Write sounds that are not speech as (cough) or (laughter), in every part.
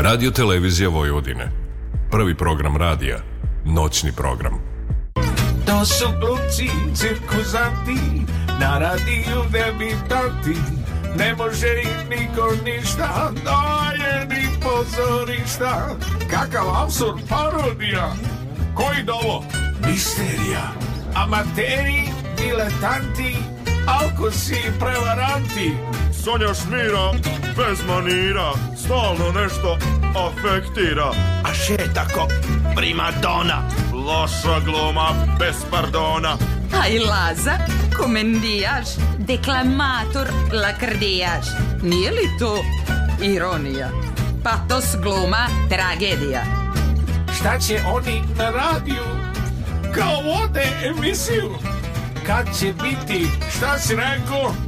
Radio Televizija Vojvodine. Prvi program radija. Noćni program. To su glumci, cirkuzanti, na radiju debitanti. Ne može im niko ništa, daje ni pozorišta. Kakav absurd parodija, koji dovo? Misterija, amateri, diletanti, alkosi i prevaranti. Sonja Šmira, bez manira, stalno nešto afektira. A še tako, primadona. Loša gluma, bez pardona. Aj Laza, komendijaš, deklamator, lakrdijaš. Nije li to ironija? Patos gluma, tragedija. Šta će oni na radiju? Kao vode emisiju. Kad će biti, šta si rekao?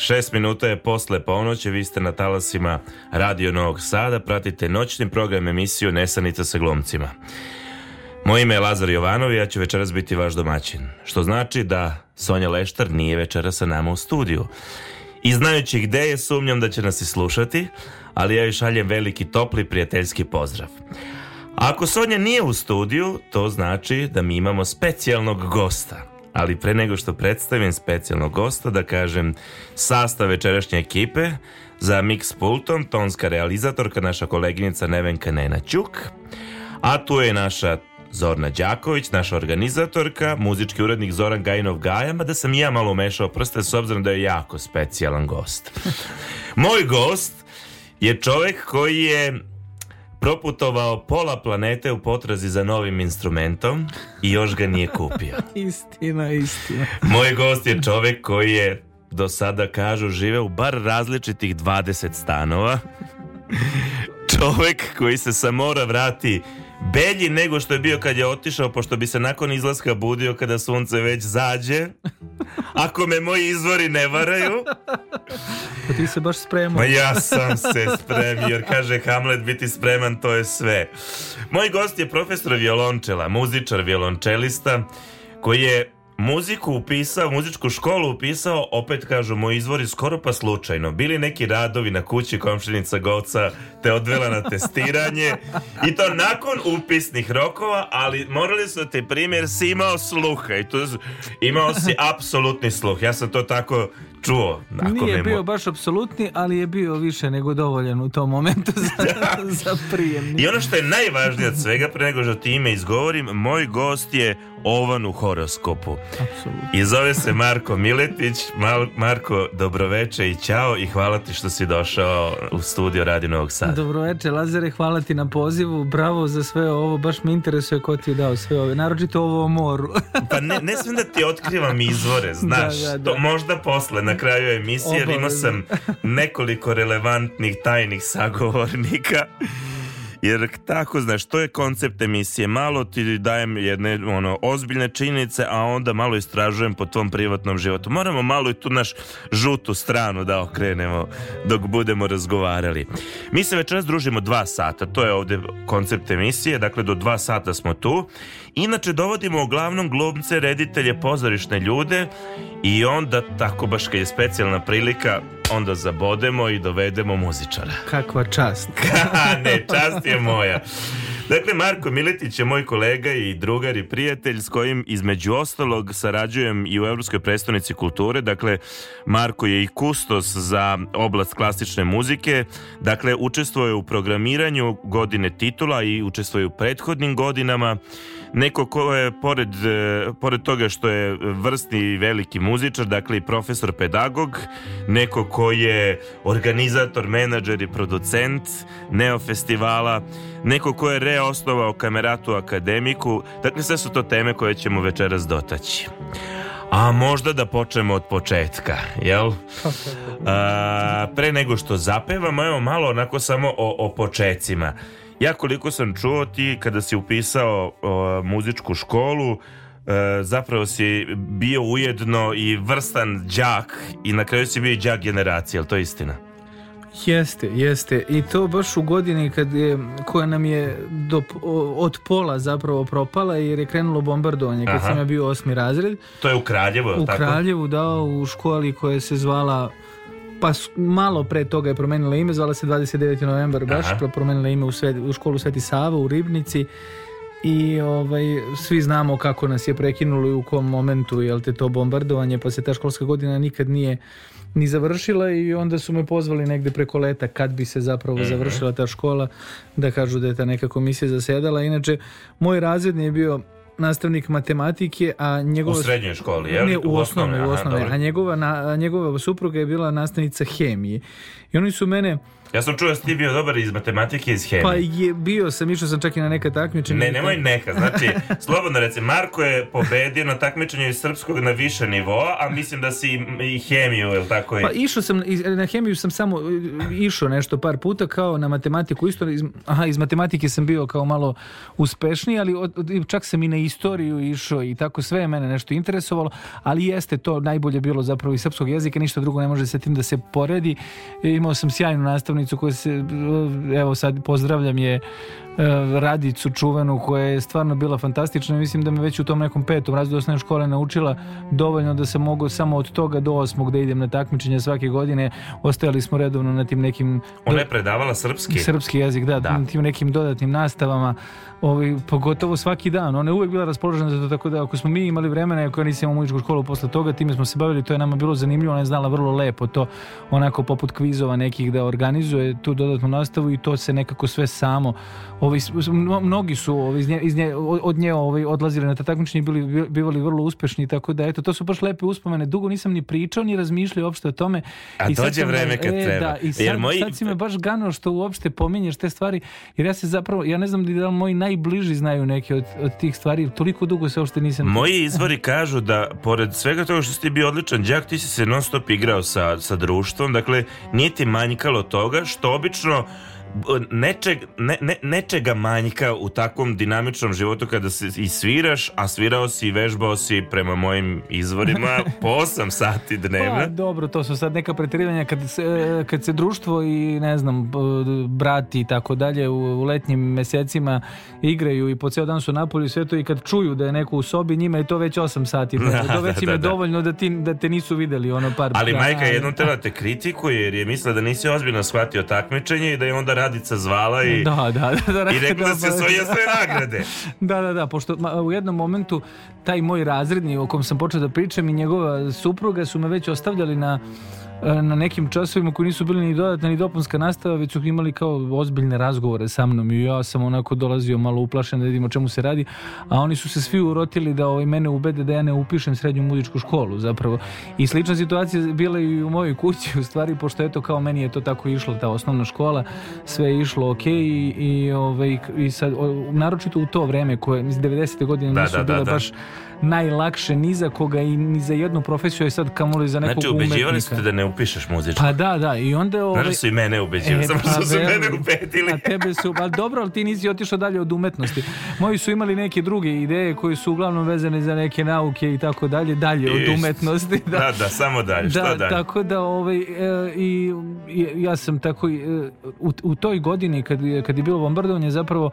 šest minuta je posle ponoći, vi ste na talasima Radio Novog Sada, pratite noćni program emisiju Nesanica sa glumcima. Moje ime je Lazar Jovanov i ja ću večeras biti vaš domaćin, što znači da Sonja Leštar nije večeras sa nama u studiju. I znajući gde je, sumnjam da će nas i slušati, ali ja joj šaljem veliki topli prijateljski pozdrav. Ako Sonja nije u studiju, to znači da mi imamo specijalnog gosta. Ali pre nego što predstavim specijalnog gosta, da kažem sastav večerašnje ekipe, za mix pultom, tonska realizatorka, naša koleginica Nevenka Nena Ćuk, a tu je naša Zorna Đaković, naša organizatorka, muzički urednik Zoran Gajinov Gaja, mada sam i ja malo umešao prste s obzirom da je jako specijalan gost. (laughs) Moj gost je čovek koji je proputovao pola planete u potrazi za novim instrumentom i još ga nije kupio. (laughs) Istina, istina. Moj gost je čovek koji je do sada kažu žive u bar različitih 20 stanova. Čovek koji se sa mora vrati belji nego što je bio kad je otišao, pošto bi se nakon izlaska budio kada sunce već zađe. Ako me moji izvori ne varaju, Pa ti se baš spremao. Ma ja sam se spremio, jer kaže Hamlet biti spreman to je sve. Moj gost je profesor violončela, muzičar violončelista, koji je muziku upisao, muzičku školu upisao, opet kažu moji izvori, skoro pa slučajno. Bili neki radovi na kući komšinica Goca te odvela na testiranje i to nakon upisnih rokova, ali morali su te primjer si imao sluha i to, imao si apsolutni sluh. Ja sam to tako čuo. Ako Nije me bio baš apsolutni, ali je bio više nego dovoljan u tom momentu za, (laughs) za prijemni. I ono što je najvažnije od svega, pre nego što ti ime izgovorim, moj gost je ovan u horoskopu. Apsolutno. I zove se Marko Miletić. Mal- Marko, dobroveče i ćao i hvala ti što si došao u studio Radio Novog Sada. Dobroveče, Lazare, hvala ti na pozivu, bravo za sve ovo, baš me interesuje ko ti je dao sve ove, naročito ovo o moru. Pa ne, ne smijem da ti otkrivam izvore, (laughs) znaš, Da, da, da. to možda posle, na kraju emisije, jer imao sam nekoliko relevantnih tajnih sagovornika. Jer tako, znaš, to je koncept emisije. Malo ti dajem jedne ono, ozbiljne činjenice, a onda malo istražujem po tvom privatnom životu. Moramo malo i tu naš žutu stranu da okrenemo dok budemo razgovarali. Mi se večeras družimo dva sata, to je ovde koncept emisije, dakle do dva sata smo tu. Inače dovodimo uglavnom glumce, reditelje, pozorišne ljude i onda tako baš kad je specijalna prilika onda zabodemo i dovedemo muzičara. (laughs) Kakva čast. (laughs) ne, čast je moja. Dakle, Marko Miletić je moj kolega i drugar i prijatelj s kojim između ostalog sarađujem i u Evropskoj predstavnici kulture. Dakle, Marko je i kustos za oblast klasične muzike. Dakle, učestvuje u programiranju godine titula i učestvuje u prethodnim godinama. Neko ko je, pored, e, pored toga što je vrsni i veliki muzičar, dakle i profesor pedagog, neko ko je organizator, menadžer i producent Neo festivala, neko ko je reosnovao Kameratu Akademiku, dakle sve su to teme koje ćemo večeras dotaći. A možda da počnemo od početka, jel? A, pre nego što zapevamo, evo malo onako samo o, o počecima. Ja koliko sam čuo ti kada si upisao o, muzičku školu, e, zapravo si bio ujedno i vrstan đak i na kraju si bio i đak generacije, je li to istina? Jeste, jeste. I to baš u godini kad je, koja nam je do, od pola zapravo propala jer je krenulo bombardovanje kad Aha. sam ja bio osmi razred. To je u Kraljevu, je U tako? Kraljevu dao u školi koja se zvala pa malo pre toga je promenila ime, zvala se 29. novembar baš, Aha. promenila ime u, Sve- u školu Sveti Sava u Ribnici i ovaj, svi znamo kako nas je prekinulo i u kom momentu jel te to bombardovanje, pa se ta školska godina nikad nije ni završila i onda su me pozvali negde preko leta kad bi se zapravo Mhm. završila ta škola da kažu da je ta neka komisija zasedala. Inače, moj razredni je bio nastavnik matematike, a U njegova... srednjoj školi, je li? Ne, u osnovnoj, u osnovnoj. A njegova, na, njegova supruga je bila nastavnica hemije. I oni su mene, Ja sam čuo da si ti bio dobar iz matematike i iz hemije. pa je bio sam, išao sam čak i na neka takmičenja. Ne, nemoj neka, znači, (laughs) slobodno reci, Marko je pobedio na takmičenju iz srpskog na više nivoa, a mislim da si i- hemiju, je li tako? i- Pa išao sam, na hemiju sam samo e, išao nešto par puta kao na matematiku isto, iz, aha, iz matematike sam bio kao malo uspešniji, ali od, od- čak sam i na istoriju išao i tako sve je mene nešto interesovalo, ali jeste to najbolje bilo zapravo iz srpskog jezika, ništa drugo ne može sa tim da se poredi. Imao sam sjajnu nastavnicu koja se, evo sad pozdravljam je e, Radicu čuvenu koja je stvarno bila fantastična i mislim da me već u tom nekom petom razredu osnovne škole naučila dovoljno da sam mogao samo od toga do osmog da idem na takmičenje svake godine. Ostajali smo redovno na tim nekim Ona je predavala srpski. srpski jezik, da, Da. tim nekim dodatnim nastavama, ovaj, pogotovo svaki dan. Ona je uvek bila raspoložena za to, tako da ako smo mi imali vremena, ako ja nisam imao muzičku školu posle toga, time smo se bavili, to je nama bilo zanimljivo, ona je znala vrlo lepo to, onako poput kvizova nekih da organizuje tu dodatnu nastavu i to se nekako sve samo. Mno- mnogi su ovaj, iz nje, iz nje, od nje ovaj, odlazili na ta takmičenja i bili, bivali vrlo uspešni, tako da eto, to su baš lepe uspomene. Dugo nisam ni pričao, ni razmišljao uopšte o tome. A I dođe vreme kad e, treba. Da, i Jer sad, moji- sad si me baš ganao što uopšte pominješ te stvari, jer ja se zapravo, ja ne znam da li moji najbliži znaju neke od, od tih stvari, toliko dugo se uopšte nisam... Moji izvori kažu da, pored svega toga što si ti bio odličan đak, ti si se non stop igrao sa, sa društvom, dakle, nije ti manjkalo toga, što obično nečeg, ne, ne, nečega manjka u takvom dinamičnom životu kada se i sviraš, a svirao si i vežbao si prema mojim izvorima (laughs) po 8 sati dnevno. Pa, dobro, to su sad neka pretirivanja kad se, kad se društvo i ne znam, brati i tako dalje u, u letnjim mesecima igraju i po ceo dan su napolju i sve to i kad čuju da je neko u sobi, njima je to već 8 sati. (laughs) Da, to već da, im je da, da. dovoljno da, ti, da te nisu videli ono par Ali dana. majka je jednom tela te kritikuje jer je mislila da nisi ozbiljno shvatio takmičenje i da je onda Radica zvala i, Da, da, da, da, i rekla da se pa- osvojio sve nagrade. Da, da, da, pošto ma, u jednom momentu taj moj razredni o kom sam počeo da pričam i njegova supruga su me već ostavljali na na nekim časovima koji nisu bili ni dodatna ni dopunska nastava, već su imali kao ozbiljne razgovore sa mnom i ja sam onako dolazio malo uplašen da vidim o čemu se radi, a oni su se svi urotili da ovaj, mene ubede da ja ne upišem srednju muzičku školu zapravo. I slična situacija je bila i u mojoj kući u stvari, pošto eto kao meni je to tako išlo, ta osnovna škola, sve je išlo ok i, i, ovaj, i sad, naročito u to vreme koje, mislim, 90. godine Da, nisu da, da, bile da. baš najlakše ni za koga i ni za jednu profesiju i sad kamoli za nekog Znači, ubeđivali umetnika. ste da ne upišeš muzičku. Pa da, da, i onda... Ovaj, Znaš da su i mene ubeđivali, samo što su mene ubedili. A tebe su, pa dobro, ali ti nisi otišao dalje od umetnosti. Moji su imali neke druge ideje koje su uglavnom vezane za neke nauke i tako dalje, dalje od umetnosti. Da, da, samo dalje, Da, dalje? tako da ovaj, e, i, i ja sam tako e, u, u toj godini kad je, kad je bilo bombardovanje zapravo,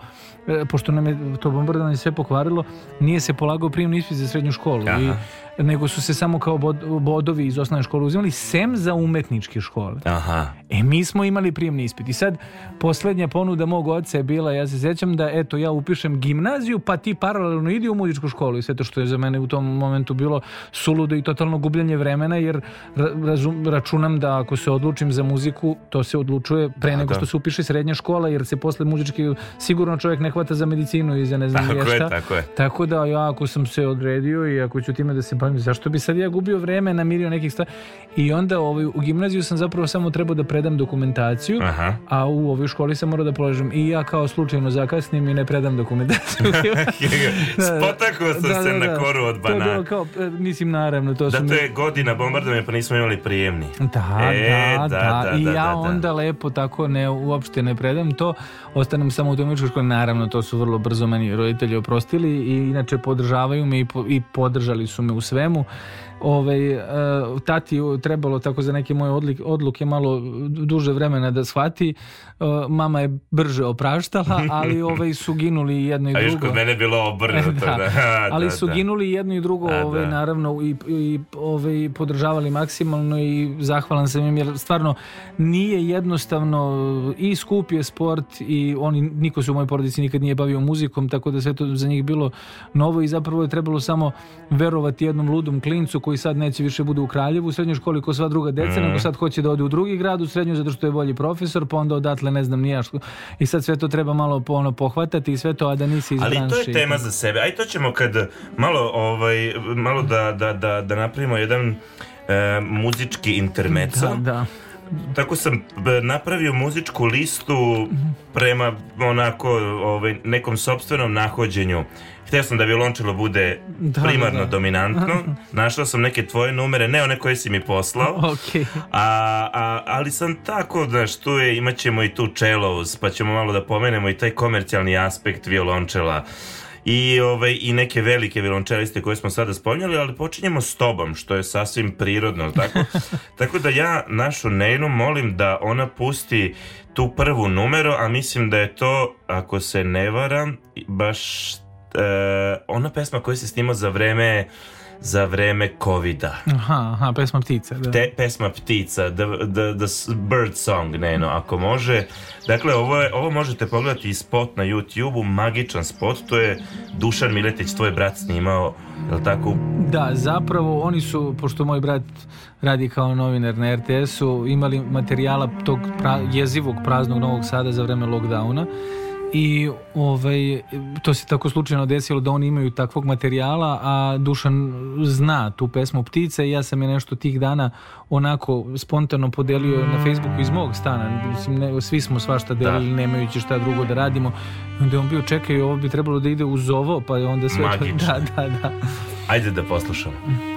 e, pošto nam je to bombardovanje sve pokvarilo, nije se polagao prijemni ispit za srednju školu. Aha. I, nego su se samo kao bod, bodovi iz osnovne škole uzimali sem za umetničke škole. Aha. E, mi smo imali prijemni ispit i sad poslednja ponuda mog oca je bila, ja se sjećam da eto ja upišem gimnaziju pa ti paralelno idi u muzičku školu i sve to što je za mene u tom momentu bilo suludo i totalno gubljenje vremena jer ra- razum, računam da ako se odlučim za muziku to se odlučuje pre Da, nego da. što se upiše srednja škola jer se posle muzički sigurno čovjek ne hvata za medicinu i za ne znam Tako je, tako je. Tako da ja ako sam se odredio i ako ću time da se pa zašto bi sad ja gubio vreme, namirio nekih stvari. I onda ovaj, u gimnaziju sam zapravo samo trebao da predam dokumentaciju, Aha. a u ovoj školi sam morao da polažem. I ja kao slučajno zakasnim i ne predam dokumentaciju. (laughs) Spotakao sam se na koru od To je bilo banana. kao, e, mislim, naravno, to Da, to mi- je godina bombardovanja, pa nismo imali prijemni. Da, E, da, da, da, I da, ja da, da. onda lepo tako ne, uopšte ne predam to, ostanem samo u domičkoj školi, naravno to su vrlo brzo meni roditelji oprostili i inače podržavaju me i, po- i podržali su me u svemu. Ovaj, e, tati trebalo tako za neke moje odlik, odluke malo duže vremena da shvati. E, mama je brže opraštala, (laughs) ali ovaj, su ginuli jedno i A još drugo. kod mene je bilo obrnuto. (laughs) Da, (laughs) da. ali Da, su da. ginuli jedno i drugo, A, ovaj, da. naravno, i, i ovaj, podržavali maksimalno i zahvalan sam im, jer stvarno nije jednostavno i skup je sport i oni, niko se u mojoj porodici nikad nije bavio muzikom, tako da sve to za njih bilo novo i zapravo je trebalo samo verovati jednom ludom klincu koji sad neće više bude u Kraljevu u srednjoj školi ko sva druga deca, Mhm. nego sad hoće da ode u drugi grad u srednju zato što je bolji profesor, pa onda odatle ne znam nija što. I sad sve to treba malo po, ono, pohvatati i sve to, a da nisi iz Ali to je tema za sebe. Aj to ćemo kad malo, ovaj, malo da, da, da, da napravimo jedan e, muzički intermeco. Da, da. Tako sam napravio muzičku listu prema onako ovaj, nekom sopstvenom nahođenju. Htio sam da violončelo bude Da, primarno da, da. dominantno. Našao sam neke tvoje numere, ne one koje si mi poslao. (laughs) Ok. A, a, ali sam tako, znaš, tu je, imat ćemo i tu cellos, pa ćemo malo da pomenemo i taj komercijalni aspekt violončela i, ovaj, i neke velike violončeliste koje smo sada spominjali, ali počinjemo s tobom, što je sasvim prirodno, tako? (laughs) tako da ja našu Nejnu molim da ona pusti tu prvu numeru, a mislim da je to, ako se ne varam, baš e, ona pesma koju se snimao za vreme za vreme covida. Aha, aha, pesma ptica, da. Te, pesma ptica, the, the, the bird song, Neno, ako može. Dakle, ovo, je, ovo možete pogledati i spot na YouTube-u, magičan spot, to je Dušan Miletić, tvoj brat snimao, je li tako? Da, zapravo oni su, pošto moj brat radi kao novinar na RTS-u, imali materijala tog pra, jezivog praznog Novog Sada za vreme lockdowna i ovaj, to se tako slučajno desilo da oni imaju takvog materijala, a Dušan zna tu pesmu Ptice i ja sam je nešto tih dana onako spontano podelio na Facebooku iz mog stana. Mislim, ne, svi smo svašta delili, nemajući šta drugo da radimo. Onda je on bio, čekaj, ovo bi trebalo da ide uz ovo, pa je onda sve. Magično. (laughs) Da, da, da. Ajde da poslušamo.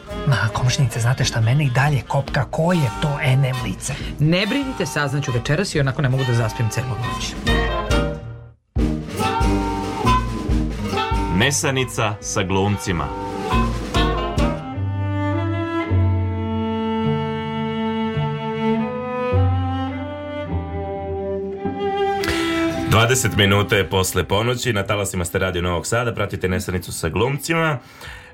Ma, komšnice, znate šta, mene i dalje kopka, ko je to NM lice? Ne brinite, saznaću večeras i onako ne mogu da zaspim celu noć. Nesanica sa glumcima. Dvadeset minuta je posle ponoći, na talasima ste radio Novog Sada, pratite Nesanicu sa glumcima.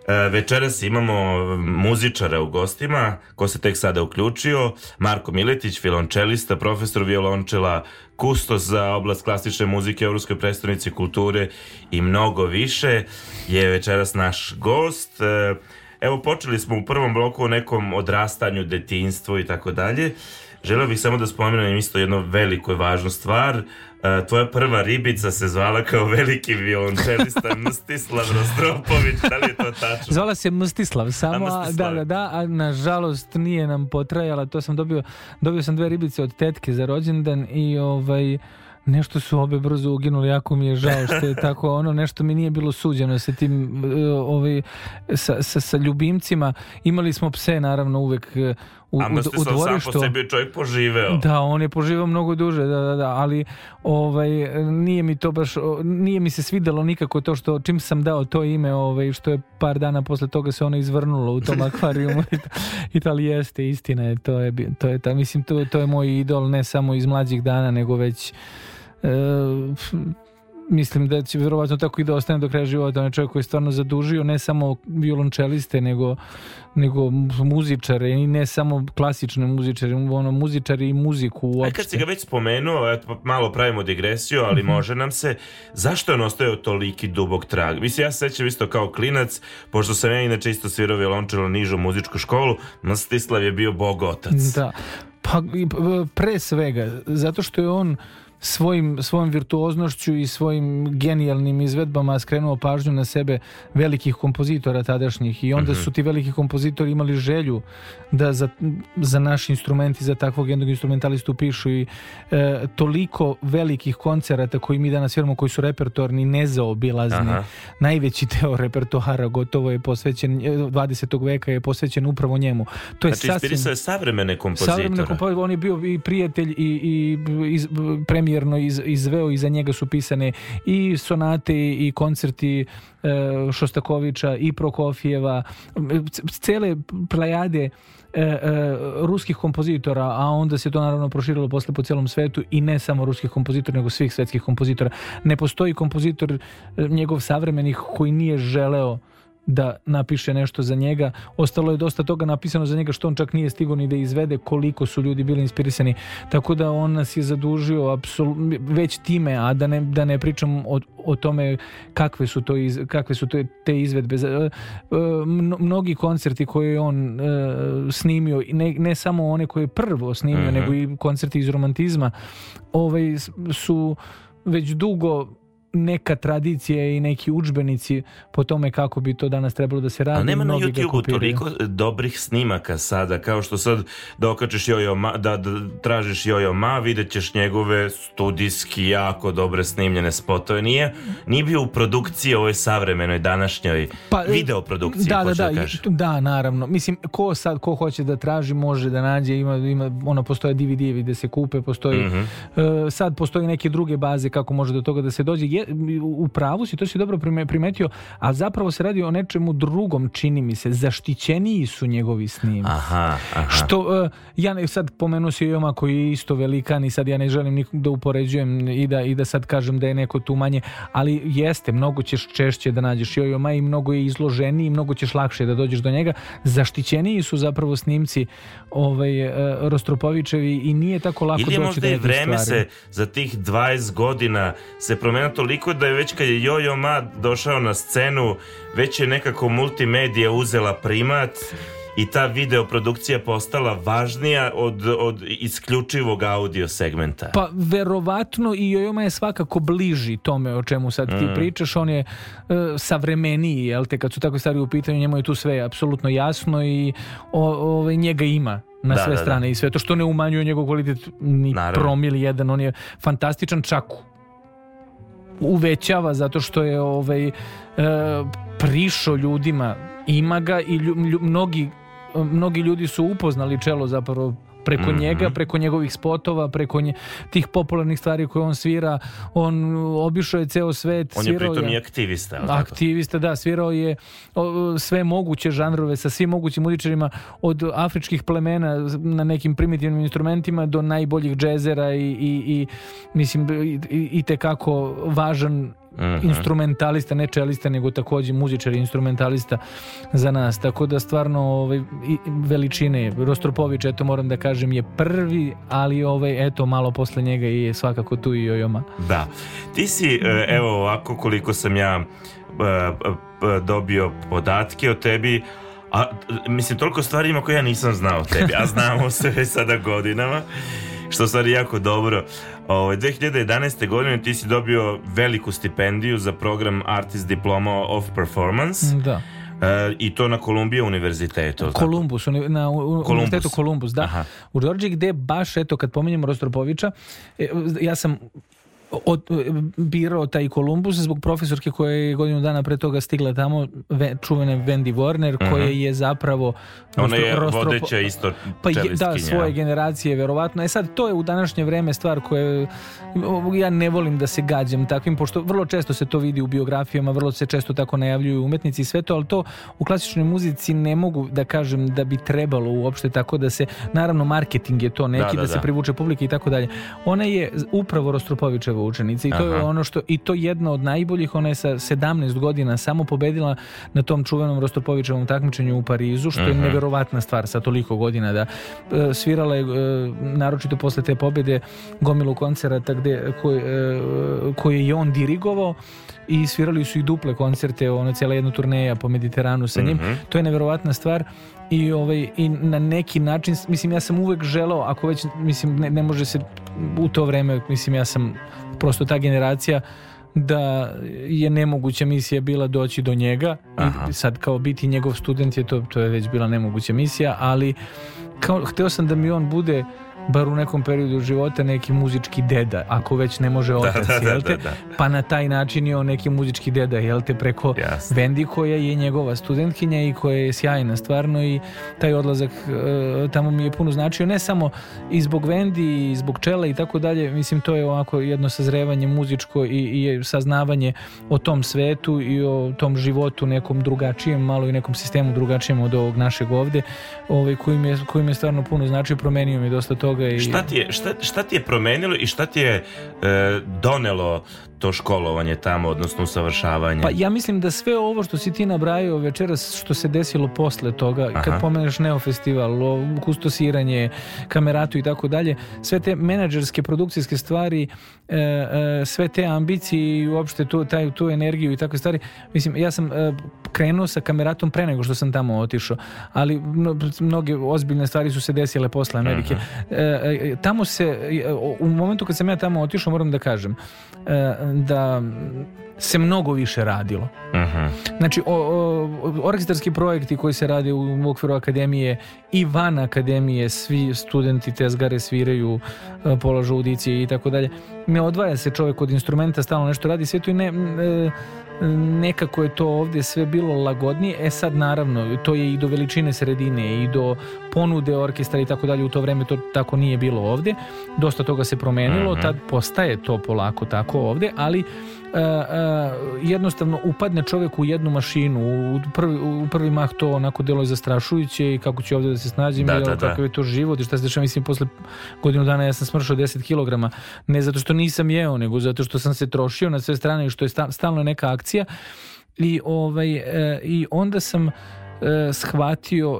Večeras imamo muzičara u gostima, ko se tek sada uključio, Marko Miletić, filončelista, profesor violončela, kustos za oblast klasične muzike u Evropskoj prestonici kulture i mnogo više je večeras naš gost. E, Evo, počeli smo u prvom bloku o nekom odrastanju, detinstvu i tako dalje. Želeo bih samo da spomenem isto jednu veliku i važnu stvar. E, Tvoja prva ribica se zvala kao veliki violončelista (laughs) Mstislav Rostropović. Da li je to tačno? Zvala se Mstislav samo, A, Mstislav. da, da, da, a nažalost nije nam potrajala, to sam dobio, dobio sam dve ribice od tetke za rođendan i ovaj, nešto su obe brzo uginuli, jako mi je žao što je (laughs) tako, ono nešto mi nije bilo suđeno sa tim, e, ovaj, sa, sa, sa ljubimcima, imali smo pse naravno uvek e, u, u, u Mstislav sam dvorištu. po sebi je čovjek poživeo. Da, on je poživao mnogo duže, da, da, da, ali ovaj, nije mi to baš, nije mi se svidelo nikako to što, čim sam dao to ime, ovaj, što je par dana posle toga se ono izvrnulo u tom (laughs) akvarijumu i to, jeste, istina je, to je, to je, ta, mislim, to, to je moj idol ne samo iz mlađih dana, nego već e, mislim da će vjerovatno tako i da ostane do kraja života. On je čovjek koji je stvarno zadužio ne samo violončeliste, nego, nego muzičare i ne samo klasične muzičare, ono, muzičari i muziku Aj kad si uopšte. ga već spomenuo, eto, pa malo pravimo digresiju, ali Mhm. može nam se, zašto je on ostavio toliki dubog trag? Mislim, ja se sećam isto kao klinac, pošto sam ja inače isto svirao violončelo nižu muzičku školu, Mstislav je bio bogotac. Da. Pa pre svega, zato što je on svojim, svojom virtuoznošću i svojim genijalnim izvedbama skrenuo pažnju na sebe velikih kompozitora tadašnjih i onda su ti veliki kompozitori imali želju da za, za naš instrument i za takvog jednog instrumentalistu pišu i e, toliko velikih koncerata koji mi danas sviramo koji su repertoarni nezaobilazni Aha. najveći deo repertoara gotovo je posvećen e, 20. veka je posvećen upravo njemu to je Znači, sasvim savremene kompozitore. Savremene kompozitora, on je bio i prijatelj i, i iz, premijerno iz, izveo i za njega su pisane i sonate i koncerti e, Šostakovića i Prokofijeva, cele plejade e, e, ruskih kompozitora, a onda se to naravno proširilo posle po celom svetu i ne samo ruskih kompozitora, nego svih svetskih kompozitora. Ne postoji kompozitor e, njegov savremenih koji nije želeo da napiše nešto za njega. Ostalo je dosta toga napisano za njega što on čak nije stigao ni da izvede koliko su ljudi bili inspirisani. Tako da on nas je zadužio apsolu- već time, a da ne, da ne pričam o, o tome kakve su to iz, kakve su to te izvedbe. Za- e, mno- mnogi koncerti koje je on e, snimio, ne, ne samo one koje je prvo snimio, Mhm. nego i koncerti iz romantizma, ovaj, su već dugo neka tradicija i neki udžbenici po tome kako bi to danas trebalo da se radi. Ali nema na YouTube-u toliko dobrih snimaka sada, kao što sad da okačeš Jojo Ma, da, da tražiš Jojo Ma, vidjet ćeš njegove studijski jako dobre snimljene spotove. Nije, nije bio u produkciji ovoj savremenoj današnjoj Pa, e, video produkciji, Da, da, da, da da, naravno. Mislim, ko sad, ko hoće da traži, može da nađe, ima, ima ono, postoje DVD-evi gde se kupe, postoji, Mhm. e, sad postoji neke druge baze kako može do toga da se dođe. Je, u pravu si, to si dobro prime- primetio, ali zapravo se radi o nečemu drugom, čini mi se, zaštićeniji su njegovi snimci. Aha, aha. Što, e, ja ne, sad pomenuo si Joma koji je isto velikan i sad ja ne želim nikog da upoređujem i da, i da sad kažem da je neko tu manje, ali jeste, mnogo ćeš češće da nađeš Jojoma i mnogo je izloženiji i mnogo ćeš lakše da dođeš do njega. Zaštićeniji su zapravo snimci ovaj, e, Rostropovićevi i nije tako lako Ili je doći možda do i nekih vreme stvari. se za tih 20 godina se promenilo toliko da je već kad je Jojo Ma došao na scenu, već je nekako multimedija uzela primat i ta videoprodukcija postala važnija od, od isključivog audio segmenta. Pa verovatno i Jojoma je svakako bliži tome o čemu sad ti Mm. pričaš, on je uh, savremeniji, jel te, kad su tako stvari u pitanju, njemu je tu sve apsolutno jasno i o, ovaj, njega ima na Da, sve da, strane i sve to što ne umanjuje njegov kvalitet ni Naravno. promil jedan, on je fantastičan čak uvećava zato što je ovaj, e, prišao ljudima. Ima ga i lju- mnogi, mnogi ljudi su upoznali čelo zapravo preko Mhm. njega, preko njegovih spotova, preko nje, tih popularnih stvari koje on svira, on obišao je ceo svet, On je pritom i aktivista. Aktivista, da, svirao je o, sve moguće žanrove sa svim mogućim muzičarima od afričkih plemena na nekim primitivnim instrumentima do najboljih džezera i, i, i mislim i, i, i tekako važan Mhm. instrumentalista, ne čelista, nego takođe muzičar i instrumentalista za nas. Tako da stvarno ovaj, i- veličine Rostropović, eto moram da kažem, je prvi, ali ovaj, eto malo posle njega je svakako tu i Jojoma. Da. Ti si, e, evo ovako koliko sam ja e, e, dobio podatke o tebi, a mislim toliko stvari ima koje ja nisam znao o tebi, a znamo se već sada godinama, što stvari jako dobro. Ovo, 2011. godine ti si dobio veliku stipendiju za program Artist Diploma of Performance Da. e, i to na Columbia univerzitetu. tako? Kolumbus, uni- na u- univerzitetu Kolumbus, da. Aha. U Đorđi gde baš, eto, kad pominjemo Rostropovića, e, ja sam od, birao taj Kolumbus zbog profesorke koja je godinu dana pre toga stigla tamo, ve, čuvene Wendy Warner, koja je zapravo... Mhm. Ona je Rostro- vodeća isto Pa je, da, svoje generacije, verovatno. E sad, to je u današnje vreme stvar koje ja ne volim da se gađam takvim, pošto vrlo često se to vidi u biografijama, vrlo se često tako najavljuju umetnici i sve to, ali to u klasičnoj muzici ne mogu da kažem da bi trebalo uopšte tako da se, naravno marketing je to neki, Da, da, da, se da. privuče publike i tako dalje. Ona je upravo Rostropovićeva učenica i to je Aha. ono što, i to jedna od najboljih, ona je sa 17 godina samo pobedila na tom čuvenom Rostropovićevom takmičenju u Parizu, što je Mhm. neverovatna stvar sa toliko godina da e, svirala je e, naročito posle te pobede gomilu koncerata gde, koje, e, koje je on dirigovao i svirali su i duple koncerte, ono cijela jedna turneja po Mediteranu sa njim. Mhm. To je neverovatna stvar i ovaj i na neki način mislim ja sam uvek želeo ako već mislim ne, ne može se u to vreme mislim ja sam prosto ta generacija da je nemoguća misija bila doći do njega Aha. i sad kao biti njegov student je to, to je već bila nemoguća misija ali kao, hteo sam da mi on bude bar u nekom periodu života neki muzički deda, ako već ne može (laughs) otac, da, da, jel te? da, da. Pa na taj način je on neki muzički deda, jel te, preko Jasno. Vendi koja je njegova studentkinja i koja je sjajna stvarno i taj odlazak e, tamo mi je puno značio, ne samo i zbog Vendi i zbog Čela i tako dalje, mislim to je ovako jedno sazrevanje muzičko i, i saznavanje o tom svetu i o tom životu nekom drugačijem, malo i nekom sistemu drugačijem od ovog našeg ovde, ovaj, koji, mi je, koji mi je stvarno puno značio, promenio mi je dosta toga i Šta ti je, šta, šta ti je promenilo i šta ti je e, donelo to školovanje tamo, odnosno usavršavanje? Pa ja mislim da sve ovo što si ti nabrajao večeras što se desilo posle toga, Aha. kad pomeneš Neo festival, kustosiranje, kameratu i tako dalje, sve te menadžerske, produkcijske stvari, e, e, sve te ambicije i uopšte tu, taj, tu energiju i takve stvari, mislim, ja sam e, krenuo sa kameratom pre nego što sam tamo otišao, ali mno- mnoge ozbiljne stvari su se desile posle Amerike. E, e, tamo se, e, u momentu kad sam ja tamo otišao, moram da kažem, da se mnogo više radilo. Mhm. Znači, o, o, orkestarski projekti koji se rade u okviru akademije i van akademije, svi studenti tezgare sviraju, e, polažu audicije i tako dalje. Ne odvaja se čovjek od instrumenta, stalno nešto radi, sve to i ne... e, nekako je to ovdje sve bilo lagodnije e sad naravno to je i do veličine sredine i do ponude orkestra i tako dalje u to vreme to tako nije bilo ovdje dosta toga se promenilo Mhm. tad postaje to polako tako ovdje ali jednostavno upadne čovjek u jednu mašinu u prvi, u prvi mah to onako delo je zastrašujuće i kako će ovdje da se snađem Da, i da, da. kakav je to život i šta se dešava. Mislim posle godinu dana ja sam smršao 10 kg ne zato što nisam jeo nego zato što sam se trošio na sve strane i što je sta- stalno neka akcija. I ovaj e, i onda sam e, shvatio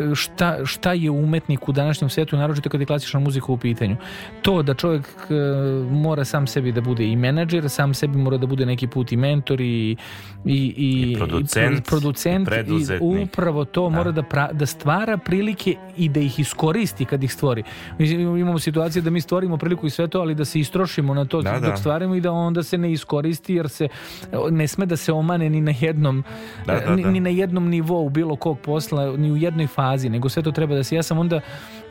e, šta, šta je umetnik u današnjem svetu, naročito kad je klasična muzika u pitanju. To da čovjek e, mora sam sebi da bude i menadžer, sam sebi mora da bude neki put i mentor i, i, i, I producent, i producent i upravo to mora da, pra- da stvara prilike i da ih iskoristi kad ih stvori. Mislim, imamo situacije da mi stvorimo priliku i sve to, ali da se istrošimo na to Da, dok da. stvarimo i da onda se ne iskoristi jer se ne sme da se omane ni na jednom Da, da, ni, da. ni na jednom nivou bilo kog posla, ni u jednoj fazi, nego sve to treba da se ja sam onda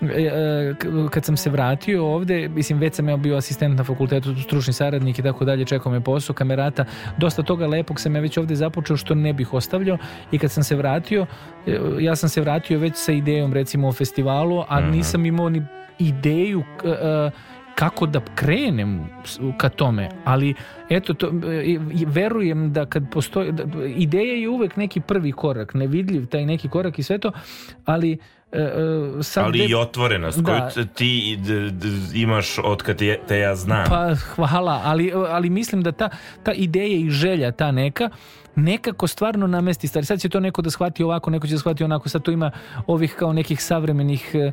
e, e, kad sam se vratio ovde, mislim već sam ja bio asistent na fakultetu, stručni saradnik i tako dalje, čekao me posao, kamerata, dosta toga lepog sam ja već ovde započeo što ne bih ostavljao i kad sam se vratio, e, ja sam se vratio već sa idejom recimo o festivalu, a Mhm. nisam imao ni ideju e, kako da krenem ka tome, ali eto to, verujem da kad postoji da, ideja je uvek neki prvi korak, nevidljiv taj neki korak i sve to, ali e, e, sad Ali gde- i otvorenost Da. koju ti d- d- imaš od kad je- te ja znam. Pa hvala, ali, ali mislim da ta, ta ideja i želja ta neka nekako stvarno namesti stvari. Sad će to neko da shvati ovako, neko će da shvati onako. Sad tu ima ovih kao nekih savremenih e, e,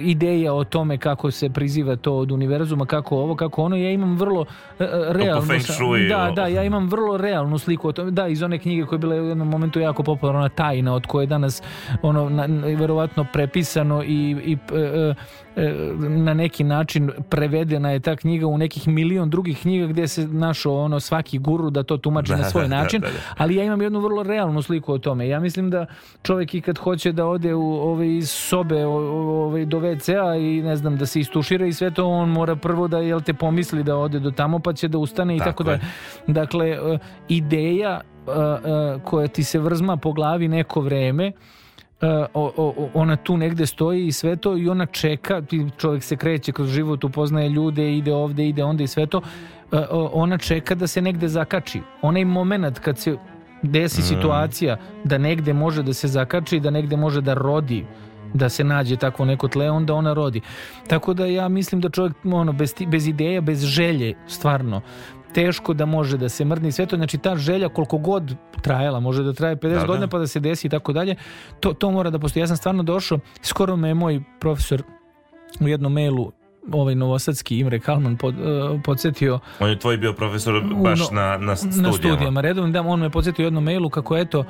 ideja o tome kako se priziva to od univerzuma, kako ovo, kako ono. Ja imam vrlo e, e, realnu... shui, da, da, ja imam vrlo realnu sliku o tome. Da, iz one knjige koja je bila u jednom momentu jako popularna, tajna, od koje je danas ono, na, na- verovatno prepisano i, i e, e, na neki način prevedena je ta knjiga u nekih milion drugih knjiga gdje se našao ono svaki guru da to tumači Da, na (laughs) svoj da, način, da, da. ali ja imam jednu vrlo realnu sliku o tome. Ja mislim da čovjek i kad hoće da ode u ove iz sobe ove, do WC-a i ne znam da se istušira i sve to, on mora prvo da jel te pomisli da ode do tamo pa će da ustane i Tako tako, da. Dakle, e, ideja e, e, koja ti se vrzma po glavi neko vreme o- o- ona tu negde stoji i sve to i ona čeka, čovjek se kreće kroz život, upoznaje ljude, ide ovde, ide onda i sve to, ona čeka da se negde zakači. Onaj moment kad se desi situacija da negde može da se zakači, da negde može da rodi da se nađe takvo neko tle, onda ona rodi. Tako da ja mislim da čovjek ono, bez, bez ideja, bez želje, stvarno, teško da može da se mrni sve to, znači ta želja koliko god trajala, može da traje 50 da. godina pa da se desi i tako dalje, to, to mora da postoji. Ja sam stvarno došao, skoro me je moj profesor u jednom mailu ovaj novosadski Imre Kalman pod, uh, podsjetio On je tvoj bio profesor U- baš no- na, na studijama. na studijama redovno, da, on me podsjetio u jednom mailu kako eto,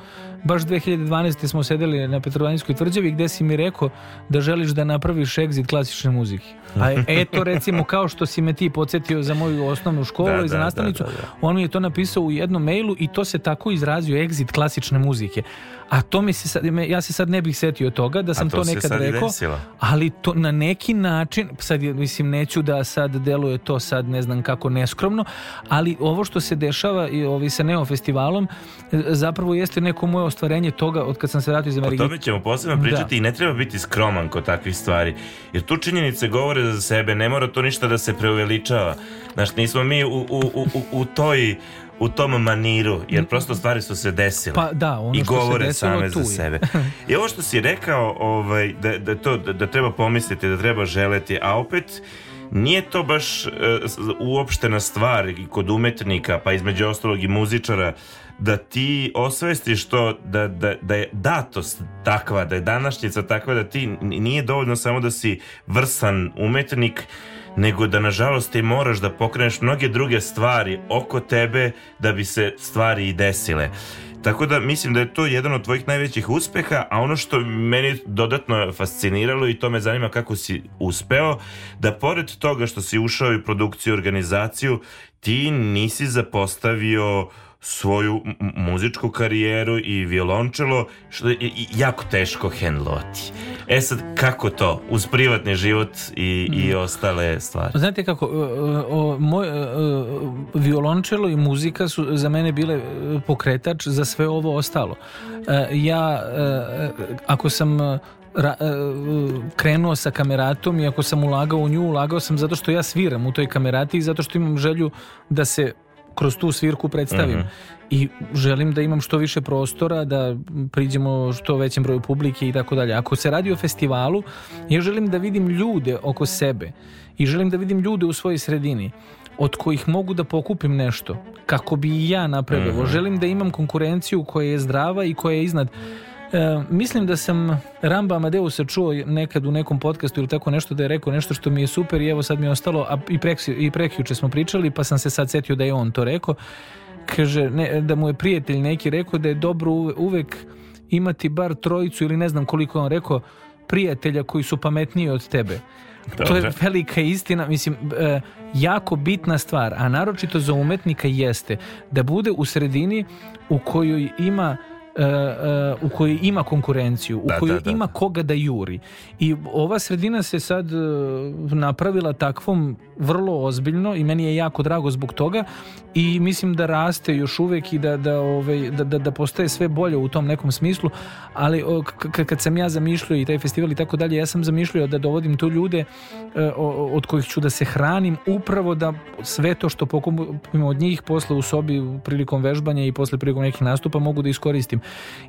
baš 2012. smo sedeli na Petrovanjskoj tvrđavi gde si mi rekao da želiš da napraviš exit klasične muzike. A (laughs) eto recimo kao što si me ti podsjetio za moju osnovnu školu Da, i za da, nastavnicu, da, da, da. on mi je to napisao u jednom mailu i to se tako izrazio exit klasične muzike. A to mi se sad, ja se sad ne bih setio toga da sam to to, nekad rekao. desilo. Ali to na neki način, sad mislim neću da sad deluje to sad ne znam kako neskromno, ali ovo što se dešava i ovi sa Neo festivalom e, zapravo jeste neko moje ostvarenje toga od kad sam se vratio iz O Amerike. tome ćemo posebno pričati Da. i ne treba biti skroman kod takvih stvari. Jer tu činjenice govore za sebe, ne mora to ništa da se preuveličava. Znaš, nismo mi u, u, u, u- u toj u tom maniru, jer prosto stvari su se desile. Pa da, ono I što se govore desilo, same tu za sebe. (laughs) I ovo što si rekao, ovaj, da, da, to, da, da treba pomisliti, da treba želeti, a opet nije to baš s- uopštena stvar i kod umetnika, pa između ostalog i muzičara, da ti osvestiš to da, da, da je datost takva, da je današnjica takva da ti nije dovoljno samo da si vrsan umetnik, nego da nažalost ti moraš da pokreneš mnoge druge stvari oko tebe da bi se stvari i desile. Tako da mislim da je to jedan od tvojih najvećih uspeha, a ono što meni dodatno fasciniralo i to me zanima kako si uspeo, da pored toga što si ušao i produkciju i organizaciju, ti nisi zapostavio svoju muzičku karijeru i violončelo, što je jako teško hendlovati. E sad, kako to? Uz privatni život i, i ostale stvari. Znate kako, e, e, o, moj, e, violončelo i muzika su za mene bile pokretač za sve ovo ostalo. Ja, ako sam ra- krenuo sa kameratom i ako sam ulagao u nju, ulagao sam zato što ja sviram u toj kamerati i zato što imam želju da se kroz tu svirku predstavim. I želim da imam što više prostora, da priđemo što većem broju publike i tako dalje. Ako se radi o festivalu, ja želim da vidim ljude oko sebe i želim da vidim ljude u svojoj sredini. od kojih mogu da pokupim nešto kako bi i ja napredovao. Želim da imam konkurenciju koja je zdrava i koja je iznad E, mislim da sam Ramba Amadeusa čuo nekad u nekom podcastu ili tako nešto da je rekao nešto što mi je super i evo sad mi je ostalo, a i, prek, i prekjuče smo pričali pa sam se sad setio da je on to rekao. Kaže, ne, da mu je prijatelj neki rekao da je dobro uve- uvek imati bar trojicu ili ne znam koliko on rekao prijatelja koji su pametniji od tebe. To je velika istina, mislim, e, jako bitna stvar, a naročito za umetnika jeste da bude u sredini u kojoj ima u kojoj ima konkurenciju, u Da, kojoj da, da, ima koga da juri. I ova sredina se sad e, napravila takvom vrlo ozbiljno i meni je jako drago zbog toga i mislim da raste još uvek i da, da, ovaj, da, da, da postaje sve bolje u tom nekom smislu, ali kad sam ja zamišljao i taj festival i tako dalje, ja sam zamišljao da dovodim tu ljude e, od kojih ću da se hranim upravo da sve to što pokupimo od njih posle u sobi prilikom vežbanja i posle prilikom nekih nastupa mogu da iskoristim.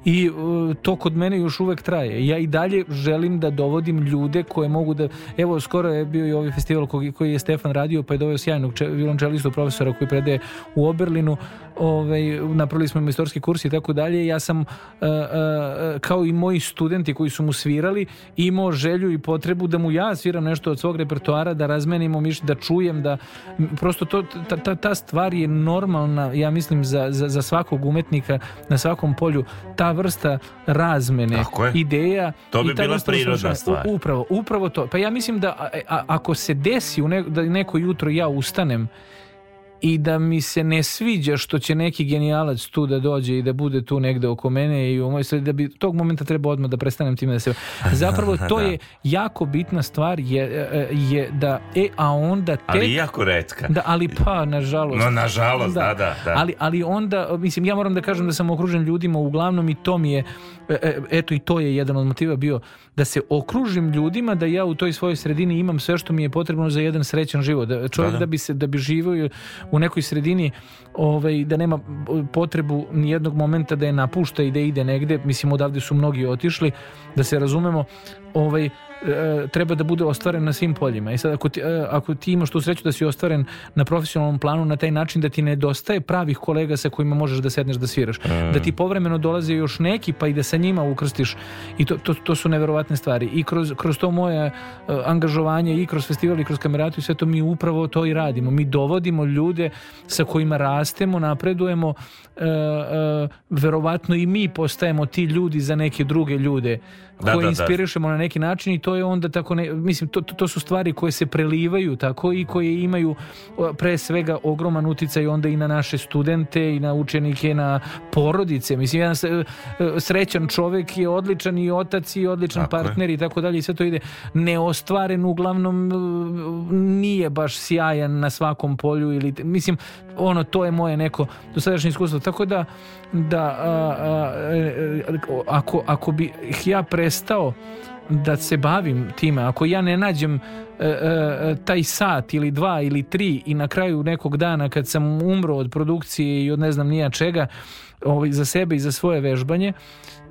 I e, to kod mene još uvek traje. Ja i dalje želim da dovodim ljude koje mogu da... Evo, skoro je bio i ovaj festival koji, koji je Stefan radio, pa je doveo sjajnog če- violončelistu profesora koji predaje u Oberlinu. Ovaj, napravili smo majstorski kurs i tako dalje. Ja sam, e, e, kao i moji studenti koji su mu svirali, imao želju i potrebu da mu ja sviram nešto od svog repertoara, da razmenimo mišljenje, da čujem, da prosto to, ta, ta, ta stvar je normalna, ja mislim, za, za, za svakog umetnika na svakom polju. Ta vrsta razmene ideja To bi i ta bila prirodna stvar. Upravo, upravo to. Pa ja mislim da a, a- ako se desi u ne, da neko jutro ja ustanem i da mi se ne sviđa što će neki genijalac tu da dođe i da bude tu negde oko mene i u mojoj sredini, da bi tog momenta treba odmah da prestanem time da se... (laughs) Zapravo to je jako bitna stvar je, e, je da, e, a onda tek... Ali jako retka. Da, ali pa, nažalost. No, nažalost, da, da, da. Ali, ali onda, mislim, ja moram da kažem da sam okružen ljudima uglavnom i to mi je, e, e, eto i to je jedan od motiva bio, da se okružim ljudima, da ja u toj svojoj sredini imam sve što mi je potrebno za jedan srećan život. Da čovjek Da, da, da. bi se, da bi živio u nekoj sredini ovaj, da nema potrebu ni jednog momenta da je napušta i da ide negde, mislim odavde su mnogi otišli, da se razumemo, ovaj, treba da bude ostvaren na svim poljima. I sad ako ti, e, ako ti imaš tu sreću da si ostvaren na profesionalnom planu na taj način da ti nedostaje pravih kolega sa kojima možeš da sedneš da sviraš, da ti povremeno dolaze još neki pa i da sa njima ukrstiš i to, to, to su neverovatne stvari. I kroz, kroz to moje e, angažovanje i kroz festival i kroz kameratu i sve to mi upravo to i radimo. Mi dovodimo ljude sa kojima rastemo, napredujemo, e, e, verovatno i mi postajemo ti ljudi za neke druge ljude Da, koje da, da. inspirišemo na neki način i to je onda tako ne, mislim to, to, su stvari koje se prelivaju tako i koje imaju pre svega ogroman uticaj onda i na naše studente i na učenike na porodice. Mislim jedan e, srećan čovek je odličan i otac i odličan Tako je. partner i tako dalje i sve to ide. Neostvaren uglavnom e, nije baš sjajan na svakom polju ili mislim ono to je moje neko dosadašnje iskustvo. Tako da da a, a, e, e, ako, ako bi ja prestao da se bavim time, ako ja ne nađem e, e, taj sat ili dva ili tri i na kraju nekog dana kad sam umro od produkcije i od ne znam nija čega ovaj, za sebe i za svoje vežbanje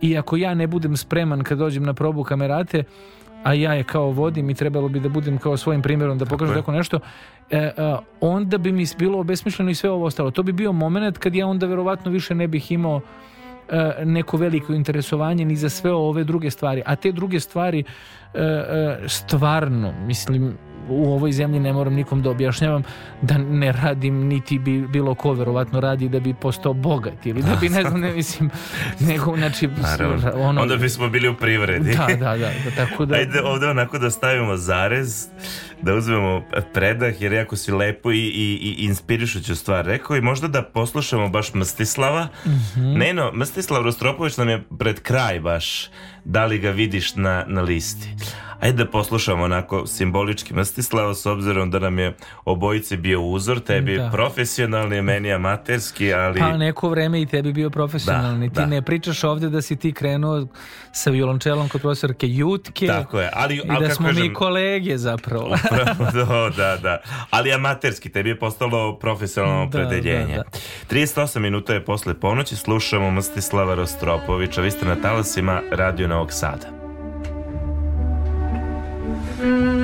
i ako ja ne budem spreman kad dođem na probu kamerate a ja je kao vodim i trebalo bi da budem kao svojim primjerom da pokažem tako nešto e, a, onda bi mi bilo obesmišljeno i sve ovo ostalo. To bi bio moment kad ja onda verovatno više ne bih imao e, neko veliko interesovanje ni za sve ove druge stvari. A te druge stvari e, e, stvarno, mislim, u ovoj zemlji ne moram nikom da objašnjavam da ne radim niti bi bilo ko verovatno radi da bi postao bogat ili da bi ne znam ne mislim nego znači Naravno. ono Onda bismo bili u privredi. da da da tako da Ajde ovde onako da stavimo zarez, da uzmemo predah, jer jako si lepo i, i, i inspirišuću stvar rekao i možda da poslušamo baš Mstislava. Mhm. Neno, Mstislav Rostropović nam je pred kraj baš, da li ga vidiš na, na listi. Ajde da poslušamo onako simbolički Mstislava s obzirom da nam je obojice bio uzor, tebi Da. profesionalni, meni amaterski, ali... Pa neko vreme i tebi bio profesionalni. Da, ti da. ne pričaš ovde da si ti krenuo sa violončelom kod profesorke Jutke. Tako je, ali, I da smo kažem, mi kolege zapravo. (laughs) Upravo, da, da, da. Ali amaterski, tebi je postalo profesionalno Da, opredeljenje. da, 38 minuta je posle ponoći, slušamo Mstislava Rostropovića. Vi ste na talasima Radio Novog Sada. Mm-hmm.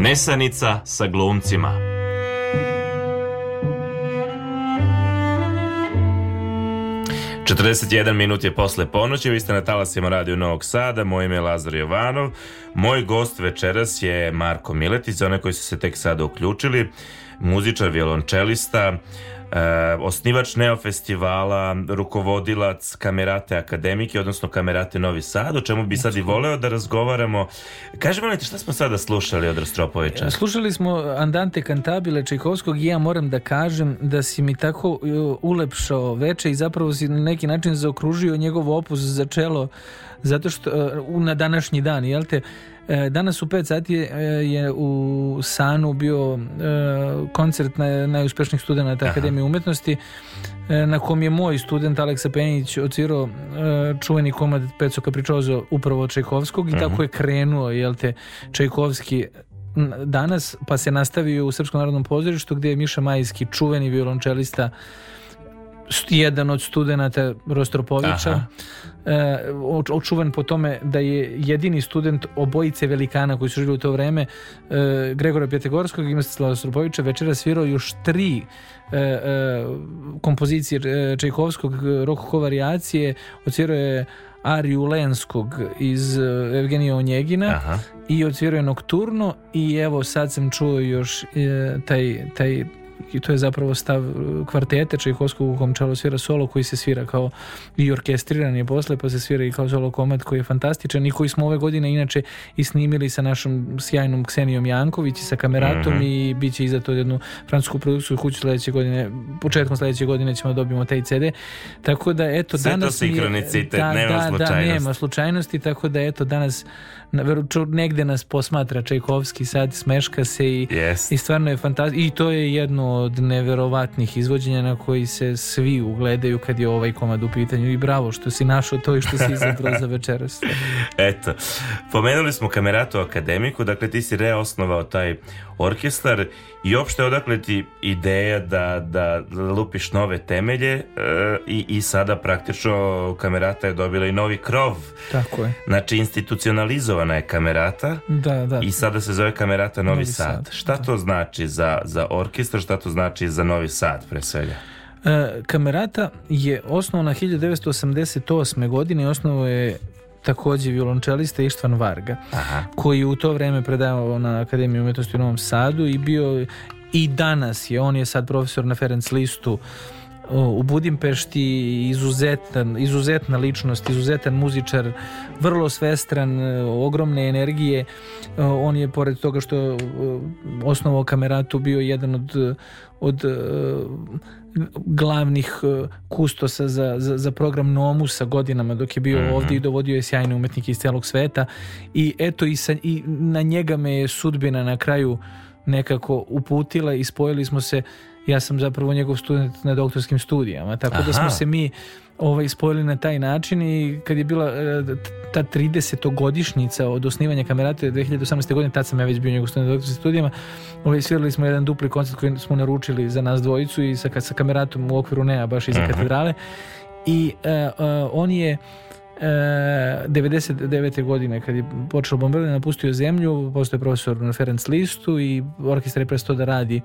Nesanica sa glumcima. Četrdeset jedan minut je posle ponoći, vi ste na talasima Radio Novog Sada, moje ime je Lazar Jovanov, moj gost večeras je Marko Miletić, za one koji su se tek sada uključili, muzičar, violončelista, e, osnivač Neo festivala, rukovodilac Kamerate Akademike, odnosno Kamerate Novi Sad, o čemu bi sad i voleo da razgovaramo. Kaži molim šta smo sada slušali od Rostropovića? Slušali smo Andante Cantabile Čajkovskog i ja moram da kažem da si mi tako uh, ulepšao veče i zapravo si na neki način zaokružio njegov opus za čelo zato što uh, na današnji dan, jel te? E, Danas u 5 sati je, je u Sanu bio e, koncert na, najuspešnijih studenta Akademije umetnosti e, na kom je moj student Aleksa Penjić odsvirao e, čuveni komad Peco Capriccioso upravo od Čajkovskog i tako je krenuo jel te Čajkovski danas pa se nastavio u Srpskom narodnom pozorištu gdje je Miša Majski čuveni violončelista st- jedan od studenata Rostropovića e, oč- očuvan po tome da je jedini student obojice velikana koji su živjeli u to vreme e, Gregora Pjetegorskog i Mstislava Rostropovića večera svirao još tri e, e, kompozicije Čajkovskog rokoko varijacije odsvirao je Ariju Lenskog iz Evgenija Onjegina Aha. i odsvirao je Nokturno i evo sad sam čuo još taj, taj i to je zapravo stav e, kvartete Čajkovskog u kom čelo svira solo koji se svira kao i orkestriran je posle pa se svira i kao solo komad koji je fantastičan i koji smo ove godine inače i snimili sa našom sjajnom Ksenijom Janković i sa kameratom Mhm. i bit će iza to jednu francusku produkciju kuću sledeće godine početkom sledeće godine ćemo da dobijemo taj CD tako da eto Sve to danas mi je- sinhronicitet, nema da, Da, slučajnosti. nema slučajnosti tako da eto danas negde nas posmatra Čajkovski sad smeška se i Jest. i stvarno je fantastično i to je jedno od neverovatnih izvođenja na koji se svi ugledaju kad je ovaj komad u pitanju i bravo što si našao to i što si izabrao za večeras. (laughs) Eto, pomenuli smo Kameratu Akademiku, dakle ti si reosnovao taj orkestar i opšte odakle ti ideja da, da lupiš nove temelje e, i, i sada praktično Kamerata je dobila i novi krov. Tako je. Znači institucionalizovana je Kamerata Da, da. i sada se zove Kamerata Novi, Novi Sad. Sad, Šta to znači za, za orkestar, šta to znači za Novi Sad pre svega? E, Kamerata je osnovana 1988. godine i osnovo je takođe violončelista Ištvan Varga Aha. koji je u to vreme predavao na Akademiji umetnosti u Novom Sadu i bio i danas je, on je sad profesor na Ferenc listu u Budimpešti izuzetan, izuzetna ličnost, izuzetan muzičar, vrlo svestran, e, ogromne energije. E, On je, pored toga što e, osnovao kameratu, bio jedan od, od glavnih e, kustosa za, za, za program Nomusa godinama dok je bio ovdje i dovodio je sjajne umetnike iz celog sveta. I eto i, sa, i na njega me je sudbina na kraju nekako uputila i spojili smo se ja sam zapravo njegov student na doktorskim studijama tako da Aha. smo se mi ovaj, spojili na taj način i kad je bila e, ta 30-godišnjica od osnivanja kamerate 2018. godine, tad sam ja već bio njegov student na doktorskim studijama, ovaj, svirali smo jedan dupli koncert koji smo naručili za nas dvojicu i sa, sa kameratom u okviru NEA baš iza katedrale i e, e, on je 99. godine kad je počeo bombardovanje napustio zemlju, postao je profesor na Ferenc listu i orkestar je prestao da radi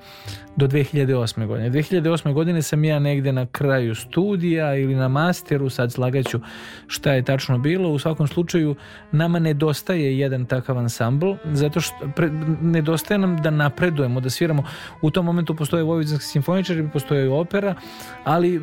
do 2008. godine. 2008. godine sam ja negde na kraju studija ili na masteru, sad slagaću šta je tačno bilo. U svakom slučaju nama nedostaje jedan takav ansambl, zato što pre, nedostaje nam da napredujemo, da sviramo. U tom momentu postoje vojvođanski simfoničari, postoje opera, ali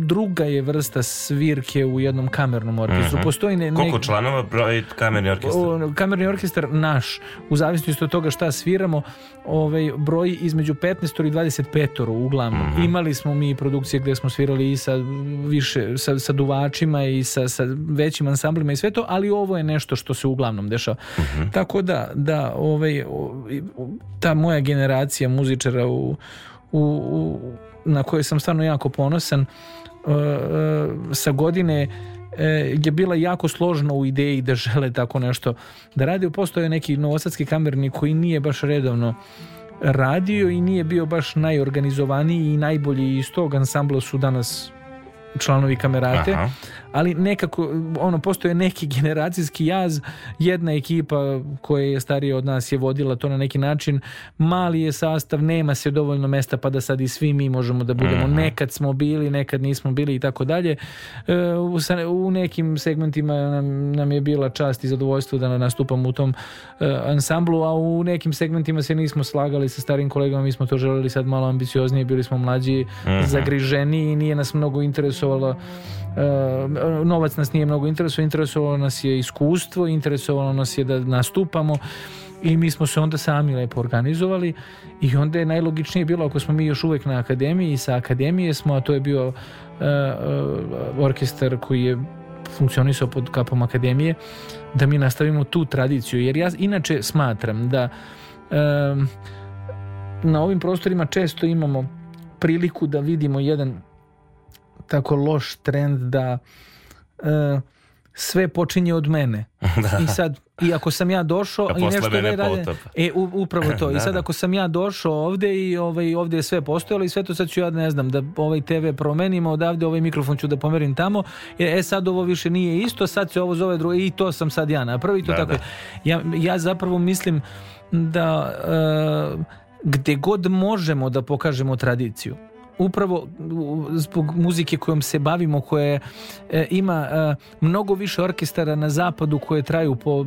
druga je vrsta svirke u jednom kamernom orkestru su. Postoji ne, Koliko članova broji kamerni orkestar? Kamerni orkestar naš, u zavisnosti od toga šta sviramo, ovaj, broji između 15 i 25 uglavnom. Mhm. Imali smo mi produkcije gde smo svirali i sa više, sa, sa duvačima i sa, sa većim ansamblima i sve to, ali ovo je nešto što se uglavnom dešava. Mhm. Tako da, da, ovaj, ta moja generacija muzičara u, u, u, na koje sam stvarno jako ponosan, e, e, sa godine je bila jako složna u ideji da žele tako nešto da radi. Postoje neki novosadski kamerni koji nije baš redovno radio i nije bio baš najorganizovaniji i najbolji iz tog ansambla su danas članovi kamerate Aha. ali nekako ono postoje neki generacijski jaz. Jedna ekipa koja je starija od nas je vodila to na neki način. Mali je sastav nema se dovoljno mesta pa da sad i svi mi možemo da budemo. Mhm. nekad smo bili nekad nismo bili i tako dalje. E, u, nekim segmentima nam, nam je bila čast i zadovoljstvo da nastupamo u tom e, ansamblu a u nekim segmentima se nismo slagali sa starim kolegama. Mi smo to želeli sad malo ambicioznije bili smo mlađi zagriženiji i nije nas mnogo interesovalo e, novac nas nije mnogo interesovao interesovalo nas je iskustvo interesovalo nas je da nastupamo i mi smo se onda sami lepo organizovali i onda je najlogičnije bilo ako smo mi još uvek na akademiji i sa akademije smo, a to je bio e, e, orkestar koji je funkcionisao pod kapom akademije da mi nastavimo tu tradiciju. Jer ja inače smatram da em, na ovim prostorima često imamo priliku da vidimo jedan tako loš trend da e, sve počinje od mene. (laughs) I sad, i ako sam ja došao i nešto ne rade, e, upravo to. (laughs) I Da, sad da. ako sam ja došao ovde i ovaj, ovde je sve postojalo i sve to sad ću ja, ne znam, da ovaj TV promenimo odavde, ovaj mikrofon ću da pomerim tamo, e, e sad ovo više nije isto, sad se ovo zove drugo i to sam sad ja napravio i to Da, tako. da. Ja, ja zapravo mislim da e, gde god možemo da pokažemo tradiciju upravo zbog muzike kojom se bavimo koje e, ima e, mnogo više orkestara na zapadu koje traju po e,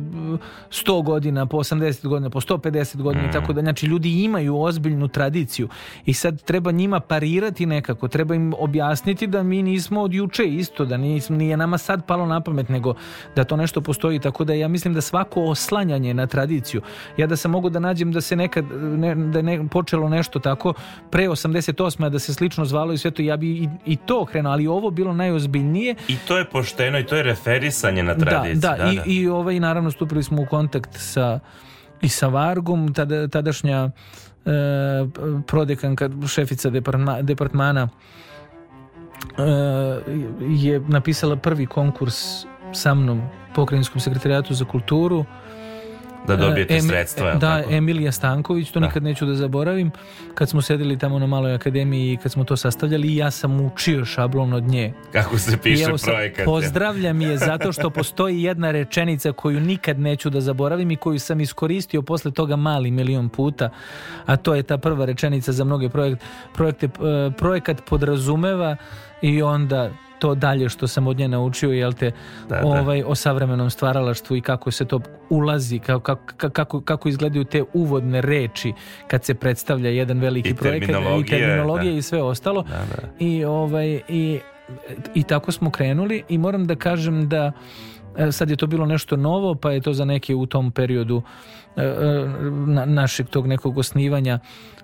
100 godina, po 80 godina, po 150 godina i tako da znači ljudi imaju ozbiljnu tradiciju i sad treba njima parirati nekako, treba im objasniti da mi nismo od juče isto, da nismo, nije nama sad palo na pamet, nego da to nešto postoji, tako da ja mislim da svako oslanjanje na tradiciju, ja da sam mogu da nađem da se nekad, ne, da je ne, počelo nešto tako pre 88. a da se slično zvalo i sve to, ja bi i, i to krenuo, ali ovo bilo najozbiljnije I to je pošteno i to je referisanje na tradiciju. da, da, i, i ovaj, naravno stupili smo u kontakt sa i sa Vargom, tada, tadašnja e, prodekanka, šefica departma, departmana e, je napisala prvi konkurs sa mnom pokrajinskom sekretarijatu za kulturu da dobijete E, Emi- sredstva. jel Da, tako? Emilija Stanković, to Da. nikad neću da zaboravim. Kad smo sedeli tamo na maloj akademiji i kad smo to sastavljali, ja sam učio šablon od nje. Kako se piše evo projekat. pozdravljam je zato što postoji jedna rečenica koju nikad neću da zaboravim i koju sam iskoristio posle toga mali milion puta, a to je ta prva rečenica za mnoge projekte. projekte e, projekat podrazumeva i onda to dalje što sam od nje naučio jel te Da, da. ovaj o savremenom stvaralaštvu i kako se to ulazi kako, kako, kako, izgledaju te uvodne reči kad se predstavlja jedan veliki I projekat i terminologija, da. i sve ostalo Da, da. i ovaj i i tako smo krenuli i moram da kažem da e, sad je to bilo nešto novo pa je to za neke u tom periodu e, e, na, našeg tog nekog osnivanja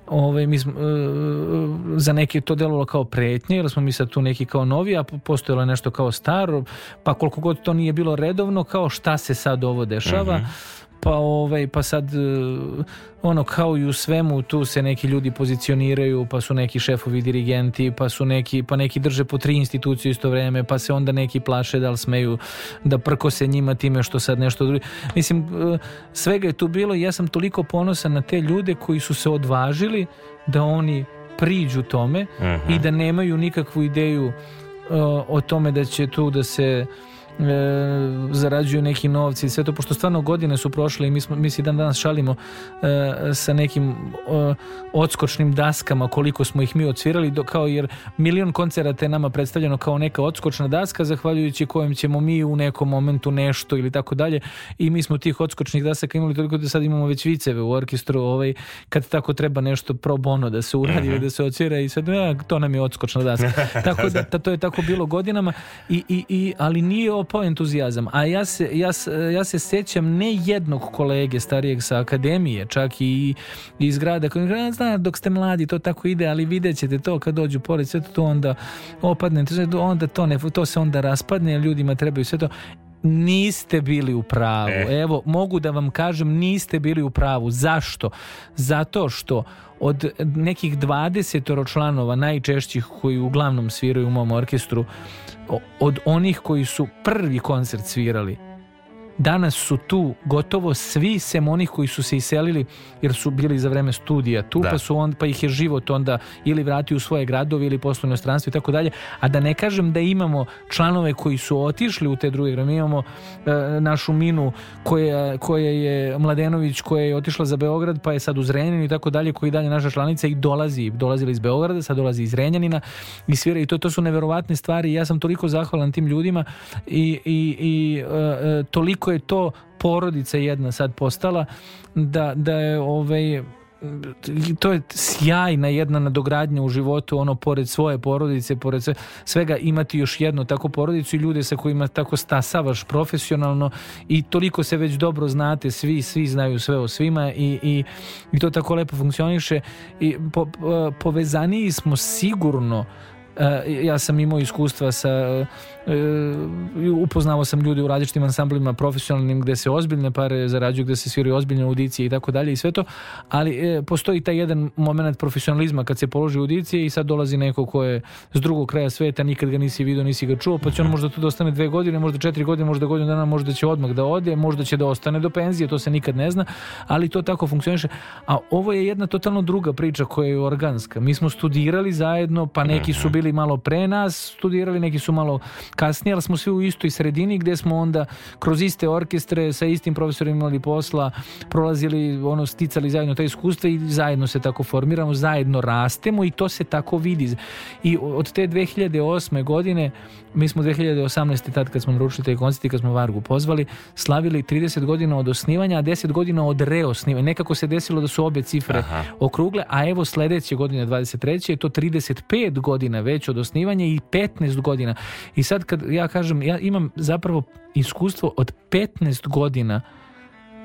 ovaj, mi smo, e, za neke to delovalo kao pretnje jer smo mi sad tu neki kao novi a postojalo je nešto kao staro pa koliko god to nije bilo redovno kao šta se sad ovo dešava pa ovaj pa sad e, ono kao i u svemu tu se neki ljudi pozicioniraju pa su neki šefovi dirigenti pa su neki pa neki drže po tri institucije isto vreme pa se onda neki plaše da li smeju da prkose njima time što sad nešto drugo mislim e, svega je tu bilo i ja sam toliko ponosan na te ljude koji su se odvažili da oni priđu tome Mhm. i da nemaju nikakvu ideju e, o tome da će tu da se e, zarađuju neki novci i sve to, pošto stvarno godine su prošle i mi, smo, mi se dan danas šalimo e, sa nekim e, odskočnim daskama koliko smo ih mi odsvirali, do, kao jer milion koncerata je nama predstavljeno kao neka odskočna daska zahvaljujući kojem ćemo mi u nekom momentu nešto ili tako dalje. I mi smo tih odskočnih dasaka imali toliko da sad imamo već viceve u orkestru ovaj, kad tako treba nešto pro bono da se uradi ili da se odsvira i sve, ja, to nam je odskočna daska. (laughs) tako da, ta- to je tako bilo godinama i, i, i, ali nije propao entuzijazam. A ja se, ja, ja se sjećam ne jednog kolege starijeg sa akademije, čak i iz grada, koji "A, zna, dok ste mladi, to tako ide, ali vidjet ćete to kad dođu pored, sve to onda opadne, onda to, ne, to se onda raspadne, ljudima trebaju sve to. Niste bili u pravu. E. Evo, mogu da vam kažem, niste bili u pravu. Zašto? Zato što od nekih 20 članova najčešćih koji uglavnom sviraju u mom orkestru, od onih koji su prvi koncert svirali, danas su tu gotovo svi sem onih koji su se iselili jer su bili za vreme studija tu Da. pa su on pa ih je život onda ili vratio u svoje gradove ili poslu u inostranstvu i tako dalje a da ne kažem da imamo članove koji su otišli u te druge grade. mi imamo e, našu Minu koja, koja je Mladenović koja je otišla za Beograd pa je sad u Zrenjaninu i tako dalje koji je dalje naša članica i dolazi dolazila iz Beograda sad dolazi iz Zrenjanina i svira i to, to su neverovatne stvari ja sam toliko zahvalan tim ljudima i, i, i e, e, toliko je to porodica jedna sad postala da, da je ovaj to je sjajna jedna nadogradnja u životu ono pored svoje porodice pored sve, svega imati još jednu takvu porodicu i ljude sa kojima tako stasavaš profesionalno i toliko se već dobro znate svi svi znaju sve o svima i, i, i to tako lepo funkcioniše i po, po- povezaniji smo sigurno E, ja sam imao iskustva sa e, upoznao sam ljude u različitim ansamblima profesionalnim gde se ozbiljne pare zarađuju, gde se sviraju ozbiljne audicije i tako dalje i sve to, ali postoji taj jedan moment profesionalizma kad se položi audicije i sad dolazi neko ko je s drugog kraja sveta, nikad ga nisi vidio, nisi ga čuo, pa će on možda tu da ostane dve godine, možda četiri godine, možda godinu dana, možda će odmah da ode, možda će da ostane do penzije, to se nikad ne zna, ali to tako funkcioniše. A ovo je jedna totalno druga priča koja je organska. Mi smo studirali zajedno, pa neki su bili malo pre nas studirali, neki su malo kasnije, ali smo svi u istoj sredini gde smo onda kroz iste orkestre sa istim profesorima imali posla, prolazili, ono, sticali zajedno ta iskustva i zajedno se tako formiramo, zajedno rastemo i to se tako vidi. I od te 2008. godine, mi smo 2018. tad kad smo naručili taj koncert i kad smo Vargu pozvali, slavili 30 godina od osnivanja, a 10 godina od reosnivanja. Nekako se desilo da su obe cifre Aha. okrugle, a evo sledeće godine 23. je to 35 godina već od osnivanja i 15 godina. I sad kad ja kažem, ja imam zapravo iskustvo od 15 godina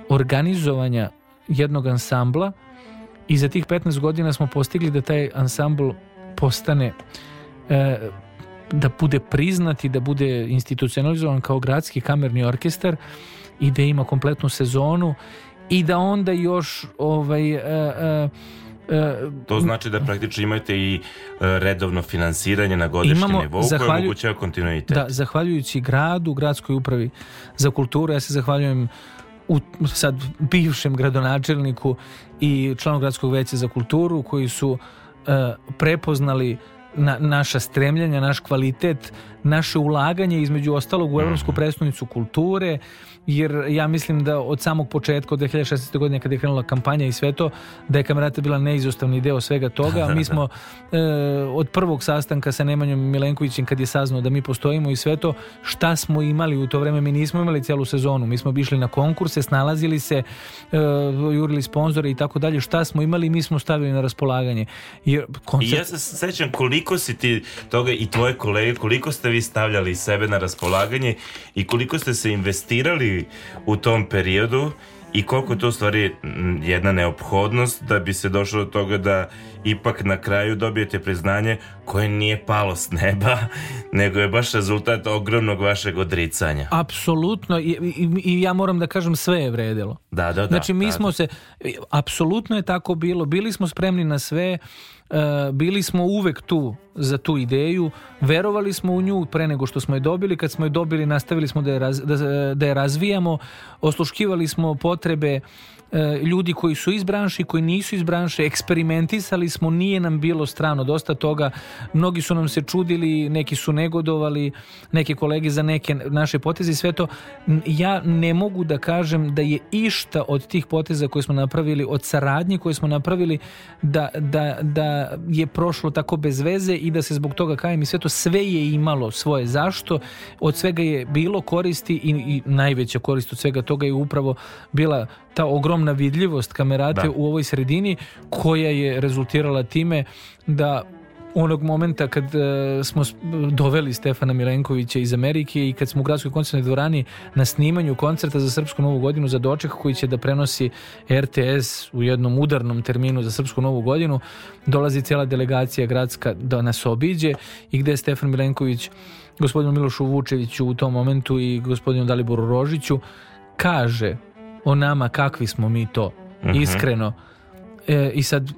organizovanja jednog ansambla i za tih 15 godina smo postigli da taj ansambl postane e, da bude priznat i da bude institucionalizovan kao gradski kamerni orkestar i da ima kompletnu sezonu i da onda još ovaj e, e, To znači da praktično imate i e, redovno finansiranje na godišnjem Imamo, nivou koje omogućava kontinuitet. Da, zahvaljujući gradu, gradskoj upravi za kulturu, ja se zahvaljujem u, sad bivšem gradonačelniku i članu gradskog veća za kulturu koji su e, prepoznali na, naša stremljanja, naš kvalitet, naše ulaganje između ostalog u Evropsku predstavnicu kulture, jer ja mislim da od samog početka od 2016. godine kada je krenula kampanja i sve to, da je kamerata bila neizostavni deo svega toga. (laughs) Mi smo e, od prvog sastanka sa Nemanjom Milenkovićem kad je saznao da mi postojimo i sve to, šta smo imali u to vreme, mi nismo imali celu sezonu, mi smo išli na konkurse, snalazili se, e, jurili sponzore i tako dalje, šta smo imali, mi smo stavili na raspolaganje. Jer I koncert, ja se sećam koliko si ti toga i tvoje kolege, koliko ste vi stavljali sebe na raspolaganje i koliko ste se investirali u tom periodu i koliko je to u stvari jedna neophodnost da bi se došlo do toga da ipak na kraju dobijete priznanje koje nije palo s neba, (laughs) nego je baš rezultat ogromnog vašeg odricanja. apsolutno, i, i, i ja moram da kažem sve je vredilo. Da, da, da. Znači mi da, smo se, apsolutno je tako bilo, bili smo spremni na sve, bili smo uvek tu za tu ideju, verovali smo u nju pre nego što smo je dobili, kad smo je dobili nastavili smo da je, raz- da, da je razvijamo, osluškivali smo potrebe ljudi koji su iz branše i koji nisu iz branše, eksperimentisali smo, nije nam bilo strano. Dosta toga, mnogi su nam se čudili, neki su negodovali, neke kolege za neke naše poteze i sve to. Ja ne mogu da kažem da je išta od tih poteza koje smo napravili, od saradnje koje smo napravili, da, da, da je prošlo tako bez veze i da se zbog toga kajem i sve to, sve je imalo svoje zašto, od svega je bilo koristi i, i najveća korist od svega toga je upravo bila ta ogromna vidljivost kamerate Da. u ovoj sredini koja je rezultirala time da onog momenta kad e, smo doveli Stefana Milenkovića iz Amerike i kad smo u gradskoj koncertnoj dvorani na snimanju koncerta za Srpsku novu godinu za doček koji će da prenosi RTS u jednom udarnom terminu za Srpsku novu godinu dolazi cijela delegacija gradska da nas obiđe i gde je Stefan Milenković gospodinu Milošu Vučeviću u tom momentu i gospodinu Daliboru Rožiću kaže o nama kakvi smo mi to iskreno. E, I sad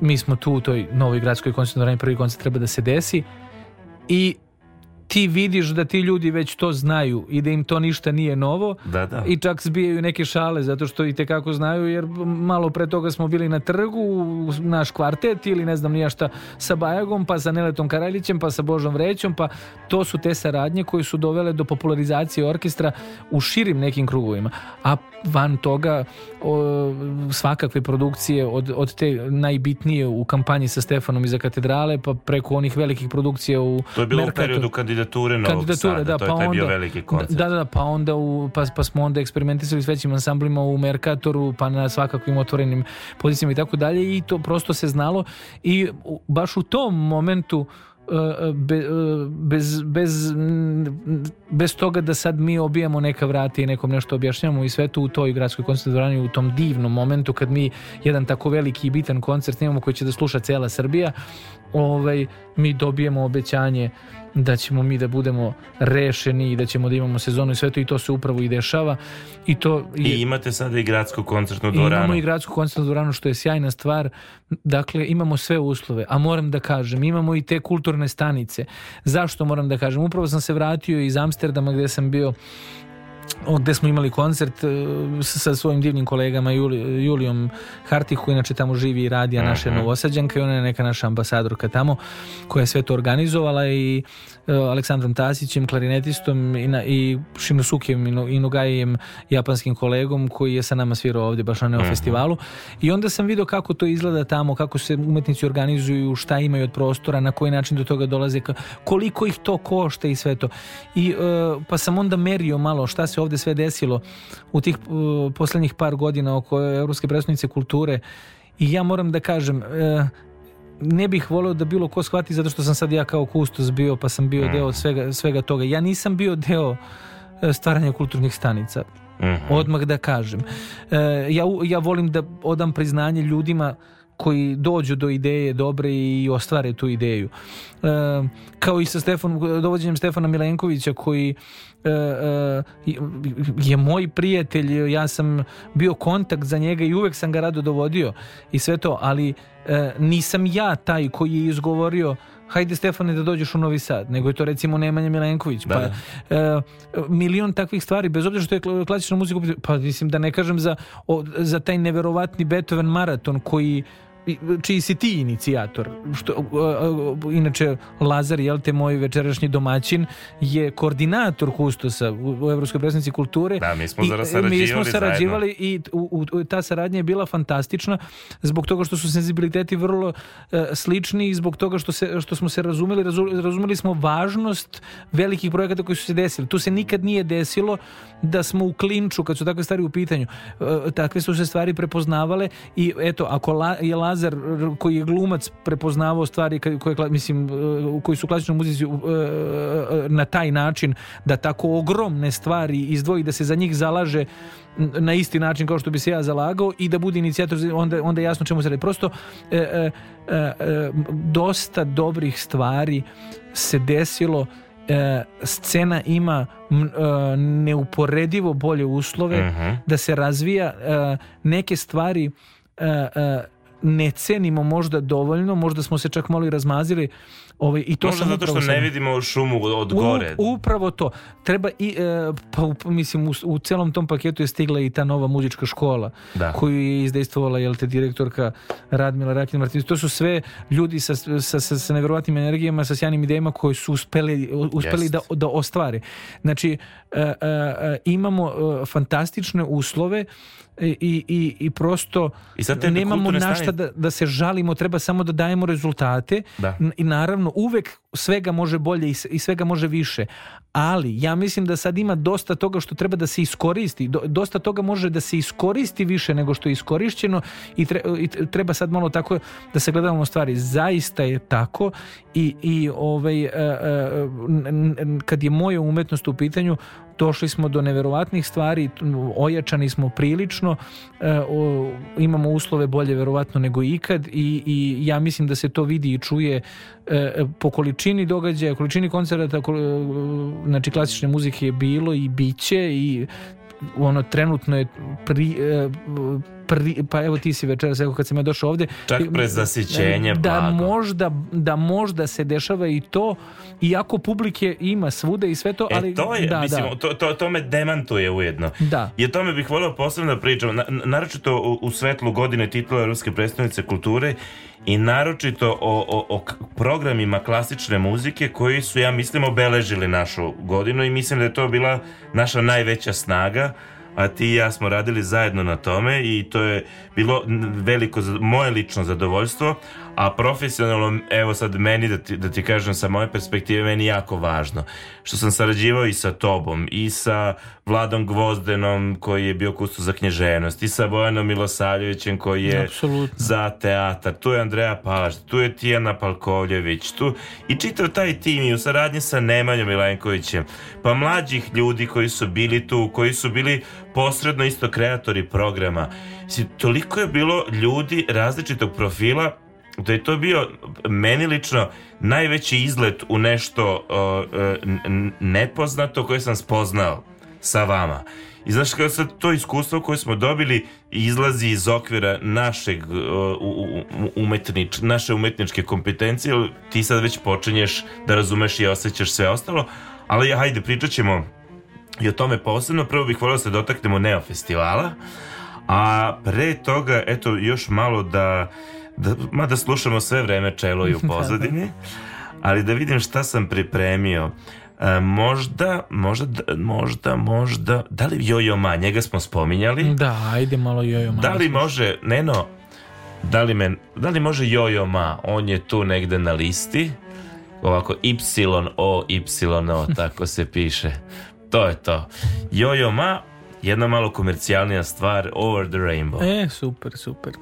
mi smo tu u toj novoj gradskoj koncertnoj dvorani, prvi koncert treba da se desi i ti vidiš da ti ljudi već to znaju i da im to ništa nije novo Da, da. i čak zbijaju neke šale zato što i tekako znaju jer malo pre toga smo bili na trgu naš kvartet ili ne znam nija šta sa Bajagom pa sa Neletom Karaljićem pa sa Božom Vrećom pa to su te saradnje koje su dovele do popularizacije orkestra u širim nekim krugovima a van toga o, svakakve produkcije od, od te najbitnije u kampanji sa Stefanom iza katedrale pa preko onih velikih produkcija u To je bilo u Mercatu. periodu kandidature Novog Kandidature, Sada, da, to je pa taj bio onda- veliki koncert. Da, da, da, pa onda u, pa, pa smo onda eksperimentisali s većim ansamblima u Merkatoru, pa na svakakvim otvorenim pozicijama i tako dalje i to prosto se znalo i baš u tom momentu e, be- e, bez, bez, bez toga da sad mi obijamo neka vrata i nekom nešto objašnjamo i sve to u toj gradskoj koncertnoj dvorani u tom divnom momentu kad mi jedan tako veliki i bitan koncert imamo koji će da sluša cela Srbija ovaj, mi dobijemo obećanje da ćemo mi da budemo rešeni i da ćemo da imamo sezonu i sve to i to se upravo i dešava i to je, I imate sada i gradsku koncertnu dvoranu. imamo i gradsku koncertnu dvoranu što je sjajna stvar. Dakle, imamo sve uslove, a moram da kažem, imamo i te kulturne stanice. Zašto moram da kažem? Upravo sam se vratio iz Amsterdama gde sam bio gde smo imali koncert e, sa, svojim divnim kolegama Juli, Julijom Hartih koji inače tamo živi i radi, a naša je novosađanka i ona je neka naša ambasadorka tamo koja je sve to organizovala i Aleksandrom Tasićem, klarinetistom i, na, i Shinosukejem Ino- Inogajem, japanskim kolegom koji je sa nama svirao ovdje baš na Neo festivalu i onda sam vidio kako to izgleda tamo, kako se umetnici organizuju, šta imaju od prostora, na koji način do toga dolaze, koliko ih to košta i sve to. I, e, pa sam onda merio malo šta se ovdje sve desilo u tih e, poslednjih par godina oko Evropske predstavnice kulture. I ja moram da kažem e, ne bih voleo da bilo ko shvati zato što sam sad ja kao kustos bio pa sam bio deo svega, svega toga. Ja nisam bio deo e, stvaranja kulturnih stanica. Mhm. Odmah da kažem. E, ja, ja volim da odam priznanje ljudima koji dođu do ideje dobre i ostvare tu ideju. E, kao i sa Stefan, dovođenjem Stefana Milenkovića koji je moj prijatelj, ja sam bio kontakt za njega i uvek sam ga rado dovodio i sve to, ali e, nisam ja taj koji je izgovorio hajde Stefane da dođeš u Novi Sad, nego je to recimo Nemanja Milenković. Da, pa, e, milion takvih stvari, bez obzira što je kla- klasična muzika, pa mislim da ne kažem za, o, za taj neverovatni Beethoven maraton koji čiji si ti inicijator? Što, inače Lazar jel te moj večerašnji domaćin je koordinator kustosa u, Evropskoj predstavnici kulture. Da, mi smo I, mi sarađivali smo sarađivali i u, u, ta saradnja je bila fantastična zbog toga što su senzibiliteti vrlo uh, slični i zbog toga što, se, što smo se razumeli razu- razumeli smo važnost velikih projekata koji su se desili. Tu se nikad nije desilo da smo u klinču kad su takve stvari u pitanju. Uh, takve su se stvari prepoznavale i eto ako La, je Lazar r- koji je glumac prepoznavao stvari koje mislim uh, koji su klasičnoj muzici uh, uh, na taj način da tako ogromne stvari izdvoji da se za njih zalaže na isti način kao što bi se ja zalagao i da bude inicijator onda onda je jasno čemu se radi prosto e, e, e, e, dosta dobrih stvari se desilo e, scena ima m, e, neuporedivo bolje uslove Mhm. da se razvija e, neke stvari e, e, ne cenimo možda dovoljno možda smo se čak malo i razmazili ovaj, i to Možda sam zato što ne sad- vidimo šumu od u- gore. upravo to. Treba i, e, pa u- mislim, u, u celom tom paketu je stigla i ta nova muzička škola Da. koju je izdejstvovala, jel te, direktorka Radmila Rakin Martinić. To su sve ljudi sa, sa, sa, sa nevjerovatnim energijama, sa sjajnim idejama koji su uspeli, uspeli Jest. da, da ostvare. Znači, imamo e, fantastične uslove i, i, i, prosto I sad nemamo na šta da, da se žalimo, treba samo da dajemo rezultate Da. I naravno uvek svega može bolje i, svega može više. Ali ja mislim da sad ima dosta toga što treba da se iskoristi. Do- dosta toga može da se iskoristi više nego što je iskorišćeno i, treba sad malo tako da se gledamo stvari. Zaista je tako i, i ovaj, e, e, kad je moja umetnost u pitanju, došli smo do neverovatnih stvari, ojačani smo prilično, e, o, imamo uslove bolje verovatno nego ikad i, i ja mislim da se to vidi i čuje e, po količini događaja, količini koncerata, kol- znači klasične muzike je bilo i biće i ono trenutno je pri, e, pri, pa evo ti si večeras rekao kad sam ja došao ovde Čak pred zasićenje, da blago. možda da možda se dešava i to iako publike ima svuda i sve to ali e, to je, da, mislim, da. To, to, to me demantuje ujedno. Da. I o tome bih volio posebno da pričam, na, naročito u, u svetlu godine titula Ruske predstavnice kulture i naročito o, o, o programima klasične muzike koji su, ja mislim, obeležili našu godinu i mislim da je to bila naša najveća snaga a ti i ja smo radili zajedno na tome i to je bilo veliko moje lično zadovoljstvo, a profesionalno, evo sad meni da ti, da ti kažem sa moje perspektive, meni jako važno. Što sam sarađivao i sa tobom, i sa Vladom Gvozdenom koji je bio kustu za knježevnost, i sa Bojanom Milosavljevićem koji je Apsolutno. za teatar, tu je Andreja Palaš, tu je Tijana Palkovljević, tu i čitav taj tim i u saradnji sa Nemanjom Milenkovićem, pa mlađih ljudi koji su bili tu, koji su bili posredno isto kreatori programa. Toliko je bilo ljudi različitog profila da je to bio meni lično najveći izlet u nešto uh, uh, nepoznato koje sam spoznao sa vama. I znaš kako sad to iskustvo koje smo dobili izlazi iz okvira našeg uh, umetnič, naše umetničke kompetencije, ti sad već počinješ da razumeš i osjećaš sve ostalo, ali hajde pričat ćemo i o tome posebno. Prvo bih volio da se dotaknemo Neo festivala, a pre toga, eto, još malo da, da mada slušamo sve vreme čelo i u (laughs) pozadini, ali da vidim šta sam pripremio. E, možda, možda, možda, možda, da li Jojo Ma, njega smo spominjali? Da, ajde malo jojo malo. Da li može, Neno, da li, men, da li može Jojo Ma, on je tu negde na listi, ovako Y-O, Y-O, tako se (laughs) piše. To je to. Jojo Ma, jedna malo komercijalnija stvar, Over the Rainbow. E, super, super.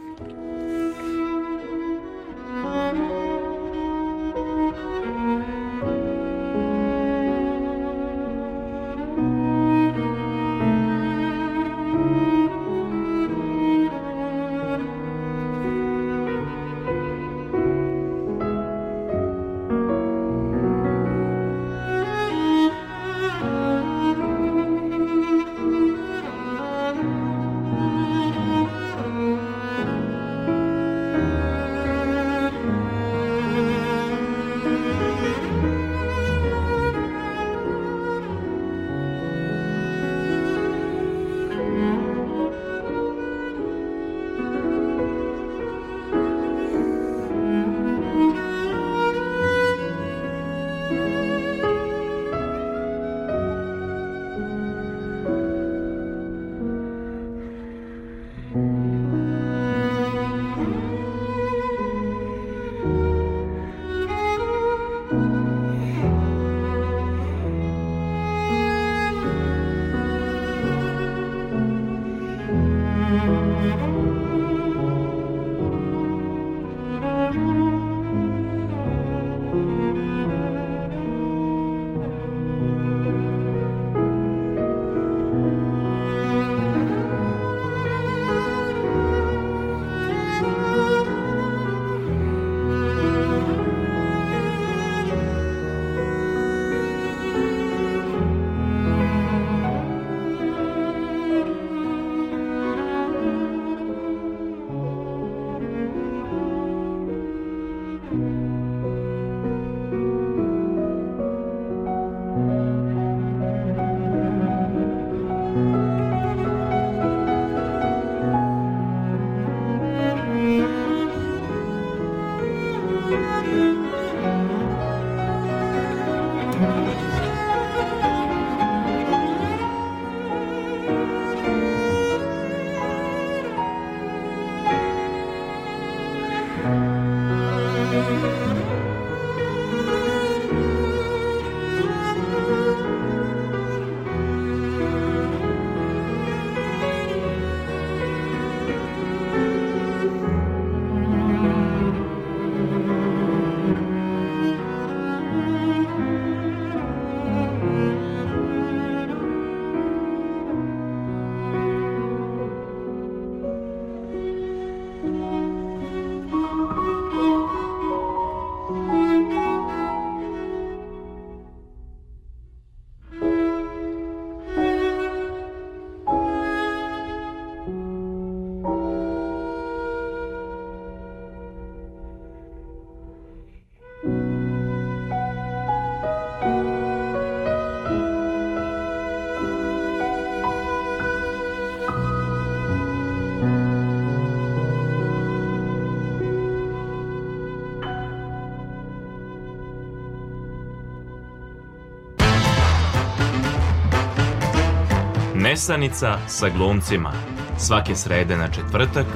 Nesanica sa glumcima. Svake srede na četvrtak.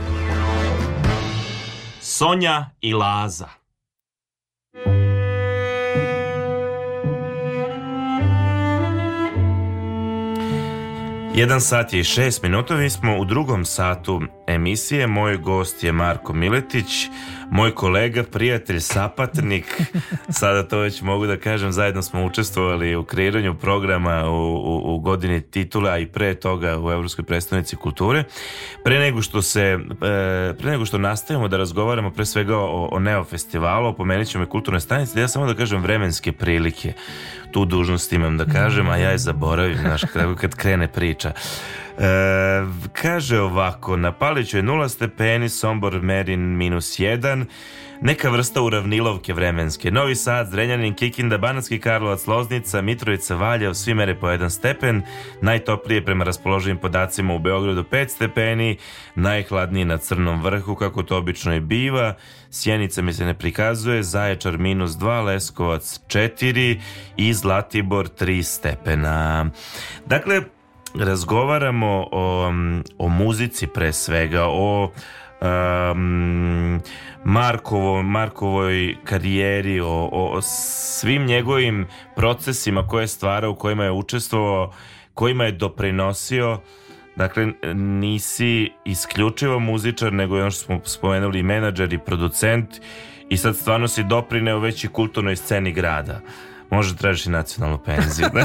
Sonja i Laza. Jedan sat je i šest minuta, mi smo u drugom satu emisije. Moj gost je Marko Miletić, moj kolega, prijatelj, sapatnik. (laughs) Sada to već mogu da kažem, zajedno smo učestvovali u kreiranju programa u, u, u godini titula, a i pre toga u Evropskoj predstavnici kulture. Pre nego što se, e, pre nego što nastavimo da razgovaramo pre svega o, o Neo festivalu, pomenit ću me kulturne stanice, da ja samo da kažem vremenske prilike tu dužnost imam da kažem, a ja je zaboravim, znaš, (laughs) kad, krene priča. E, kaže ovako, na Paliću je 0 stepeni, Sombor Merin minus 1, neka vrsta uravnilovke vremenske. Novi Sad, Zrenjanin, Kikinda, Banatski Karlovac, Loznica, Mitrovica, Valjev, svi mere po jedan stepen, najtoplije prema raspoloživim podacima u Beogradu 5 stepeni, najhladniji na Crnom vrhu, kako to obično i biva, Sjenica mi se ne prikazuje, Zaječar minus 2, Leskovac 4 i Zlatibor 3 stepena. Dakle, razgovaramo o, o muzici pre svega, o um, Markovo, Markovoj karijeri, o, o svim njegovim procesima koje je stvarao, u kojima je učestvovao, kojima je doprinosio Dakle, nisi isključivo muzičar, nego je ono što smo spomenuli menadžer i producent i sad stvarno si doprineo već i kulturnoj sceni grada. Može tražiš i nacionalnu penziju. (laughs)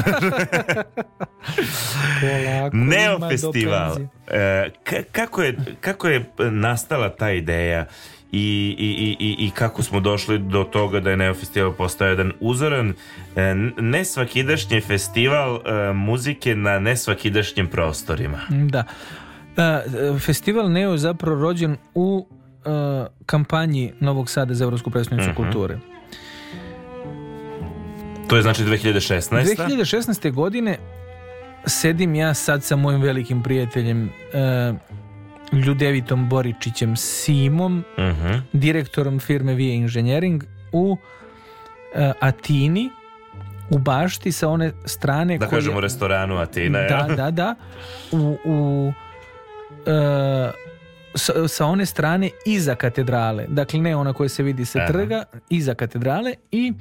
Polako, Neo ima do festival. penzije. E, ka- kako, je, kako je nastala ta ideja i, i, i, i kako smo došli do toga da je Neo festival postao jedan uzoran e, nesvakidašnji festival e, muzike na nesvakidašnjim prostorima. Da. Festival Neo je zapravo rođen u kampanji Novog Sada za Evropsku predstavnicu Mhm. kulture. To je znači 2016. 2016. godine sedim ja sad sa mojim velikim prijateljem e, Ljudevitom Boričićem Simom, Mhm. direktorom firme Via Engineering u e, Atini u bašti sa one strane Da koje- kažemo u restoranu Atina. da, da, da u, u sa, sa one strane iza katedrale dakle ne ona koja se vidi sa Aha. trga iza katedrale i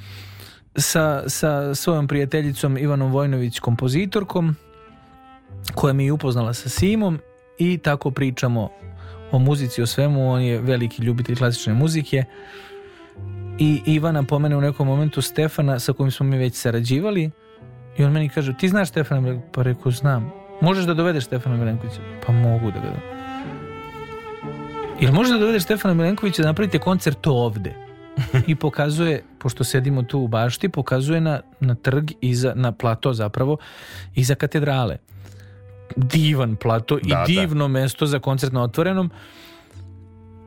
sa, sa svojom prijateljicom Ivanom Vojnović kompozitorkom koja mi je upoznala sa Simom i tako pričamo o muzici, o svemu on je veliki ljubitelj klasične muzike i Ivana pomene u nekom momentu Stefana sa kojim smo mi već sarađivali i on meni kaže, ti znaš Stefana? Pa rekao, znam. Možeš da dovedeš Stefana Milenkovića? Pa mogu da ga dovedem. Jel možeš da dovedeš Stefana Milenkovića da napravite koncert ovde? (laughs) I pokazuje, pošto sedimo tu u bašti, pokazuje na, na trg, iza, na plato zapravo, iza katedrale. Divan plato Da, i da. divno mesto za koncert na otvorenom.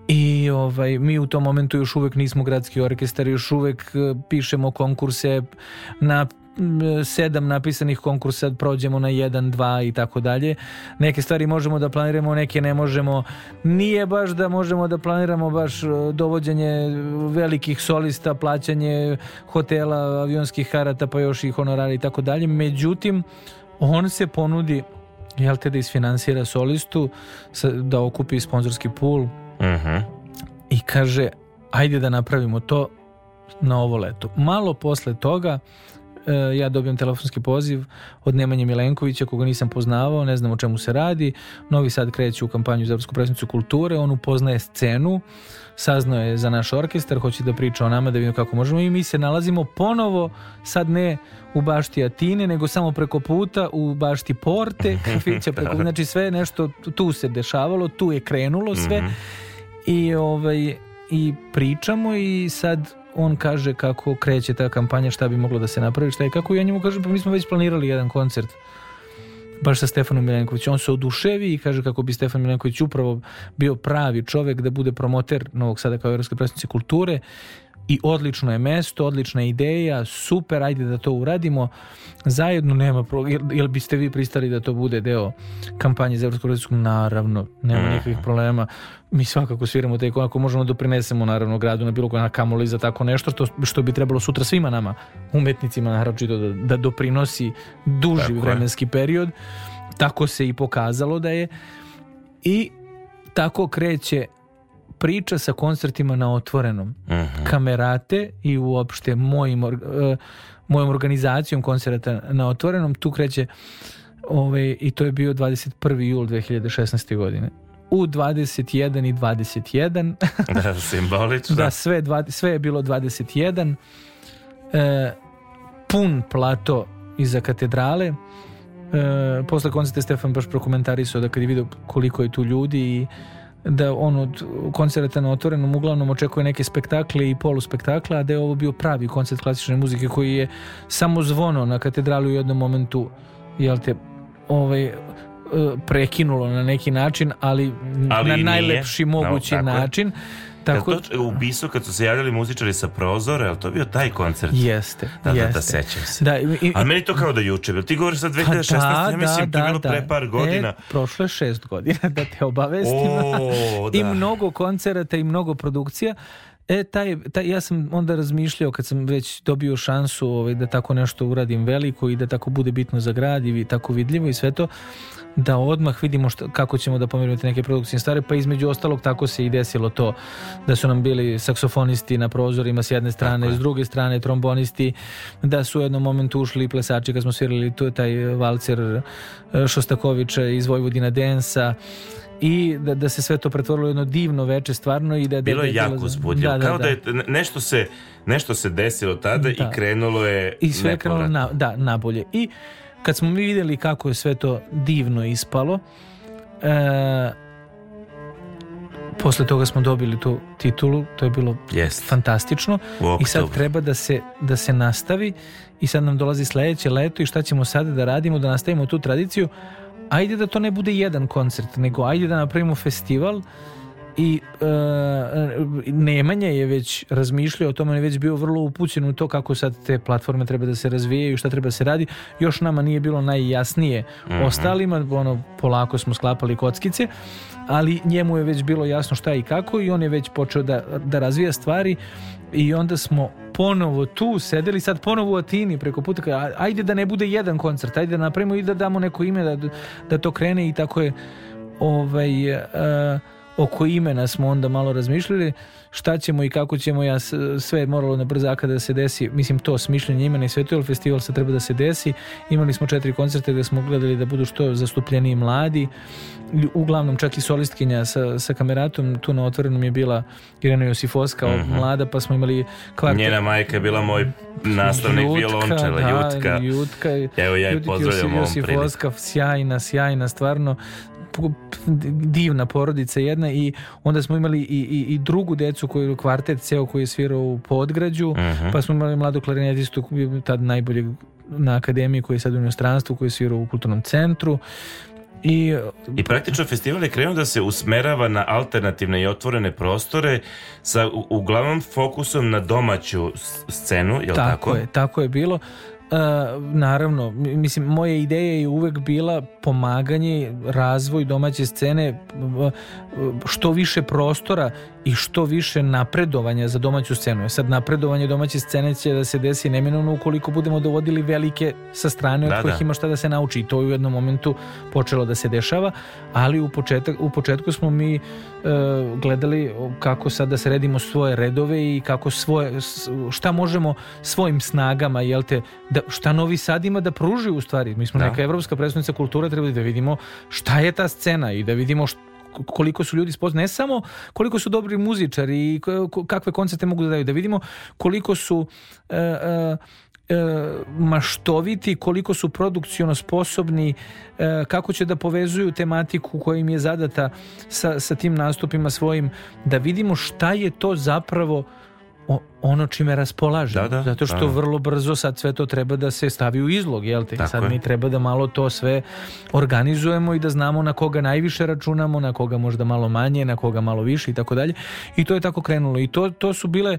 I ovaj, mi u tom momentu još uvek nismo gradski orkestar, još uvek e, pišemo konkurse na sedam napisanih konkursa prođemo na jedan, dva i tako dalje. Neke stvari možemo da planiramo, neke ne možemo. Nije baš da možemo da planiramo baš e, dovođenje velikih solista, plaćanje hotela, avionskih karata, pa još i honorari i tako dalje. Međutim, on se ponudi jel te da isfinansira solistu da okupi sponzorski pool Mhm. i kaže ajde da napravimo to na ovo leto. Malo posle toga ja dobijem telefonski poziv od Nemanje Milenkovića koga nisam poznavao, ne znam o čemu se radi. Novi Sad kreće u kampanju za Evropsku predstavnicu kulture, on upoznaje scenu, saznao je za naš orkestar, hoće da priča o nama, da vidimo kako možemo. I mi se nalazimo ponovo, sad ne u bašti Atine, nego samo preko puta u bašti Porte, (laughs) kafića preko, znači sve nešto tu se dešavalo, tu je krenulo sve. I ovaj i pričamo i sad on kaže kako kreće ta kampanja, šta bi moglo da se napravi, šta je kako ja njemu kažem pa mi smo već planirali jedan koncert baš sa Stefanom Milenkovićem. On se oduševi i kaže kako bi Stefan Milenković upravo bio pravi čovek da bude promoter Novog Sada kao Evropske predstavnice kulture i odlično je mesto, odlična je ideja, super, ajde da to uradimo. Zajedno nema pro... jel, jel biste vi pristali da to bude deo kampanje za Evropsku predstavnicu? Naravno, nema nikakvih problema. Mi svakako sviramo te ako možemo doprinesemo naravno gradu na bilo koja na kamoli za tako nešto što, što bi trebalo sutra svima nama umetnicima naročito da, da doprinosi duži Tako je. vremenski period tako se i pokazalo da je i tako kreće priča sa koncertima na otvorenom. Mhm. Kamerate i uopšte mojim, e, mojom organizacijom koncerta na otvorenom, tu kreće ovaj, i to je bio 21. jul 2016. godine. U 21 i 21 (laughs) Da, simbolično. da, sve, dva, sve je bilo 21. E, pun plato iza katedrale. E, posle koncerta Stefan baš prokomentarisao da kad je vidio koliko je tu ljudi i da on od koncerta na otvorenom uglavnom očekuje neke spektakle i poluspektakle, a da je ovo bio pravi koncert klasične muzike koji je samo zvono na katedralu u jednom momentu jel te, ovaj, e, prekinulo na neki način, ali, Ali na i nije. najlepši mogući No, tako je. Kad Tako, to, u Bisu kad su se javljali muzičari sa prozora, je to bio taj koncert? Jeste, Da, da, jeste. da, sećam se. Da, i, i- A meni to kao da juče, ti govoriš sa Pa 2016, ja mislim to je bilo pre par godina. E, prošlo je šest godina, da te obavestim. O, (laughs) I da. mnogo koncerata i mnogo produkcija. E, taj, taj, ja sam onda razmišljao kad sam već dobio šansu ovaj, da tako nešto uradim veliko i da tako bude bitno za grad i tako vidljivo i sve to, da odmah vidimo šta, kako ćemo da pomerimo neke produkcije stare, pa između ostalog tako se i desilo to da su nam bili saksofonisti na prozorima s jedne strane, s druge strane trombonisti, da su u jednom momentu ušli i plesači kad smo svirali tu taj valcer e, Šostakovića iz Vojvodina Densa i da, da se sve to pretvorilo jedno divno veče stvarno i da, da Bilo je da jako bilo- uzbudljivo. Da, da, Kao da. da je ne- nešto se, nešto se desilo tada Da. i krenulo je I sve je krenulo na, da, nabolje. I kad smo mi vidjeli kako je sve to divno ispalo, e, posle toga smo dobili tu titulu, to je bilo Jest. fantastično. I sad treba da se, da se nastavi i sad nam dolazi sledeće leto i šta ćemo sada da radimo, da nastavimo tu tradiciju. Ajde da to ne bude jedan koncert, nego ajde da napravimo festival i e, Nemanja je već razmišljao o tome, on je već bio vrlo upućen u to kako sad te platforme treba da se razvijaju, šta treba da se radi. Još nama nije bilo najjasnije ostalima, ono, polako smo sklapali kockice, ali njemu je već bilo jasno šta i kako i on je već počeo da, da razvija stvari i onda smo ponovo tu sedeli, sad ponovo u Atini preko puta, kao, "A- ajde da ne bude jedan koncert, ajde da napravimo i da damo neko ime da, da to krene i tako je ovaj, e, oko imena smo onda malo razmišljali šta ćemo i kako ćemo ja sve je moralo na brzaka da se desi mislim to smišljanje imena i sve to festival se treba da se desi imali smo četiri koncerte gde smo gledali da budu što zastupljeniji mladi uglavnom čak i solistkinja sa, sa kameratom tu na otvorenom je bila Irena Josifovska mlada pa smo imali kvart Njena majka je bila moj nastavnik Jutka, violončela, da, Jutka. Jutka. Evo ja je pozdravljam ovom Josif- prilikom. Josifovska, sjajna, sjajna, stvarno divna porodica jedna i onda smo imali i, i, i drugu decu koju kvartet ceo koji je svirao u Podgrađu Mhm. pa smo imali mladu klarinetistu koji je bio tad najbolji na akademiji koji je sad u inostranstvu koji je svirao u kulturnom centru i I praktično festival je krenuo da se usmerava na alternativne i otvorene prostore sa uglavnom fokusom na domaću scenu, je li tako? Tako je, tako je bilo. Naravno, mi- mislim, moja ideja je uvek bila pomaganje, razvoj domaće scene, što više prostora i što više napredovanja za domaću scenu. E Sad napredovanje domaće scene će da se desi neminovno ukoliko budemo dovodili velike sa strane od Da, kojih da. ima šta da se nauči i to je u jednom momentu počelo da se dešava, ali u, početak, u početku smo mi e, gledali kako sad da sredimo svoje redove i kako svoje, šta možemo svojim snagama, jel te, da, šta Novi Sad ima da pruži u stvari. Mi smo Da. neka evropska predstavnica kulture, treba da vidimo šta je ta scena i da vidimo št- koliko su ljudi sposobni, ne samo koliko su dobri muzičari i kakve koncerte mogu da daju, da vidimo koliko su e, e, e, maštoviti, koliko su produkciono sposobni, e, kako će da povezuju tematiku koja im je zadata sa, sa tim nastupima svojim, da vidimo šta je to zapravo ono čime raspolažemo. Da, da, Zato što da. vrlo brzo sad sve to treba da se stavi u izlog, jel te? Tako sad je. mi treba da malo to sve organizujemo i da znamo na koga najviše računamo, na koga možda malo manje, na koga malo više i tako dalje. I to je tako krenulo. I to, to su bile e,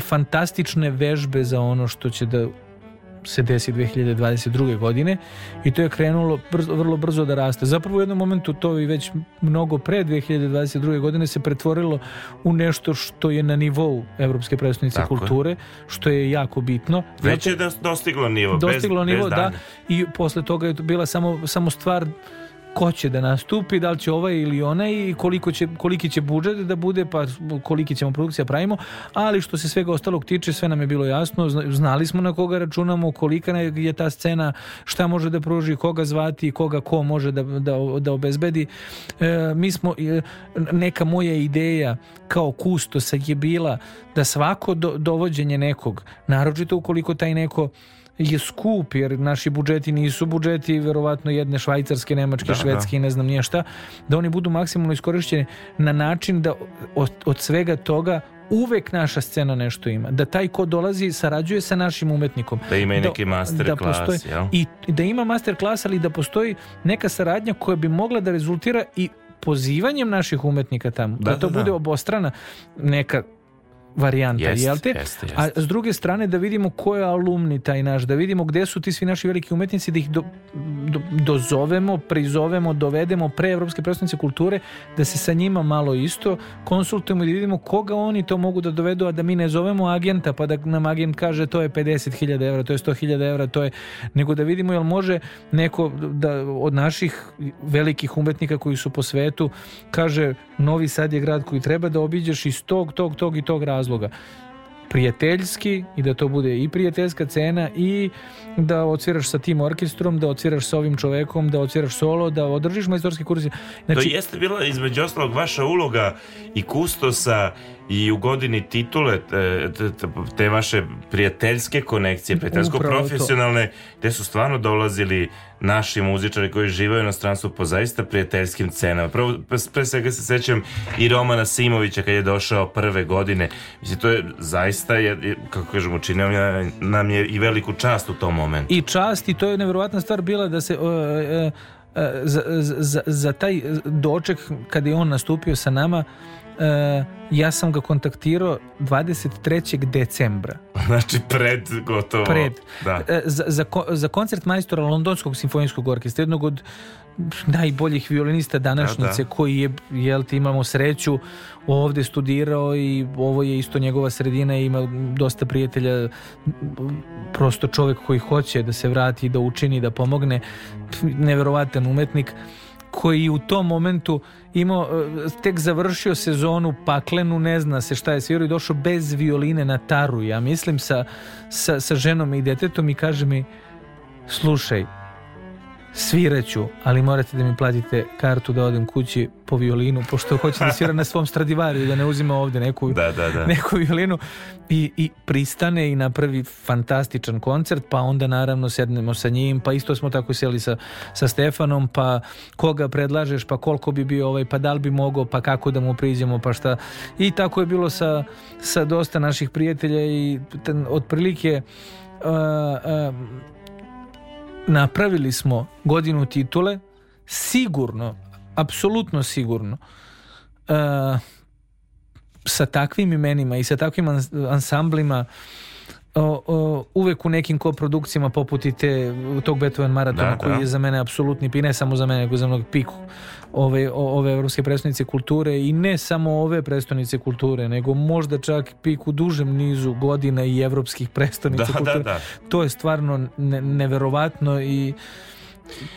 fantastične vežbe za ono što će da se desi 2022. godine i to je krenulo brzo, vrlo brzo da raste. Zapravo u jednom momentu to i već mnogo pre 2022. godine se pretvorilo u nešto što je na nivou Evropske predstavnice Tako je. kulture, što je jako bitno. Već je da- dostiglo nivo. dostiglo bez, nivo, bez da, i posle toga je bila samo, samo stvar ko će da nastupi, da li će ovaj ili onaj i koliko će, koliki će budžet da bude, pa koliki ćemo produkcija pravimo, ali što se svega ostalog tiče, sve nam je bilo jasno, zna- znali smo na koga računamo, kolika je ta scena, šta može da pruži, koga zvati, koga ko može da, da, da obezbedi. E, mi smo, e, neka moja ideja kao kustosa je bila da svako do, dovođenje nekog, naročito ukoliko taj neko je skup jer naši budžeti nisu budžeti verovatno jedne švajcarske, nemačke, Da, švedske i ne znam nije šta, da oni budu maksimalno iskorišćeni na način da od, od svega toga uvek naša scena nešto ima. Da taj ko dolazi sarađuje sa našim umetnikom. Da ima i neki master klas, postoji- jel? I da ima master klas, ali da postoji neka saradnja koja bi mogla da rezultira i pozivanjem naših umetnika tamo. Da, Da, to da, da. bude obostrana neka varijanta, Jeste, jel te? jeste, jeste. A s druge strane da vidimo ko je alumni taj naš, da vidimo gde su ti svi naši veliki umetnici, da ih do, do- dozovemo, prizovemo, dovedemo pre Evropske predstavnice kulture, da se sa njima malo isto konsultujemo i da vidimo koga oni to mogu da dovedu, a da mi ne zovemo agenta, pa da nam agent kaže to je 50.000 evra, to je 100.000 evra, to je, nego da vidimo jel može neko da, od naših velikih umetnika koji su po svetu kaže Novi Sad je grad koji treba da obiđeš iz tog, tog, tog i tog razloga prijateljski i da to bude i prijateljska cena i da odsviraš sa tim orkestrom, da odsviraš sa ovim čovekom, da odsviraš solo, da održiš majstorski kurs. Znači, to jeste bila između ostalog vaša uloga i kustosa i u godini titule te, te, te vaše prijateljske konekcije, prijateljsko Upravo to. profesionalne, gde su stvarno dolazili naši muzičari koji živaju na stranstvu po zaista prijateljskim cenama. Prvo, pre- pre svega se sećam i Romana Simovića kad je došao prve godine. Mislim, to je zaista, je, kako kažemo, učinio nam- je i veliku čast u tom momentu. i čast i to je nevjerovatna stvar bila da se e, e, e, za, za, za taj doček kad je on nastupio sa nama ja sam ga kontaktirao 23. decembra (laughs) Znači, pred gotovo... pred Da. E, za, za, za koncert majstora Londonskog simfonijskog orkestra jednog od najboljih violinista današnjice Da, da. koji je, jel ti imamo sreću ovde studirao i ovo je isto njegova sredina i ima dosta prijatelja prosto čovjek koji hoće da se vrati da učini, da pomogne neverovatan umetnik koji u tom momentu imao, e, tek završio sezonu paklenu, ne zna se šta je svirao i došao bez violine na taru, ja mislim sa, sa, sa ženom i detetom i kaže mi slušaj, sviraću, ali morate da mi platite kartu da odem kući po violinu, pošto hoće da svira na svom stradivariju, da ne uzima ovde neku, Da, da, da. neku violinu i, i pristane i napravi fantastičan koncert, pa onda naravno sednemo sa njim, pa isto smo tako sjeli sa, sa Stefanom, pa koga predlažeš, pa koliko bi bio ovaj, pa da li bi mogao, pa kako da mu priđemo, pa šta. I tako je bilo sa, sa dosta naših prijatelja i ten, otprilike uh, uh, napravili smo godinu titule sigurno, apsolutno sigurno uh, sa takvim imenima i sa takvim ans- ansamblima o, o, uvek u nekim koprodukcijama poput i te, tog Beethoven maratona Da, koji da. je za mene apsolutni pi ne samo za mene nego za mnog piku ove, ove evropske predstavnice kulture i ne samo ove predstavnice kulture nego možda čak pik u dužem nizu godina i evropskih predstavnica (laughs) Da, da, kulture da. to je stvarno ne, neverovatno i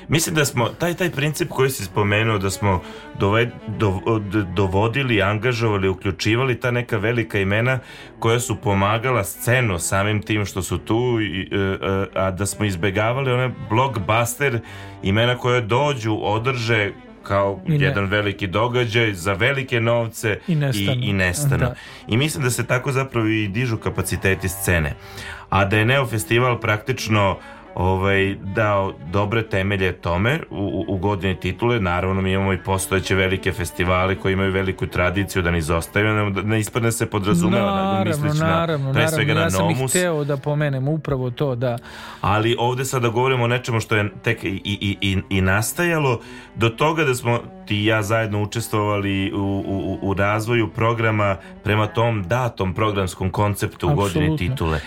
Mislim da smo, taj, taj princip koji si spomenuo, da smo doved, do- dovodili, angažovali, uključivali ta neka velika imena koja su pomagala scenu samim tim što su tu, i, e, e, a da smo izbegavali one blockbuster imena koje dođu, održe kao I ne- jedan veliki događaj za velike novce I nestanu. i, i nestanu. Da. I mislim da se tako zapravo i dižu kapaciteti scene. A da je Neo Festival praktično ovaj, dao dobre temelje tome u, u, godini titule. Naravno, mi imamo i postojeće velike festivale koji imaju veliku tradiciju da ne izostaju, ne, da ne ispadne se podrazumeva, nego naravno, misleći naravno, na, pre svega naravno, na ja sam ih Nomus. hteo da pomenem upravo to, da Ali ovde sada govorimo o nečemu što je tek i, i, i, i nastajalo do toga da smo ti i ja zajedno učestvovali u, u, u razvoju programa prema tom datom programskom konceptu u godini titule.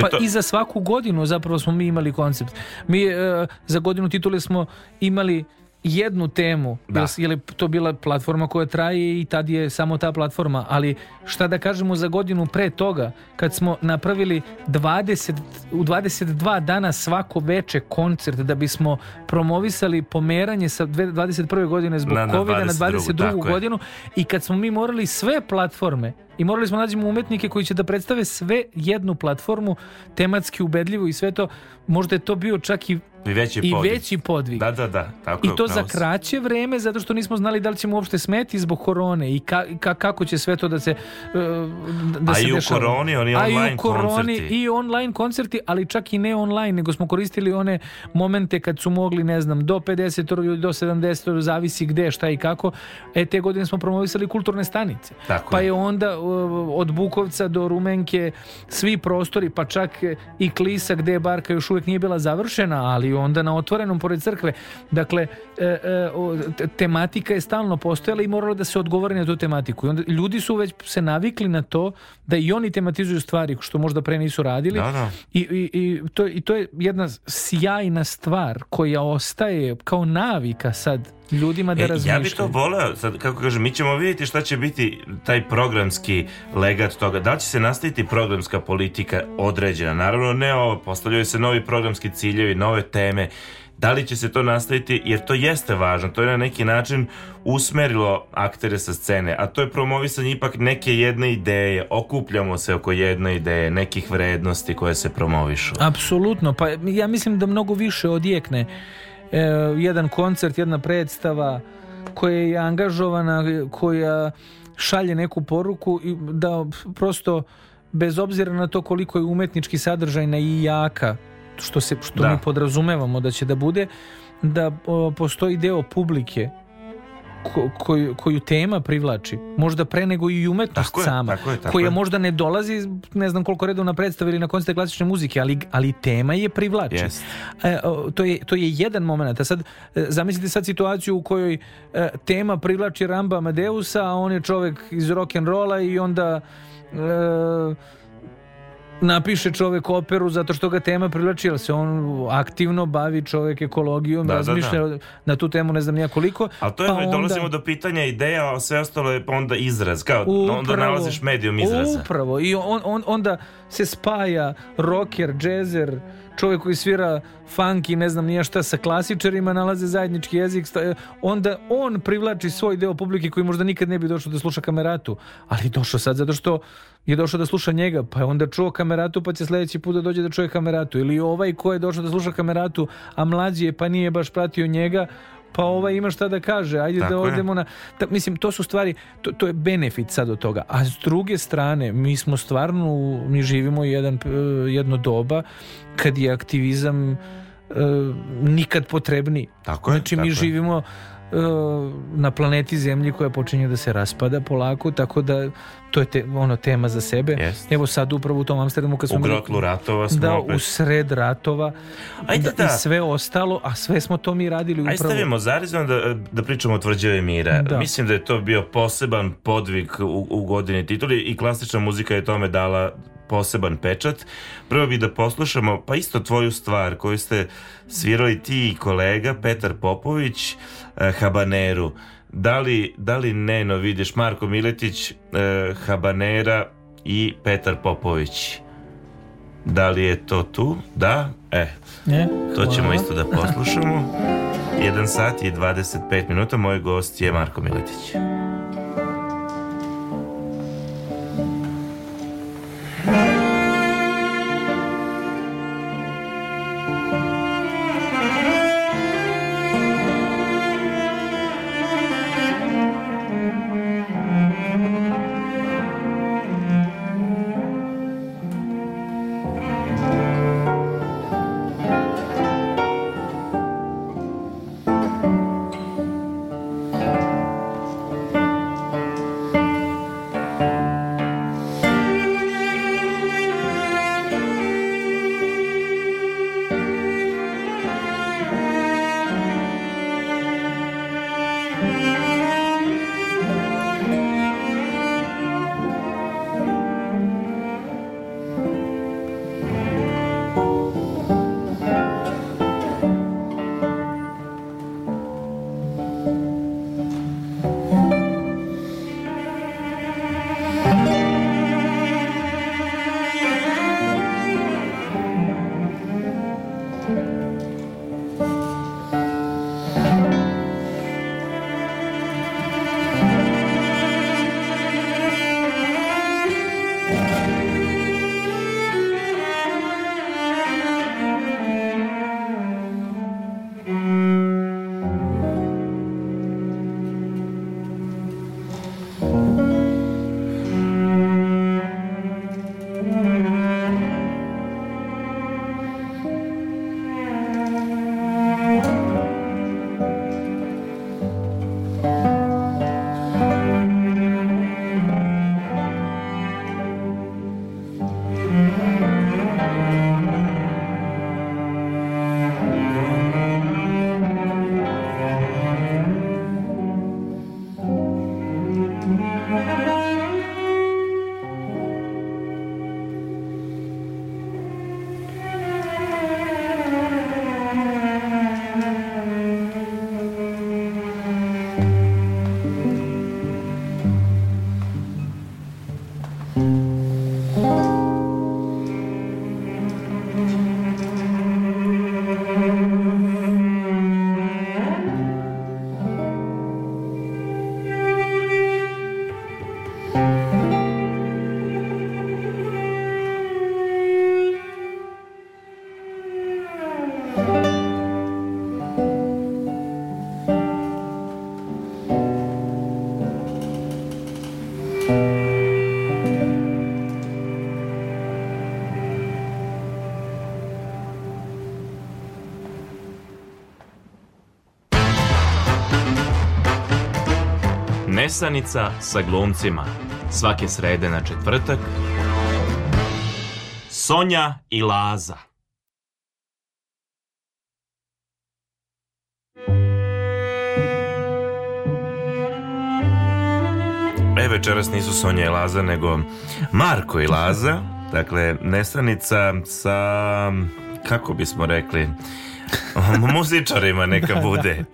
Pa to- i za svaku godinu zapravo smo mi imali koncept. Mi e, za godinu titule smo imali jednu temu, Da. jer, je to bila platforma koja traje i tad je samo ta platforma, ali šta da kažemo za godinu pre toga, kad smo napravili 20, u 22 dana svako veče koncert da bismo promovisali pomeranje sa dve- 21. godine zbog Na- na COVID-a na 22., 22. tako je. godinu i kad smo mi morali sve platforme i morali smo nađemo umetnike koji će da predstave sve jednu platformu tematski ubedljivo i sve to možda je to bio čak i, I veći i podvig. veći podvig. Da, da, da. Tako I to za kraće vreme zato što nismo znali da li ćemo uopšte smeti zbog korone i ka, ka- kako će sve to da se e, da A se i u dešava. koroni, oni A i online u koroni koncerti. i online koncerti, ali čak i ne online, nego smo koristili one momente kad su mogli, ne znam, do 50 ili do 70 zavisi gde, šta i kako. E, te godine smo promovisali kulturne stanice. Tako pa je. je onda uh, od Bukovca do Rumenke svi prostori, pa čak i Klisa gde je barka još uvijek nije bila završena, ali onda na otvorenom pored crkve. Dakle, e, e, tematika je stalno postojala i moralo da se odgovori na tu tematiku. I onda ljudi su već se navikli na to da i oni tematizuju stvari što možda pre nisu radili. Da, da. I, i, i, to, I to je jedna sjajna stvar koja ostaje kao navika sad ljudima da E, ja razmišljaju. bi to voleo, sad kako kažem, mi ćemo vidjeti šta će biti taj programski legat toga. Da li će se nastaviti programska politika određena? Naravno ne ovo, postavljaju se novi programski ciljevi, nove teme. Da li će se to nastaviti, jer to jeste važno, to je na neki način usmerilo aktere sa scene, a to je promovisanje ipak neke jedne ideje, okupljamo se oko jedne ideje, nekih vrednosti koje se promovišu. Apsolutno, pa ja mislim da mnogo više odjekne e, jedan koncert, jedna predstava koja je angažovana, koja šalje neku poruku i da prosto bez obzira na to koliko je umetnički sadržajna i jaka, što se što Da. mi podrazumevamo da će da bude, da o, postoji deo publike ko- koju, koju tema privlači. Možda pre nego i umetnost Tako je, sama. tako je, tako koja je. možda ne dolazi, ne znam koliko redovna predstava ili na koncerte klasične muzike, ali, ali tema je privlači. Jest. E, to, je, to je jedan moment. A sad, e, zamislite sad situaciju u kojoj e, tema privlači Ramba Amadeusa, a on je čovek iz rock'n'rolla i onda e, napiše čovek operu zato što ga tema privlači, jer se on aktivno bavi čovek ekologijom, Da, da, razmišlja na tu temu ne znam nija koliko. Ali to je, pa onda- dolazimo do pitanja ideja, a sve ostalo je onda izraz, kao onda Upravo. nalaziš medijum izraza. Upravo. I on, on, onda se spaja rocker, džezer, čovjek koji svira funk i ne znam nije šta sa klasičarima, nalaze zajednički jezik, onda on privlači svoj deo publike koji možda nikad ne bi došao da sluša kameratu, ali došao sad zato što je došao da sluša njega, pa je onda čuo kameratu, pa će sljedeći put da dođe da čuje kameratu. Ili ovaj ko je došao da sluša kameratu, a mlađi je pa nije baš pratio njega, pa ovaj ima šta da kaže, ajde Tako da je. odemo na... Ta, mislim, to su stvari, to, to je benefit sad od toga. A s druge strane, mi smo stvarno, mi živimo jedan, jedno doba kad je aktivizam e, nikad potrebniji. Tako je, Znači, tako mi je. živimo na planeti Zemlji koja počinje da se raspada polako, tako da to je te, ono tema za sebe. Jest. Evo sad upravo u tom Amsterdamu kad smo U grotlu ratova smo da, opet. u sred ratova Ajde da. i sve ostalo, a sve smo to mi radili upravo. stavimo zarizno da, da pričamo o tvrđavi mira. Da. Mislim da je to bio poseban podvig u, u godini tituli i klasična muzika je tome dala poseban pečat. Prvo bih da poslušamo pa isto tvoju stvar koju ste svirali ti i kolega Petar Popović, eh, Habaneru. Da li, da li Neno vidiš Marko Miletić, eh, Habanera i Petar Popović? Da li je to tu? Da? E, Ne? to ćemo isto da poslušamo. 1 sat i 25 minuta. Moj gost je Marko Miletić. Nesanica sa glumcima. Svake srede na četvrtak. Sonja i Laza. E, večeras nisu Sonja i Laza, nego Marko i Laza. Dakle, nestranica sa, kako bismo rekli, (laughs) muzičarima neka (laughs) bude.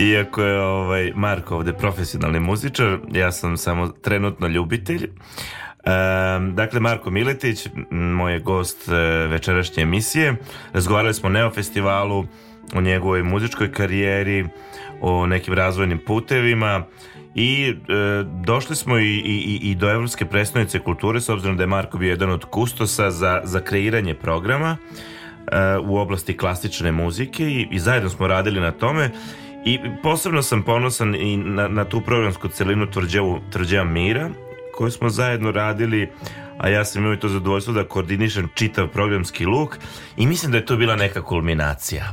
Iako je ovaj, Marko ovde profesionalni muzičar, ja sam samo trenutno ljubitelj. Um, dakle, Marko Miletić, moj je gost e, večerašnje emisije. Razgovarali smo o Neo festivalu, o njegovoj muzičkoj karijeri, o nekim razvojnim putevima i e, došli smo i, i, i do Evropske predstavnice kulture s obzirom da je Marko bio jedan od kustosa za, za kreiranje programa e, u oblasti klasične muzike i, i zajedno smo radili na tome i posebno sam ponosan i na, na tu programsku celinu tvrđevu, tvrđeva Mira koju smo zajedno radili a ja sam imao i to zadovoljstvo da koordinišem čitav programski luk i mislim da je to bila neka kulminacija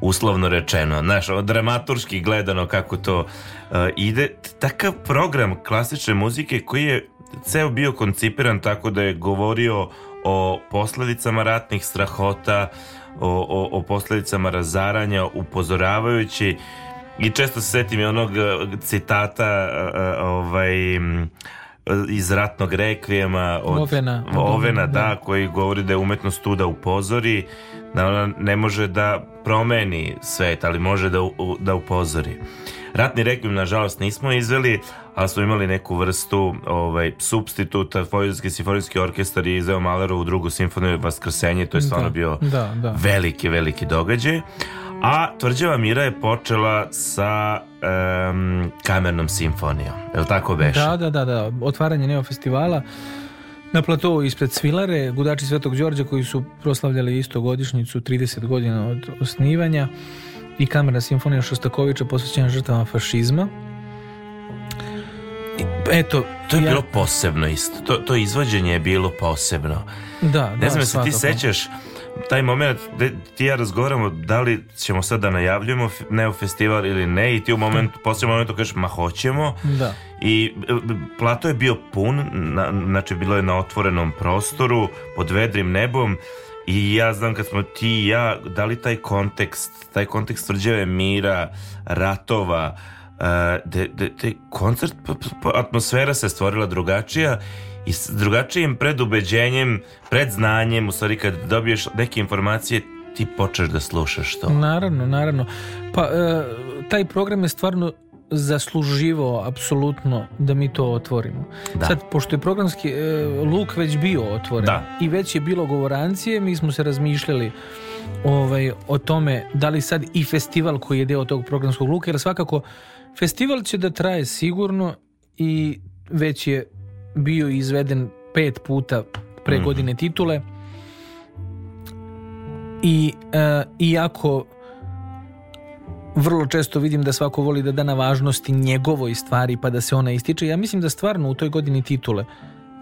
uslovno rečeno, znaš, dramaturški gledano kako to uh, ide, takav program klasične muzike koji je ceo bio koncipiran tako da je govorio o posledicama ratnih strahota, o, o, o posledicama razaranja, upozoravajući i često se setim i onog citata uh, ovaj iz ratnog rekvijema od Ovena. Ovena, da, da, koji govori da je umetnost tu da upozori, da ona ne može da promeni svet, ali može da, da upozori. Ratni rekvijum, nažalost, nismo izveli, ali smo imali neku vrstu ovaj, substituta. Vojvodinski simfonijski orkestar je izveo Malerovu drugu simfoniju Vaskrsenje, to je stvarno Da, bio da, da. veliki, veliki događaj. A Tvrđava Mira je počela sa um, kamernom simfonijom. Je li tako beše? Da, da, da, da. Otvaranje Neo festivala na platovu ispred Svilare, gudači Svetog Đorđa koji su proslavljali isto godišnjicu 30 godina od osnivanja i kamerna simfonija Šostakovića posvećena žrtvama fašizma. Eto, To je ja- bilo posebno isto. To, to izvođenje je bilo posebno. Da, Ne da, znam, se ti sećaš taj moment gde ti ja razgovaramo da li ćemo sad da najavljujemo Neo festival ili ne i ti u momentu, posljednom momentu kažeš ma hoćemo Da. i e, plato je bio pun, na, znači bilo je na otvorenom prostoru pod vedrim nebom i ja znam kad smo ti i ja dali taj kontekst, taj kontekst tvrđave mira, ratova, uh, de, de, de koncert, atmosfera se stvorila drugačija i s drugačijim predubeđenjem, predznanjem, u stvari kad dobiješ neke informacije ti počeš da slušaš to. Naravno, naravno. Pa, e, taj program je stvarno zasluživao apsolutno da mi to otvorimo. Da. Sad, pošto je programski e, luk već bio otvoren Da. i već je bilo govorancije, mi smo se razmišljali ovaj, o tome da li sad i festival koji je deo tog programskog luka, jer svakako festival će da traje sigurno i već je bio izveden pet puta pre Mhm. godine titule i e, iako vrlo često vidim da svako voli da da na važnosti njegovoj stvari pa da se ona ističe. Ja mislim da stvarno u toj godini titule,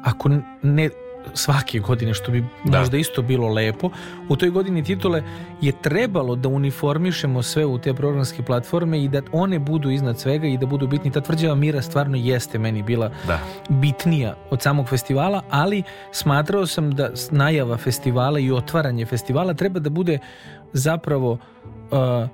ako ne svake godine, što bi Da. možda isto bilo lepo, u toj godini titule je trebalo da uniformišemo sve u te programske platforme i da one budu iznad svega i da budu bitni. Ta tvrđava mira stvarno jeste meni bila Da. bitnija od samog festivala, ali smatrao sam da najava festivala i otvaranje festivala treba da bude zapravo uh,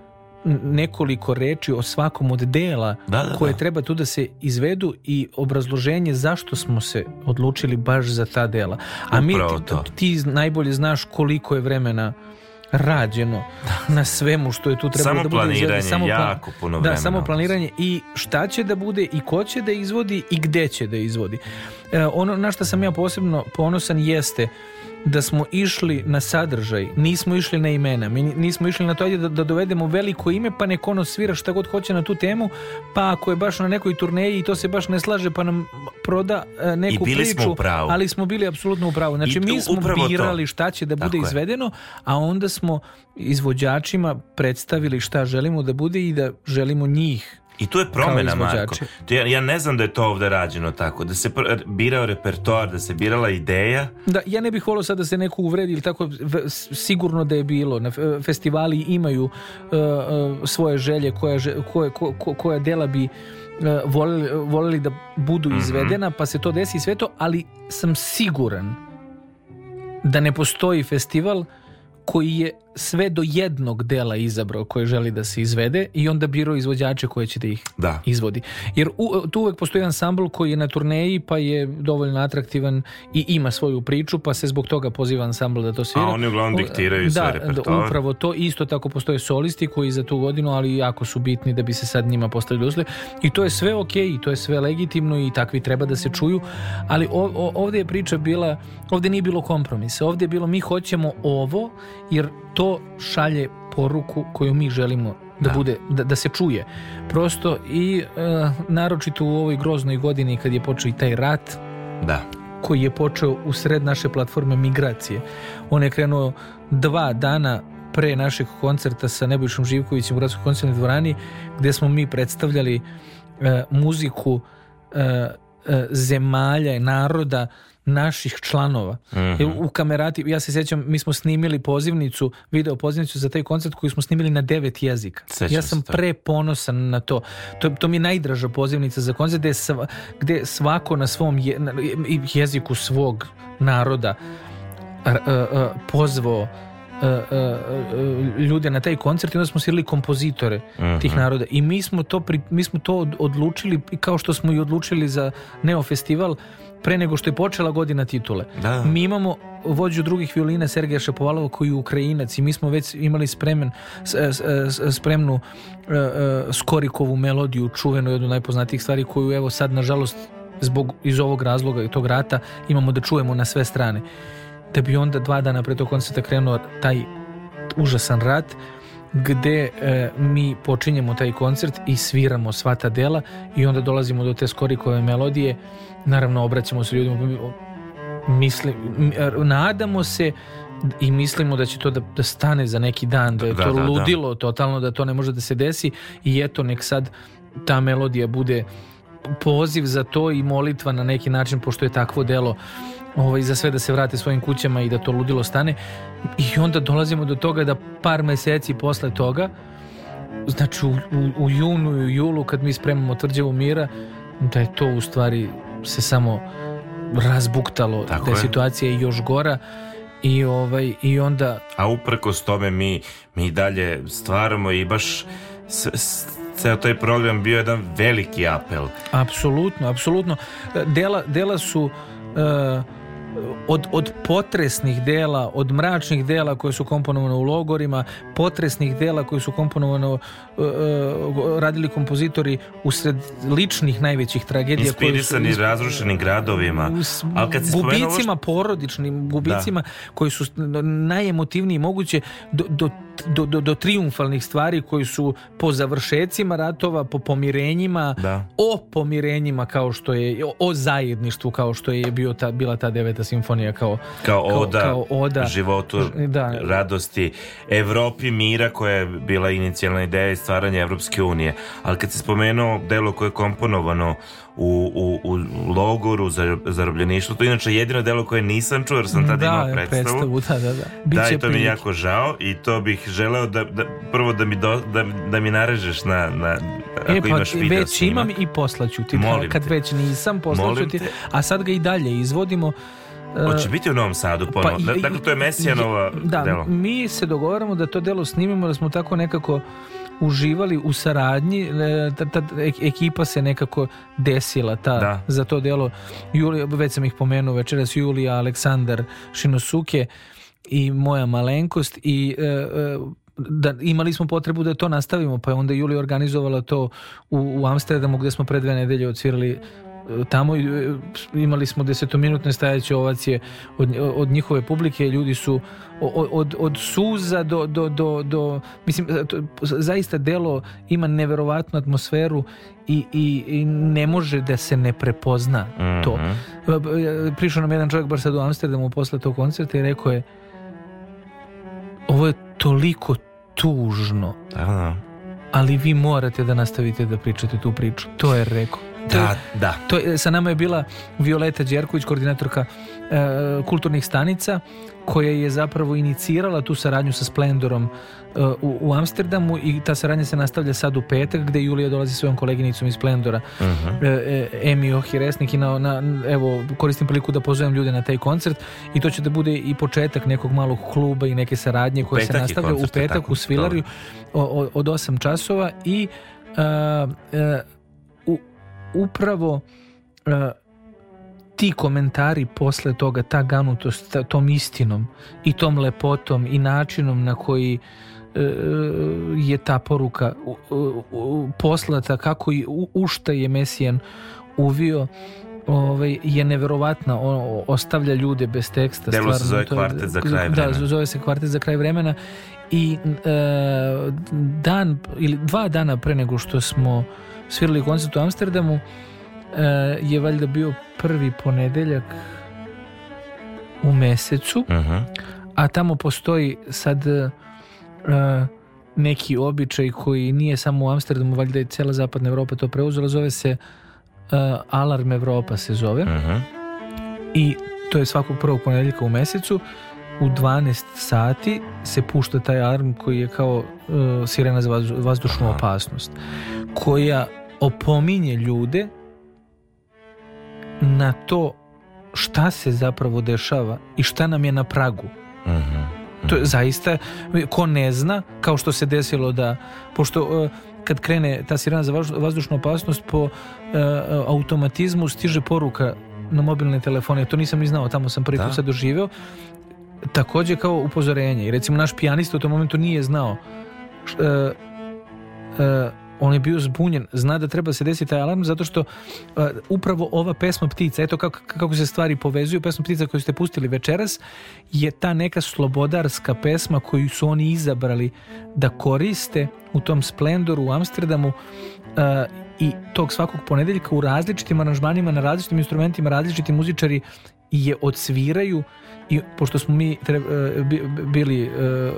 nekoliko reči o svakom od dela Da, da, koje da. treba tu da se izvedu i obrazloženje zašto smo se odlučili baš za ta dela. A mi Upravo ti, to. ti najbolje znaš koliko je vremena rađeno (laughs) na svemu što je tu trebalo Samo da bude izvedeno. planiranje, plan- jako puno Da, vremena samo odlazi. planiranje i šta će da bude i ko će da izvodi i gde će da izvodi. E, ono na što sam ja posebno ponosan jeste da smo išli na sadržaj, nismo išli na imena, mi nismo išli na to da, da dovedemo veliko ime pa nek ono svira šta god hoće na tu temu, pa ako je baš na nekoj turneji i to se baš ne slaže pa nam proda e, neku I bili smo priču, u pravu. ali smo bili apsolutno u pravu. Znači I mi smo upravo to. birali šta će da bude Tako izvedeno, a onda smo izvođačima predstavili šta želimo da bude i da želimo njih I tu je izvođači. Marko. To Ja, ja ne znam da je to ovdje rađeno tako, da se pr- birao repertoar, da se birala ideja. Da, ja ne bih volio sad da se neko uvredi ili tako, sigurno da je bilo. Na fe- festivali imaju uh, uh, svoje želje koja, koje, ko- ko- koja dela bi uh, voljeli, voljeli da budu izvedena, pa se to desi i sve to, ali sam siguran da ne postoji festival koji je sve do jednog dela izabrao koje želi da se izvede i onda birao izvođače koje će da ih Da. izvodi. Jer u, tu uvek postoji ansambl koji je na turneji pa je dovoljno atraktivan i ima svoju priču pa se zbog toga poziva ansambl da to svira. A oni uglavnom diktiraju da, svoj repertoar. Da, upravo to. Isto tako postoje solisti koji za tu godinu, ali jako su bitni da bi se sad njima postavili uslovi. I to je sve ok, i to je sve legitimno i takvi treba da se čuju, ali o, o- ovdje je priča bila, ovdje nije bilo kompromisa. Ovdje je bilo mi hoćemo ovo jer to šalje poruku koju mi želimo da, Da. bude da, da se čuje. Prosto i e, naročito u ovoj groznoj godini kad je počeo i taj rat Da. koji je počeo u sred naše platforme migracije. On je krenuo dva dana pre našeg koncerta sa Nebojšom Živkovićem u Gradskoj koncertnoj dvorani gdje smo mi predstavljali e, muziku e, e, zemalja i naroda naših članova. Mhm. E, U kamerati, ja se sjećam, mi smo snimili pozivnicu, video pozivnicu za taj koncert koju smo snimili na devet jezika. Sećam ja sam preponosan na to. To, to mi je najdraža pozivnica za koncert gdje, sva, gdje svako na svom je, na- jeziku svog naroda r- e, e, pozvao e, e, e, ljude na taj koncert i onda smo svirali kompozitore tih Mhm. naroda i mi smo to, pri- mi smo to od- odlučili kao što smo i odlučili za Neo festival pre nego što je počela godina titule. Da. Mi imamo vođu drugih violina Sergeja Šapovalova koji je Ukrajinac i mi smo već imali spremen, s- s- s- spremnu e, e, Skorikovu melodiju, čuvenu jednu najpoznatijih stvari koju evo sad nažalost zbog iz ovog razloga i tog rata imamo da čujemo na sve strane. Da bi onda dva dana pre tog koncerta krenuo taj užasan rat gde e, mi počinjemo taj koncert i sviramo sva ta dela i onda dolazimo do te Skorikove melodije naravno obraćamo se ljudima mislim, nadamo se i mislimo da će to da, da stane za neki dan, da je Da, to da, da. ludilo totalno, da to ne može da se desi i eto nek sad ta melodija bude poziv za to i molitva na neki način pošto je takvo delo ovaj, za sve da se vrate svojim kućama i da to ludilo stane i onda dolazimo do toga da par meseci posle toga znači u, u, u junu i u julu kad mi spremamo tvrđavu mira da je to u stvari se samo razbuktalo Tako da je je. situacija još gora i ovaj i onda A uprkos tome mi, mi dalje stvaramo i baš s, s- ceo taj program bio jedan veliki apel. Apsolutno, apsolutno. E, Dela, dela su e, od, od potresnih dela, od mračnih dela koje su komponovane u logorima, potresnih dela koje su komponovane e, e, radili kompozitori usred ličnih najvećih tragedija koje su Inspirisani razrušenim gradovima. s Ali kad si gubicima porodičnim gubicima koji su najemotivniji moguće do, do, do, do, do triumfalnih stvari koji su po završecima ratova po pomirenjima Da. o pomirenjima kao što je o, o zajedništvu kao što je bio ta, bila ta deveta simfonija kao, Kao oda, kao oda. životu, Da. radosti, Evropi mira koja je bila inicijalna ideja i stvaranja Evropske unije. Ali kad se spomenuo delo koje je komponovano u, u, u logoru za zarobljeništvo, to je inače jedino delo koje nisam čuo jer sam tad da, imao predstavu. da, da, da. Da, Biće i to mi je jako žao i to bih želeo da, da prvo da mi, do, da, da mi narežeš na, na ako E pa imaš video već snimak. imam i poslaću ti. Molim kad te. već nisam poslaću ti. A sad ga i dalje izvodimo. E, Hoće biti u Novom Sadu ponovo. Pa dakle, to je Mesijanova da, delo. mi se dogovaramo da to delo snimimo, da smo tako nekako uživali u saradnji, e, ta, ta ek- ekipa se nekako desila ta, Da. za to delo. Julija, već sam ih pomenuo večeras, Julija, Aleksandar Šinosuke i moja malenkost i e, e, da imali smo potrebu da to nastavimo, pa je onda Julija organizovala to u, u Amsterdamu gdje smo pre dve nedelje odsvirali tamo e, imali smo desetominutne stajeće ovacije od, od njihove publike, ljudi su o- od, od suza do, do, do, do mislim, e, to- zaista delo ima neverovatnu atmosferu i, i, i ne može da se ne prepozna to. Mhm. Prišao nam jedan čovjek baš sad u Amsterdamu posle tog koncerta i rekao je ovo je toliko tužno Da, da. ali vi morate da nastavite da pričate tu priču. To je rekao. To je- Da, da. To je, sa nama je bila Violeta Đerković, koordinatorka e, kulturnih stanica, koja je zapravo inicirala tu saradnju sa Splendorom e, u, u Amsterdamu i ta saradnja se nastavlja sad u petak gde Julija dolazi svojom koleginicom iz Splendora Mhm. e, e, Emi Ohiresnik i na, na, evo koristim priliku da pozovem ljude na taj koncert i to će da bude i početak nekog malog kluba i neke saradnje koja se nastavlja u koncert, je petak tako? u Svilariju o- o- od 8 časova i e, u, upravo a, ti komentari posle toga, ta ganutost ta- tom istinom i tom lepotom i načinom na koji e, je ta poruka u- u- u- poslata, kako i u, šta je Mesijan uvio ovaj, je neverovatna, o, ostavlja ljude bez teksta. Delo se zove to Kvartet za kraj Da, vremena. zove se kvartet za kraj vremena i e, dan ili dva dana pre nego što smo svirali koncert u Amsterdamu e, je valjda bio prvi ponedeljak u mesecu Mhm. a tamo postoji sad e, neki običaj koji nije samo u Amsterdamu, valjda je cijela zapadna Evropa to preuzela, zove se e, Alarm Evropa se zove Mhm. i to je svakog prvog ponedjeljka u mesecu u 12 sati se pušta taj alarm koji je kao e, sirena za vazdu- vazdušnu opasnost koja opominje ljude na to šta se zapravo dešava i šta nam je na pragu Mhm. to je zaista, ko ne zna, kao što se desilo da, pošto e, kad krene ta sirena za vazdušnu opasnost po e, automatizmu stiže poruka na mobilne telefone, to nisam ni znao, tamo sam prvi Da. put sad doživeo, takođe kao upozorenje. I recimo naš pijanista u tom momentu nije znao e, on je bio zbunjen, zna da treba se desiti taj alarm zato što e, upravo ova pesma Ptica, eto kako, kako se stvari povezuju, pesma Ptica koju ste pustili večeras je ta neka slobodarska pesma koju su oni izabrali da koriste u tom splendoru u Amsterdamu e, i tog svakog ponedeljka u različitim aranžmanima, na različitim instrumentima, različiti muzičari je odsviraju i pošto smo mi tre- e, bi- bili e,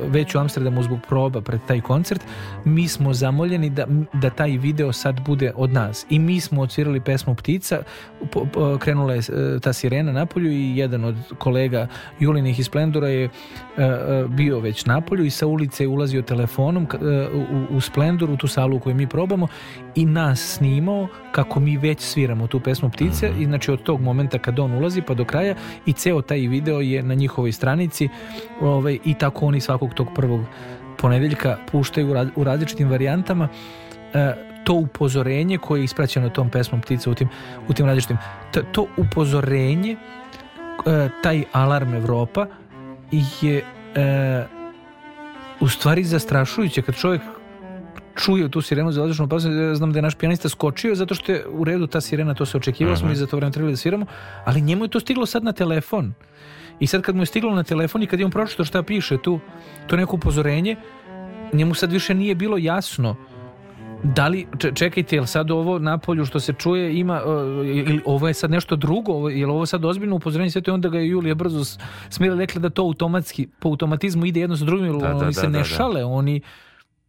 već u Amsterdamu zbog proba pred taj koncert, mi smo zamoljeni da, da taj video sad bude od nas. I mi smo odsvirali pesmu Ptica, krenula je e, ta sirena napolju i jedan od kolega Julinih iz Splendora je bio već napolju i sa ulice je ulazio telefonom u, u Splendoru, u tu salu u kojoj mi probamo i nas snimao kako mi već sviramo tu pesmu Ptice i znači od tog momenta kad on ulazi pa do kraja i ceo taj video je na njihovoj stranici ovaj, i tako oni svakog tog prvog ponedeljka puštaju u ra- u različitim varijantama e, to upozorenje koje je ispraćeno tom pesmom Ptica u tim, u tim različitim to upozorenje e, taj alarm Evropa je e, u stvari zastrašujuće kad čovjek čuje tu sirenu za vazdušnu opasnost, ja znam da je naš pijanista skočio zato što je u redu ta sirena, to se očekivalo, smo i za to vreme trebali da sviramo, ali njemu je to stiglo sad na telefon. I sad kad mu je stiglo na telefon i kad je on pročitao šta piše tu, to neko upozorenje, njemu sad više nije bilo jasno da li, če- čekajte, jel sad ovo napolju što se čuje ima, uh, ili ovo je sad nešto drugo, ovo, jel ovo sad ozbiljno upozorenje, sve to je onda ga je Julija brzo smira rekla da to automatski, po automatizmu ide jedno sa drugim, jer Da, da, oni da, se ne da, da. šale, oni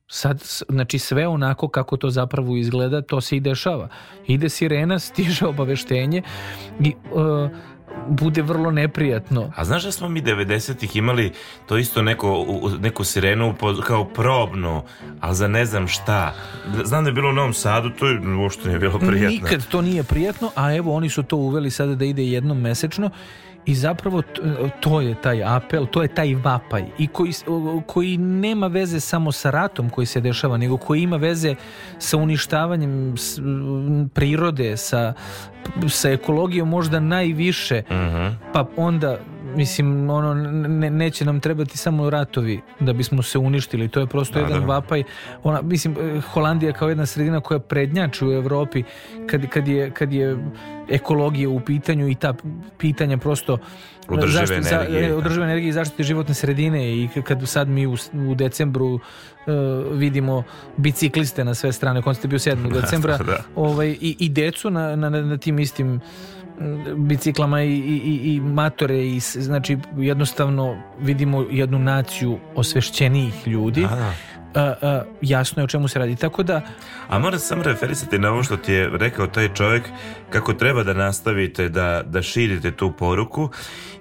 sad, znači sve onako kako to zapravo izgleda, to se i dešava. Ide sirena, (laughs) stiže obaveštenje i uh, bude vrlo neprijatno. A znaš da smo mi 90-ih imali to isto neko, neku sirenu kao probnu, ali za ne znam šta. Znam da je bilo u Novom Sadu, to je uopšte nije bilo prijatno. Nikad to nije prijatno, a evo oni su to uveli sada da ide jednom mesečno i zapravo to je taj apel, to je taj vapaj i koji, koji nema veze samo sa ratom koji se dešava, nego koji ima veze sa uništavanjem prirode, sa, sa ekologijom možda najviše, Mhm. pa onda mislim ono ne, neće nam trebati samo ratovi da bismo se uništili to je prosto Da, jedan da. vapaj ona mislim Holandija kao jedna sredina koja prednjači u Evropi kad, kad je kad je ekologija u pitanju i ta pitanja prosto Održive zaštite- energije, da. održive energije i zaštite životne sredine i kad sad mi u, u decembru eh, vidimo bicikliste na sve strane koncert je bio 7. (laughs) decembra da. ovaj, i, i decu na, na, na tim istim mm, biciklama i, i, i- matore i znači jednostavno vidimo jednu naciju osvešćenijih ljudi Da, da. a, jasno je o čemu se radi. Tako da, A moram samo referisati na ovo što ti je rekao taj čovjek kako treba da nastavite da, da širite tu poruku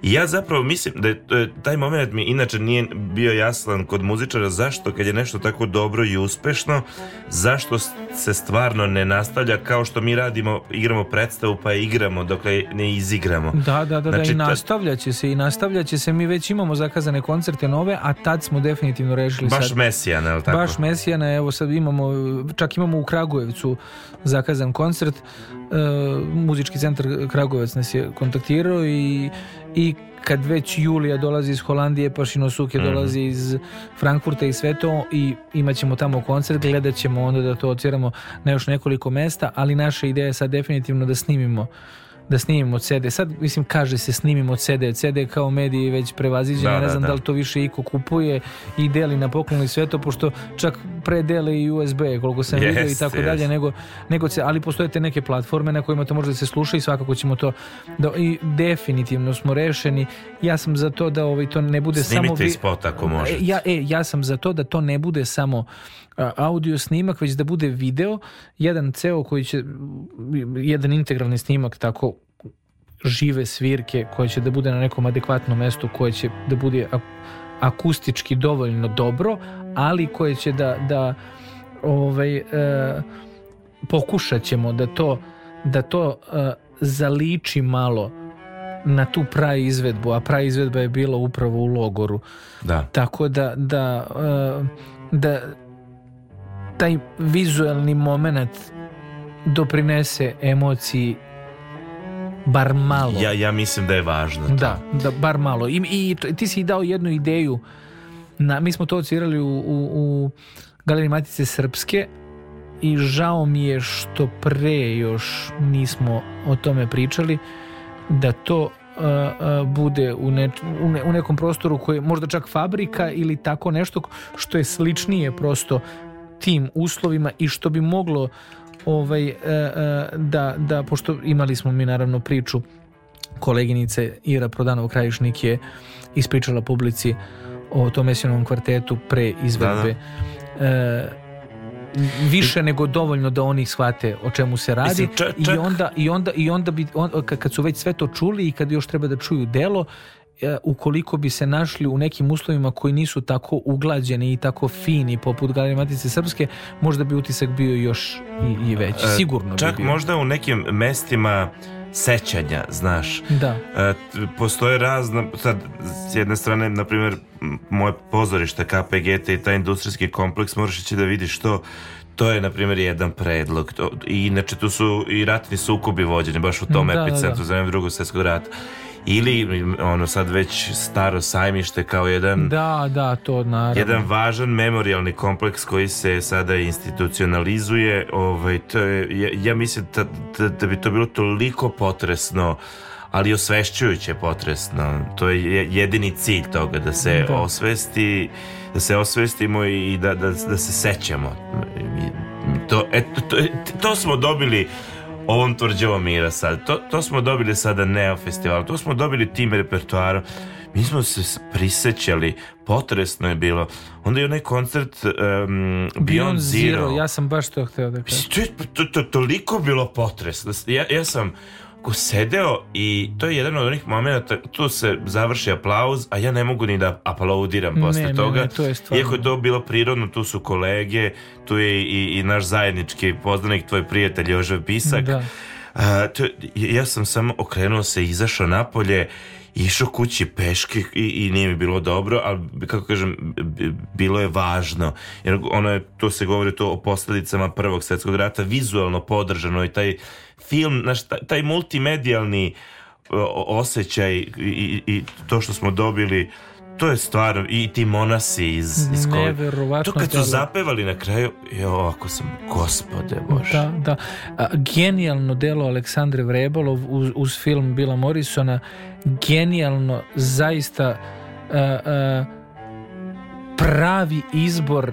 i ja zapravo mislim da je taj moment mi inače nije bio jasan kod muzičara zašto kad je nešto tako dobro i uspešno zašto se stvarno ne nastavlja kao što mi radimo igramo predstavu pa je igramo dokle ne izigramo Da, da, da, Znači, da, i to- nastavljat će se i nastavljat će se, mi već imamo zakazane koncerte nove, a tad smo definitivno rešili baš sad. mesijana, je tako? Baš Mesijana, evo sad imamo, čak imamo u Kragujevcu zakazan koncert, e, muzički centar Kragujevac nas je kontaktirao i, i kad već Julija dolazi iz Holandije, pa Šinosuke Mhm. dolazi iz Frankfurta i sve to i imat ćemo tamo koncert, gledat ćemo onda da to otviramo na još nekoliko mesta, ali naša ideja je sad definitivno da snimimo da snimimo CD. Sad, mislim, kaže se snimimo CD. CD je kao mediji već prevaziđen. Da, ne da, znam da, da. li to više iko kupuje i deli na poklon i sve to, pošto čak predele i USB, koliko sam Jest, vidio i tako jest. dalje, nego, nego se, ali postoje te neke platforme na kojima to može da se sluša i svakako ćemo to da, i definitivno smo rešeni. Ja sam za to da ovaj, to ne bude samo... Snimite vi- i spot ako možete. E, Ja, e, ja sam za to da to ne bude samo audio snimak, već da bude video, jedan ceo koji će, jedan integralni snimak tako žive svirke koje će da bude na nekom adekvatnom mestu koje će da bude akustički dovoljno dobro, ali koje će da, da ovaj, e, pokušat ćemo da to da to e, zaliči malo na tu pravi izvedbu, a pravi izvedba je bila upravo u logoru. Da. Tako da, da, e, da taj vizualni moment doprinese emociji bar malo. Ja, ja mislim da je važno to. Da, da, bar malo. I, i ti si dao jednu ideju. Na, mi smo to odsvirali u, u, u Galeriji Matice Srpske i žao mi je što pre još nismo o tome pričali da to uh, uh, bude u, ne, u, ne- u nekom prostoru koji je možda čak fabrika ili tako nešto što je sličnije prosto tim uslovima i što bi moglo ovaj, uh, uh, da, da, pošto imali smo mi naravno priču koleginice Ira Prodanov Krajišnik je ispričala publici o tom mesijanovom kvartetu pre izvedbe. E, više nego dovoljno da oni shvate o čemu se radi Mislim, čak- i čak- onda i onda i onda bi on, kad su već sve to čuli i kad još treba da čuju delo e, ukoliko bi se našli u nekim uslovima koji nisu tako uglađeni i tako fini poput Galerije Matice Srpske, možda bi utisak bio još i, i veći. E, Sigurno Čak bi bio. možda u nekim mestima sećanja, znaš. Da. E, postoje razna, sad, s jedne strane, na primjer, moje pozorište KPGT i taj industrijski kompleks, moraš ići da vidiš to To je, na primjer, jedan predlog. To, I inače, tu su i ratni sukobi vođeni, baš u tom Da, da, epicentru da. za vreme drugog svjetskog rata. Ili, ono, sad već staro sajmište kao jedan Da, da, to naravno. jedan važan memorialni kompleks koji se sada institucionalizuje, ovaj, to je, ja, ja mislim da, da, da bi to bilo toliko potresno, ali osvešćujuće potresno. To je je- jedini cilj toga, da se Da. osvesti da se osvestimo i da, da, da se sećamo. To, eto, to, to smo dobili ovom tvrđavom mira sad. To, to smo dobili sada Neo festival, to smo dobili tim repertoarom. Mi smo se prisećali, potresno je bilo. Onda je onaj koncert um, Beyond, Zero. Ja sam baš to hteo da kažem. To je to, to, toliko bilo potresno. Ja, ja sam ko sedeo i to je jedan od onih momenta, tu se završi aplauz, a ja ne mogu ni da aplaudiram posle Ne, ne, toga. ne, to je stvarno- Iako je to bilo prirodno, tu su kolege, tu je i, i naš zajednički poznanik, tvoj prijatelj Jožef Pisak. Da. A, to, ja sam samo okrenuo se, izašao napolje, išao kući peške i, i nije mi bilo dobro, ali kako kažem, bilo je važno. Jer ono je, to se govori to o posljedicama prvog svjetskog rata, vizualno podržano i taj film, znaš, taj, multimedijalni o, osjećaj i, i, i to što smo dobili to je stvarno, i ti monasi iz, iz To kad su delo. zapevali na kraju, jo, ako sam, gospode Bože. Da, da. A, genijalno delo Aleksandre Vrebalov uz, uz film Bila Morrisona. Genijalno, zaista a, a, pravi izbor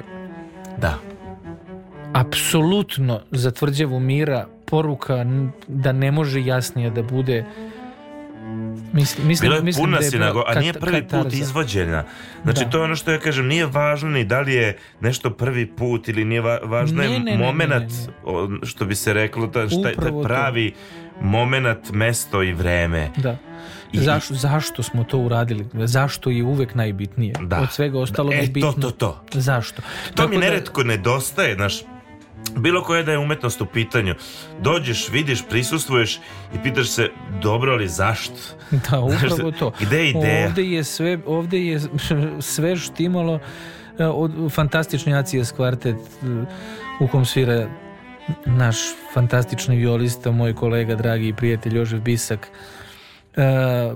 Da. apsolutno za tvrđavu mira poruka da ne može jasnije da bude Mislim, mislim, Bila je mislim puna da je sinagoga, a nije prvi put izvođena. Znači, Da. to je ono što ja kažem, nije važno ni da li je nešto prvi put ili nije va- važno Ne, je ne, ne, ne, moment, ne, što bi se reklo, ta, šta, taj Upravo to. pravi moment, mesto i vreme. Da. I- Zašto, zašto smo to uradili? Zašto je uvek najbitnije? Da. Od svega ostalog E, je to, bitno. to, to. Zašto? To Tako mi da- neretko nedostaje, znaš, bilo koje da je umetnost u pitanju. Dođeš, vidiš, prisustvuješ i pitaš se, dobro, ali zašto? (laughs) Da, upravo to. (laughs) gde je ideja? Ovde je sve, ovde je (laughs) sve štimalo e, od fantastični Acijes kvartet e, u kom svira naš fantastični violista, moj kolega, dragi i prijatelj Jožef Bisak. E,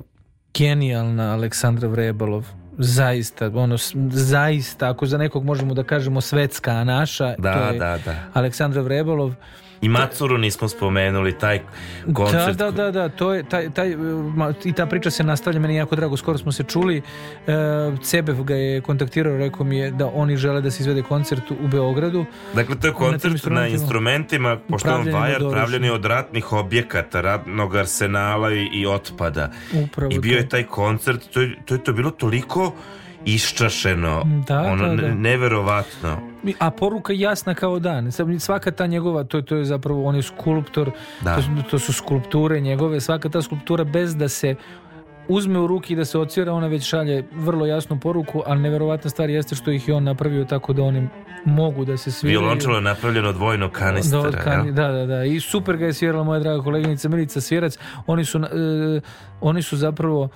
genijalna Aleksandra Vrebalov zaista, ono, zaista, ako za nekog možemo da kažemo svetska, a naša, Da, to je da, da. Aleksandra Vrebalov. I Macuru nismo spomenuli, taj koncert. Da, da, da, da, to je taj, taj, i ta priča se nastavlja, meni jako drago, skoro smo se čuli, e, Cebev ga je kontaktirao, rekao mi je da oni žele da se izvede koncert u Beogradu. Dakle, to je Na koncert na instrumentima. instrumentima, pošto je on vajar vodoručnim. pravljen je od ratnih objekata, ratnog arsenala i, i otpada. Upravo I bio to. je taj koncert, to je to, je to bilo toliko iščašeno, Da, ono, da, da. ne- neverovatno. A poruka jasna kao dan. Svaka ta njegova, to, to je zapravo, on je skulptor, Da. to, su- to su skulpture njegove, svaka ta skulptura bez da se uzme u ruki da se ocvira, ona već šalje vrlo jasnu poruku, ali neverovatna stvar jeste što ih je on napravio tako da oni mogu da se sviraju. Violončelo je napravljeno od vojnog kanistera. Da, od kan- jel? da, da, da. I super ga je svirala moja draga koleginica Milica Svjerac. Oni su, e, oni su zapravo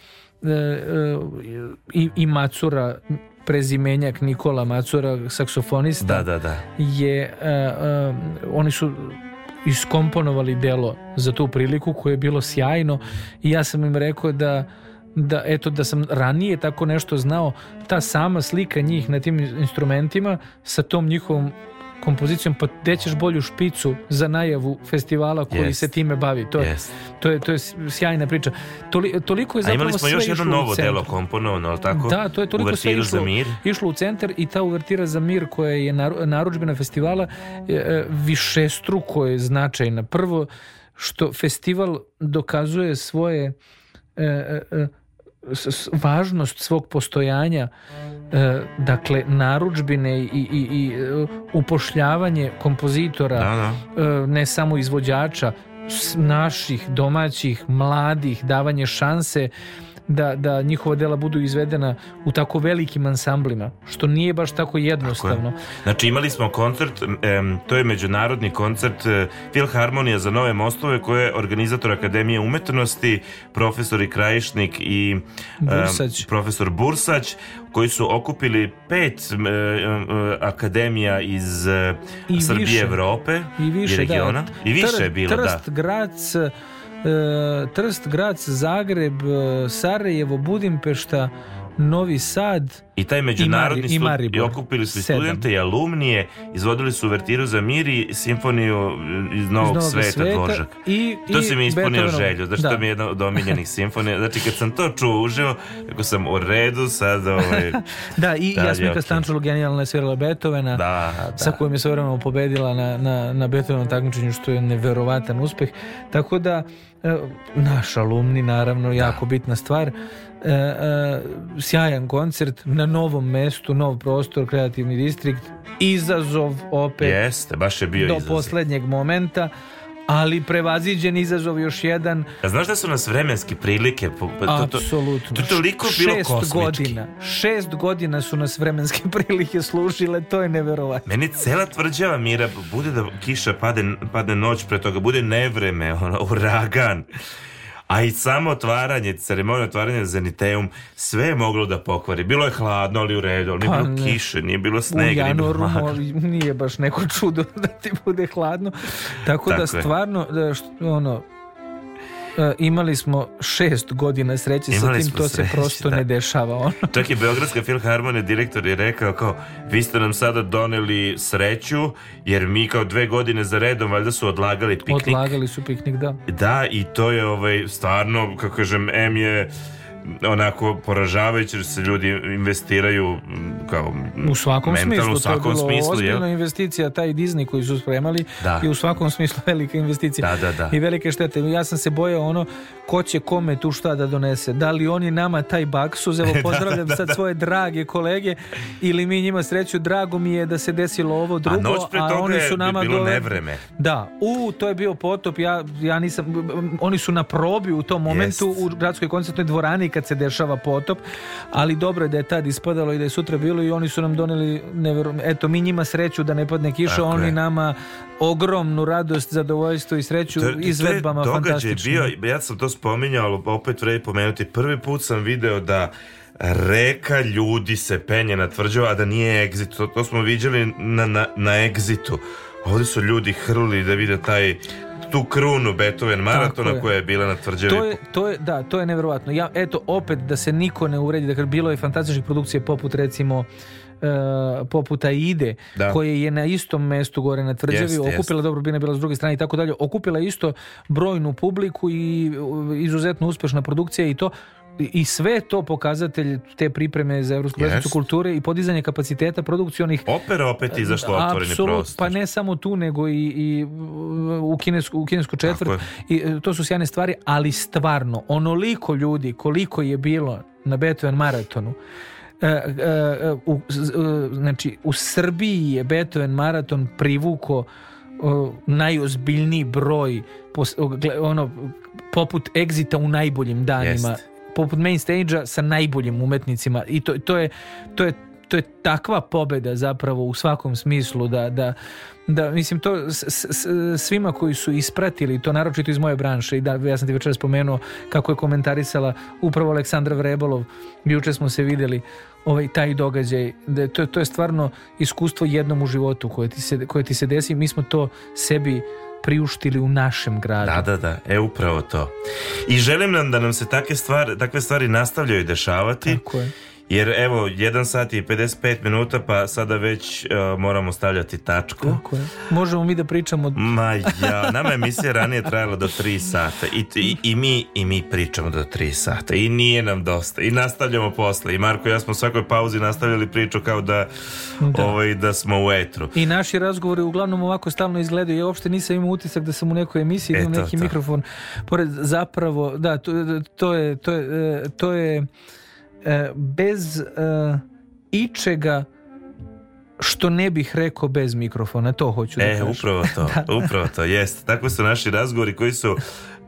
i, i Macura prezimenjak Nikola Macura, saksofonista Da, da, da. je e, e, oni su iskomponovali delo za tu priliku koje je bilo sjajno i ja sam im rekao da da eto da sam ranije tako nešto znao ta sama slika njih na tim instrumentima sa tom njihovom kompozicijom pa gde ćeš bolju špicu za najavu festivala koji Jest. se time bavi to je, Jest. to je to je sjajna priča Toli, toliko je A zapravo imali smo sve još jedno išlo u novo delo komponovano, ali tako? Da, to je toliko sve išlo, za mir. išlo u centar i ta uvertira za mir koja je naru- narudžbena festivala e, e, višestruko je značajna. Prvo što festival dokazuje svoje e, e, e, važnost svog postojanja e, dakle narudžbine i, i, i e, upošljavanje kompozitora Da, da. e, ne samo izvođača naših domaćih mladih davanje šanse da, da njihova dela budu izvedena u tako velikim ansamblima što nije baš tako jednostavno Znači imali smo koncert, to je međunarodni koncert e, Filharmonija za nove mostove koje je organizator Akademije umetnosti, profesor Krajišnik i em, Bursać. profesor Bursać koji su okupili pet e, e, akademija iz e, I Srbije, više. Evrope i više regiona. da. I više je bilo, da. Trst, Grac e, Trst, Grac, Zagreb e, Sarajevo, Budimpešta Novi Sad I taj međunarodni I Mari- i i okupili su Sedam. studente i alumnije, izvodili su uvertiru za mir i simfoniju iz Novog, Novog sveta, sveta Dvoržak. i- to i si mi ispunio Beethovenov. želju, znači Da. to mi je jedna od omiljenih (laughs) simfonija. Znači kad sam to čuo uživo, rekao sam u redu sad ovaj, (laughs) Da, i Dalje, Jasminka okej. Stančulu genijalno je svirala Beethovena da, sa da. kojim je svojevremeno pobedila na, na, na Beethovenom takmičenju što je neverovatan uspeh. Tako da e, naš alumni naravno jako bitna stvar. E, e, sjajan koncert na novom mestu, nov prostor, kreativni distrikt, izazov opet Jeste, baš je bio do izazov. poslednjeg momenta, ali prevaziđen izazov još jedan A znaš da su nas vremenske prilike pa to, to, Apsolutno. to je toliko bilo Šest kosmički. godina. Šest godina su nas vremenske (laughs) prilike služile, to je neverovatno. Meni cela tvrđava mira bude da kiša pade, pade noć pre toga, bude nevreme, ono, uragan. A i samo otvaranje, ceremonija otvaranja Zeniteum, sve je moglo da pokvari. Bilo je hladno, ali u redu, ali nije Pa bilo ne. kiše, nije bilo U snega, nije bilo januaru nije baš neko čudo (laughs) da ti bude hladno. Tako, Tako da je. stvarno, da, št- ono, imali smo šest godina sreće sa Imali tim, smo to se sreće, prosto da. ne dešava. Ono. Čak i Beogradska filharmonija direktor je rekao kao, vi ste nam sada doneli sreću, jer mi kao dve godine za redom valjda su odlagali piknik. Odlagali su piknik, da. Da, i to je ovaj, stvarno, kako kažem, M je onako poražavajuće jer se ljudi investiraju kao U svakom mentalno, smislu, u svakom to je bilo smislu, jel? investicija, taj Disney koji su spremali Da. i u svakom smislu (laughs) velika investicija Da, da, da. i velike štete. Ja sam se bojao ono, ko će kome tu šta da donese. Da li oni nama taj baksuz, evo (laughs) pozdravljam sad svoje drage kolege, ili mi njima sreću, drago mi je da se desilo ovo drugo, noć pre toga oni je su nama bilo dole- nevreme. Da, u, to je bio potop, ja, ja nisam, oni su na probi u tom momentu Jest. u gradskoj koncertnoj dvorani kad se dešava potop, ali dobro je da je tad ispadalo i da je sutra bilo i oni su nam doneli, nevero, eto, mi njima sreću da ne padne kiša, Tako oni je. nama ogromnu radost, zadovoljstvo i sreću To- to je izvedbama događaj fantastičnim. bio, ja sam to spominjao, ali opet vredi pomenuti. Prvi put sam video da reka ljudi se penje na tvrđavu, a da nije exit. To, to smo viđali na, na, na exitu. Ovdje su ljudi hrlili da vide taj tu krunu Beethoven maratona je. koja je bila na tvrđavi. To je, to je, da, to je neverovatno. Ja, eto, opet da se niko ne uvredi, dakle, bilo je fantastičnih produkcije poput recimo e, poput Aide, Da. koje je na istom mestu gore na tvrđavi, Jest, jest. okupila dobro bina bila s druge strane i tako dalje, okupila isto brojnu publiku i izuzetno uspešna produkcija i to i sve to pokazatelj te pripreme za Evropsku predstavnicu kulture i podizanje kapaciteta produkcionih Opera opet izašla otvoreni prostor. Pa ne samo tu, nego i, i u, kinesku, u kinesku četvrt. I, e, to su sjajne stvari, ali stvarno, onoliko ljudi koliko je bilo na Beethoven maratonu, e, e, e, u, z- e, znači, u Srbiji je Beethoven maraton privuko o, najozbiljniji broj pos- ono, poput Exita u najboljim danima Jest. Poput main stage sa najboljim umetnicima i to, to je to je to je takva pobeda zapravo u svakom smislu da, da, da mislim to s- s- svima koji su ispratili to naročito iz moje branše i da ja sam ti večeras spomenuo kako je komentarisala upravo Aleksandra Vrebolov juče smo se vidjeli ovaj taj događaj da to, to je stvarno iskustvo jednom u životu koje ti se, koje ti se desi. Mi smo to sebi priuštili u našem gradu Da, da, da, e upravo to. I želim nam da nam se takve stvari, takve stvari nastavljaju dešavati. Tako je. Jer evo, 1 sat i 55 minuta, pa sada već uh, moramo stavljati tačku. Tako je. Možemo mi da pričamo Ma ja, nama je emisija ranije trajala do 3 sata I, i, i, mi, i mi pričamo do 3 sata i nije nam dosta i nastavljamo posle i Marko i ja smo u svakoj pauzi nastavljali priču kao da, Da. Ovaj, da smo u etru. I naši razgovori uglavnom ovako stalno izgledaju. Ja uopšte nisam imao utisak da sam u nekoj emisiji, imam neki to. mikrofon. Pored zapravo, da, to, to je, to je, e, to je bez e, ičega što ne bih rekao bez mikrofona, to hoću da E, kažem. upravo to, (laughs) upravo to, jest. Tako su naši razgovori koji su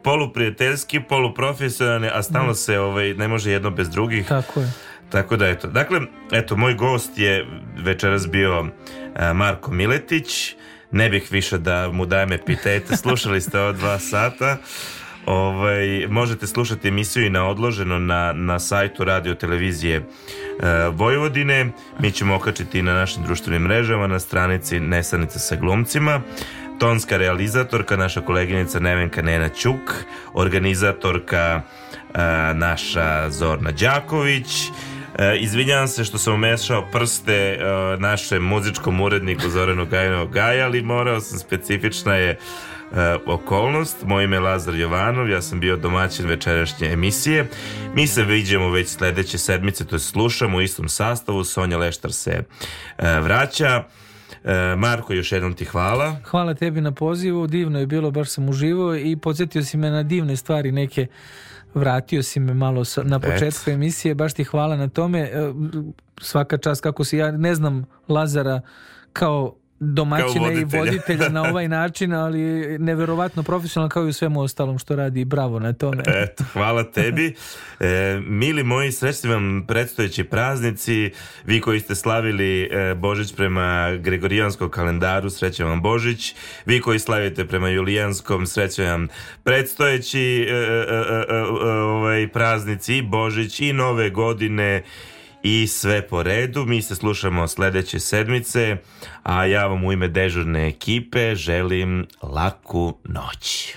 poluprijateljski, poluprofesionalni, a stalno se ovaj, ne može jedno bez drugih. Tako je. Tako da eto. Dakle, eto, moj gost je večeras bio e, Marko Miletić. Ne bih više da mu dajem epitete. Slušali ste ova dva sata. Ovaj, možete slušati emisiju i na odloženo na, na sajtu radio televizije e, Vojvodine. Mi ćemo okačiti na našim društvenim mrežama na stranici Nesanica sa glumcima. Tonska realizatorka, naša koleginica Nevenka Nena Ćuk, organizatorka e, naša Zorna Đaković, E, izvinjavam se što sam umešao prste e, našem muzičkom uredniku Zoranu Gajinu Gaja, ali morao sam, specifična je okolnost. Moje ime je Lazar Jovanov, ja sam bio domaćin večerašnje emisije. Mi se viđemo već sledeće sedmice, to je slušamo u istom sastavu, Sonja Leštar se e, vraća. E, Marko, još jednom ti hvala. Hvala tebi na pozivu, divno je bilo, baš sam uživao i podsjetio si me na divne stvari neke vratio si me malo sa- na početku emisije, baš ti hvala na tome. E, Svaka čast kako si, ja ne znam Lazara kao domaćina i voditelja. voditelja na ovaj (laughs) način, ali neverovatno profesionalno kao i u svemu ostalom što radi i bravo na tome. Eto, hvala tebi. E, mili moji, srećni vam predstojeći praznici. Vi koji ste slavili e, Božić prema Gregorijanskom kalendaru, srećan vam Božić. Vi koji slavite prema Julijanskom, srećan vam predstojeći e, e, e, e, ovaj, praznici i Božić i Nove godine i sve po redu. Mi se slušamo sledeće sedmice, a ja vam u ime dežurne ekipe želim laku noć.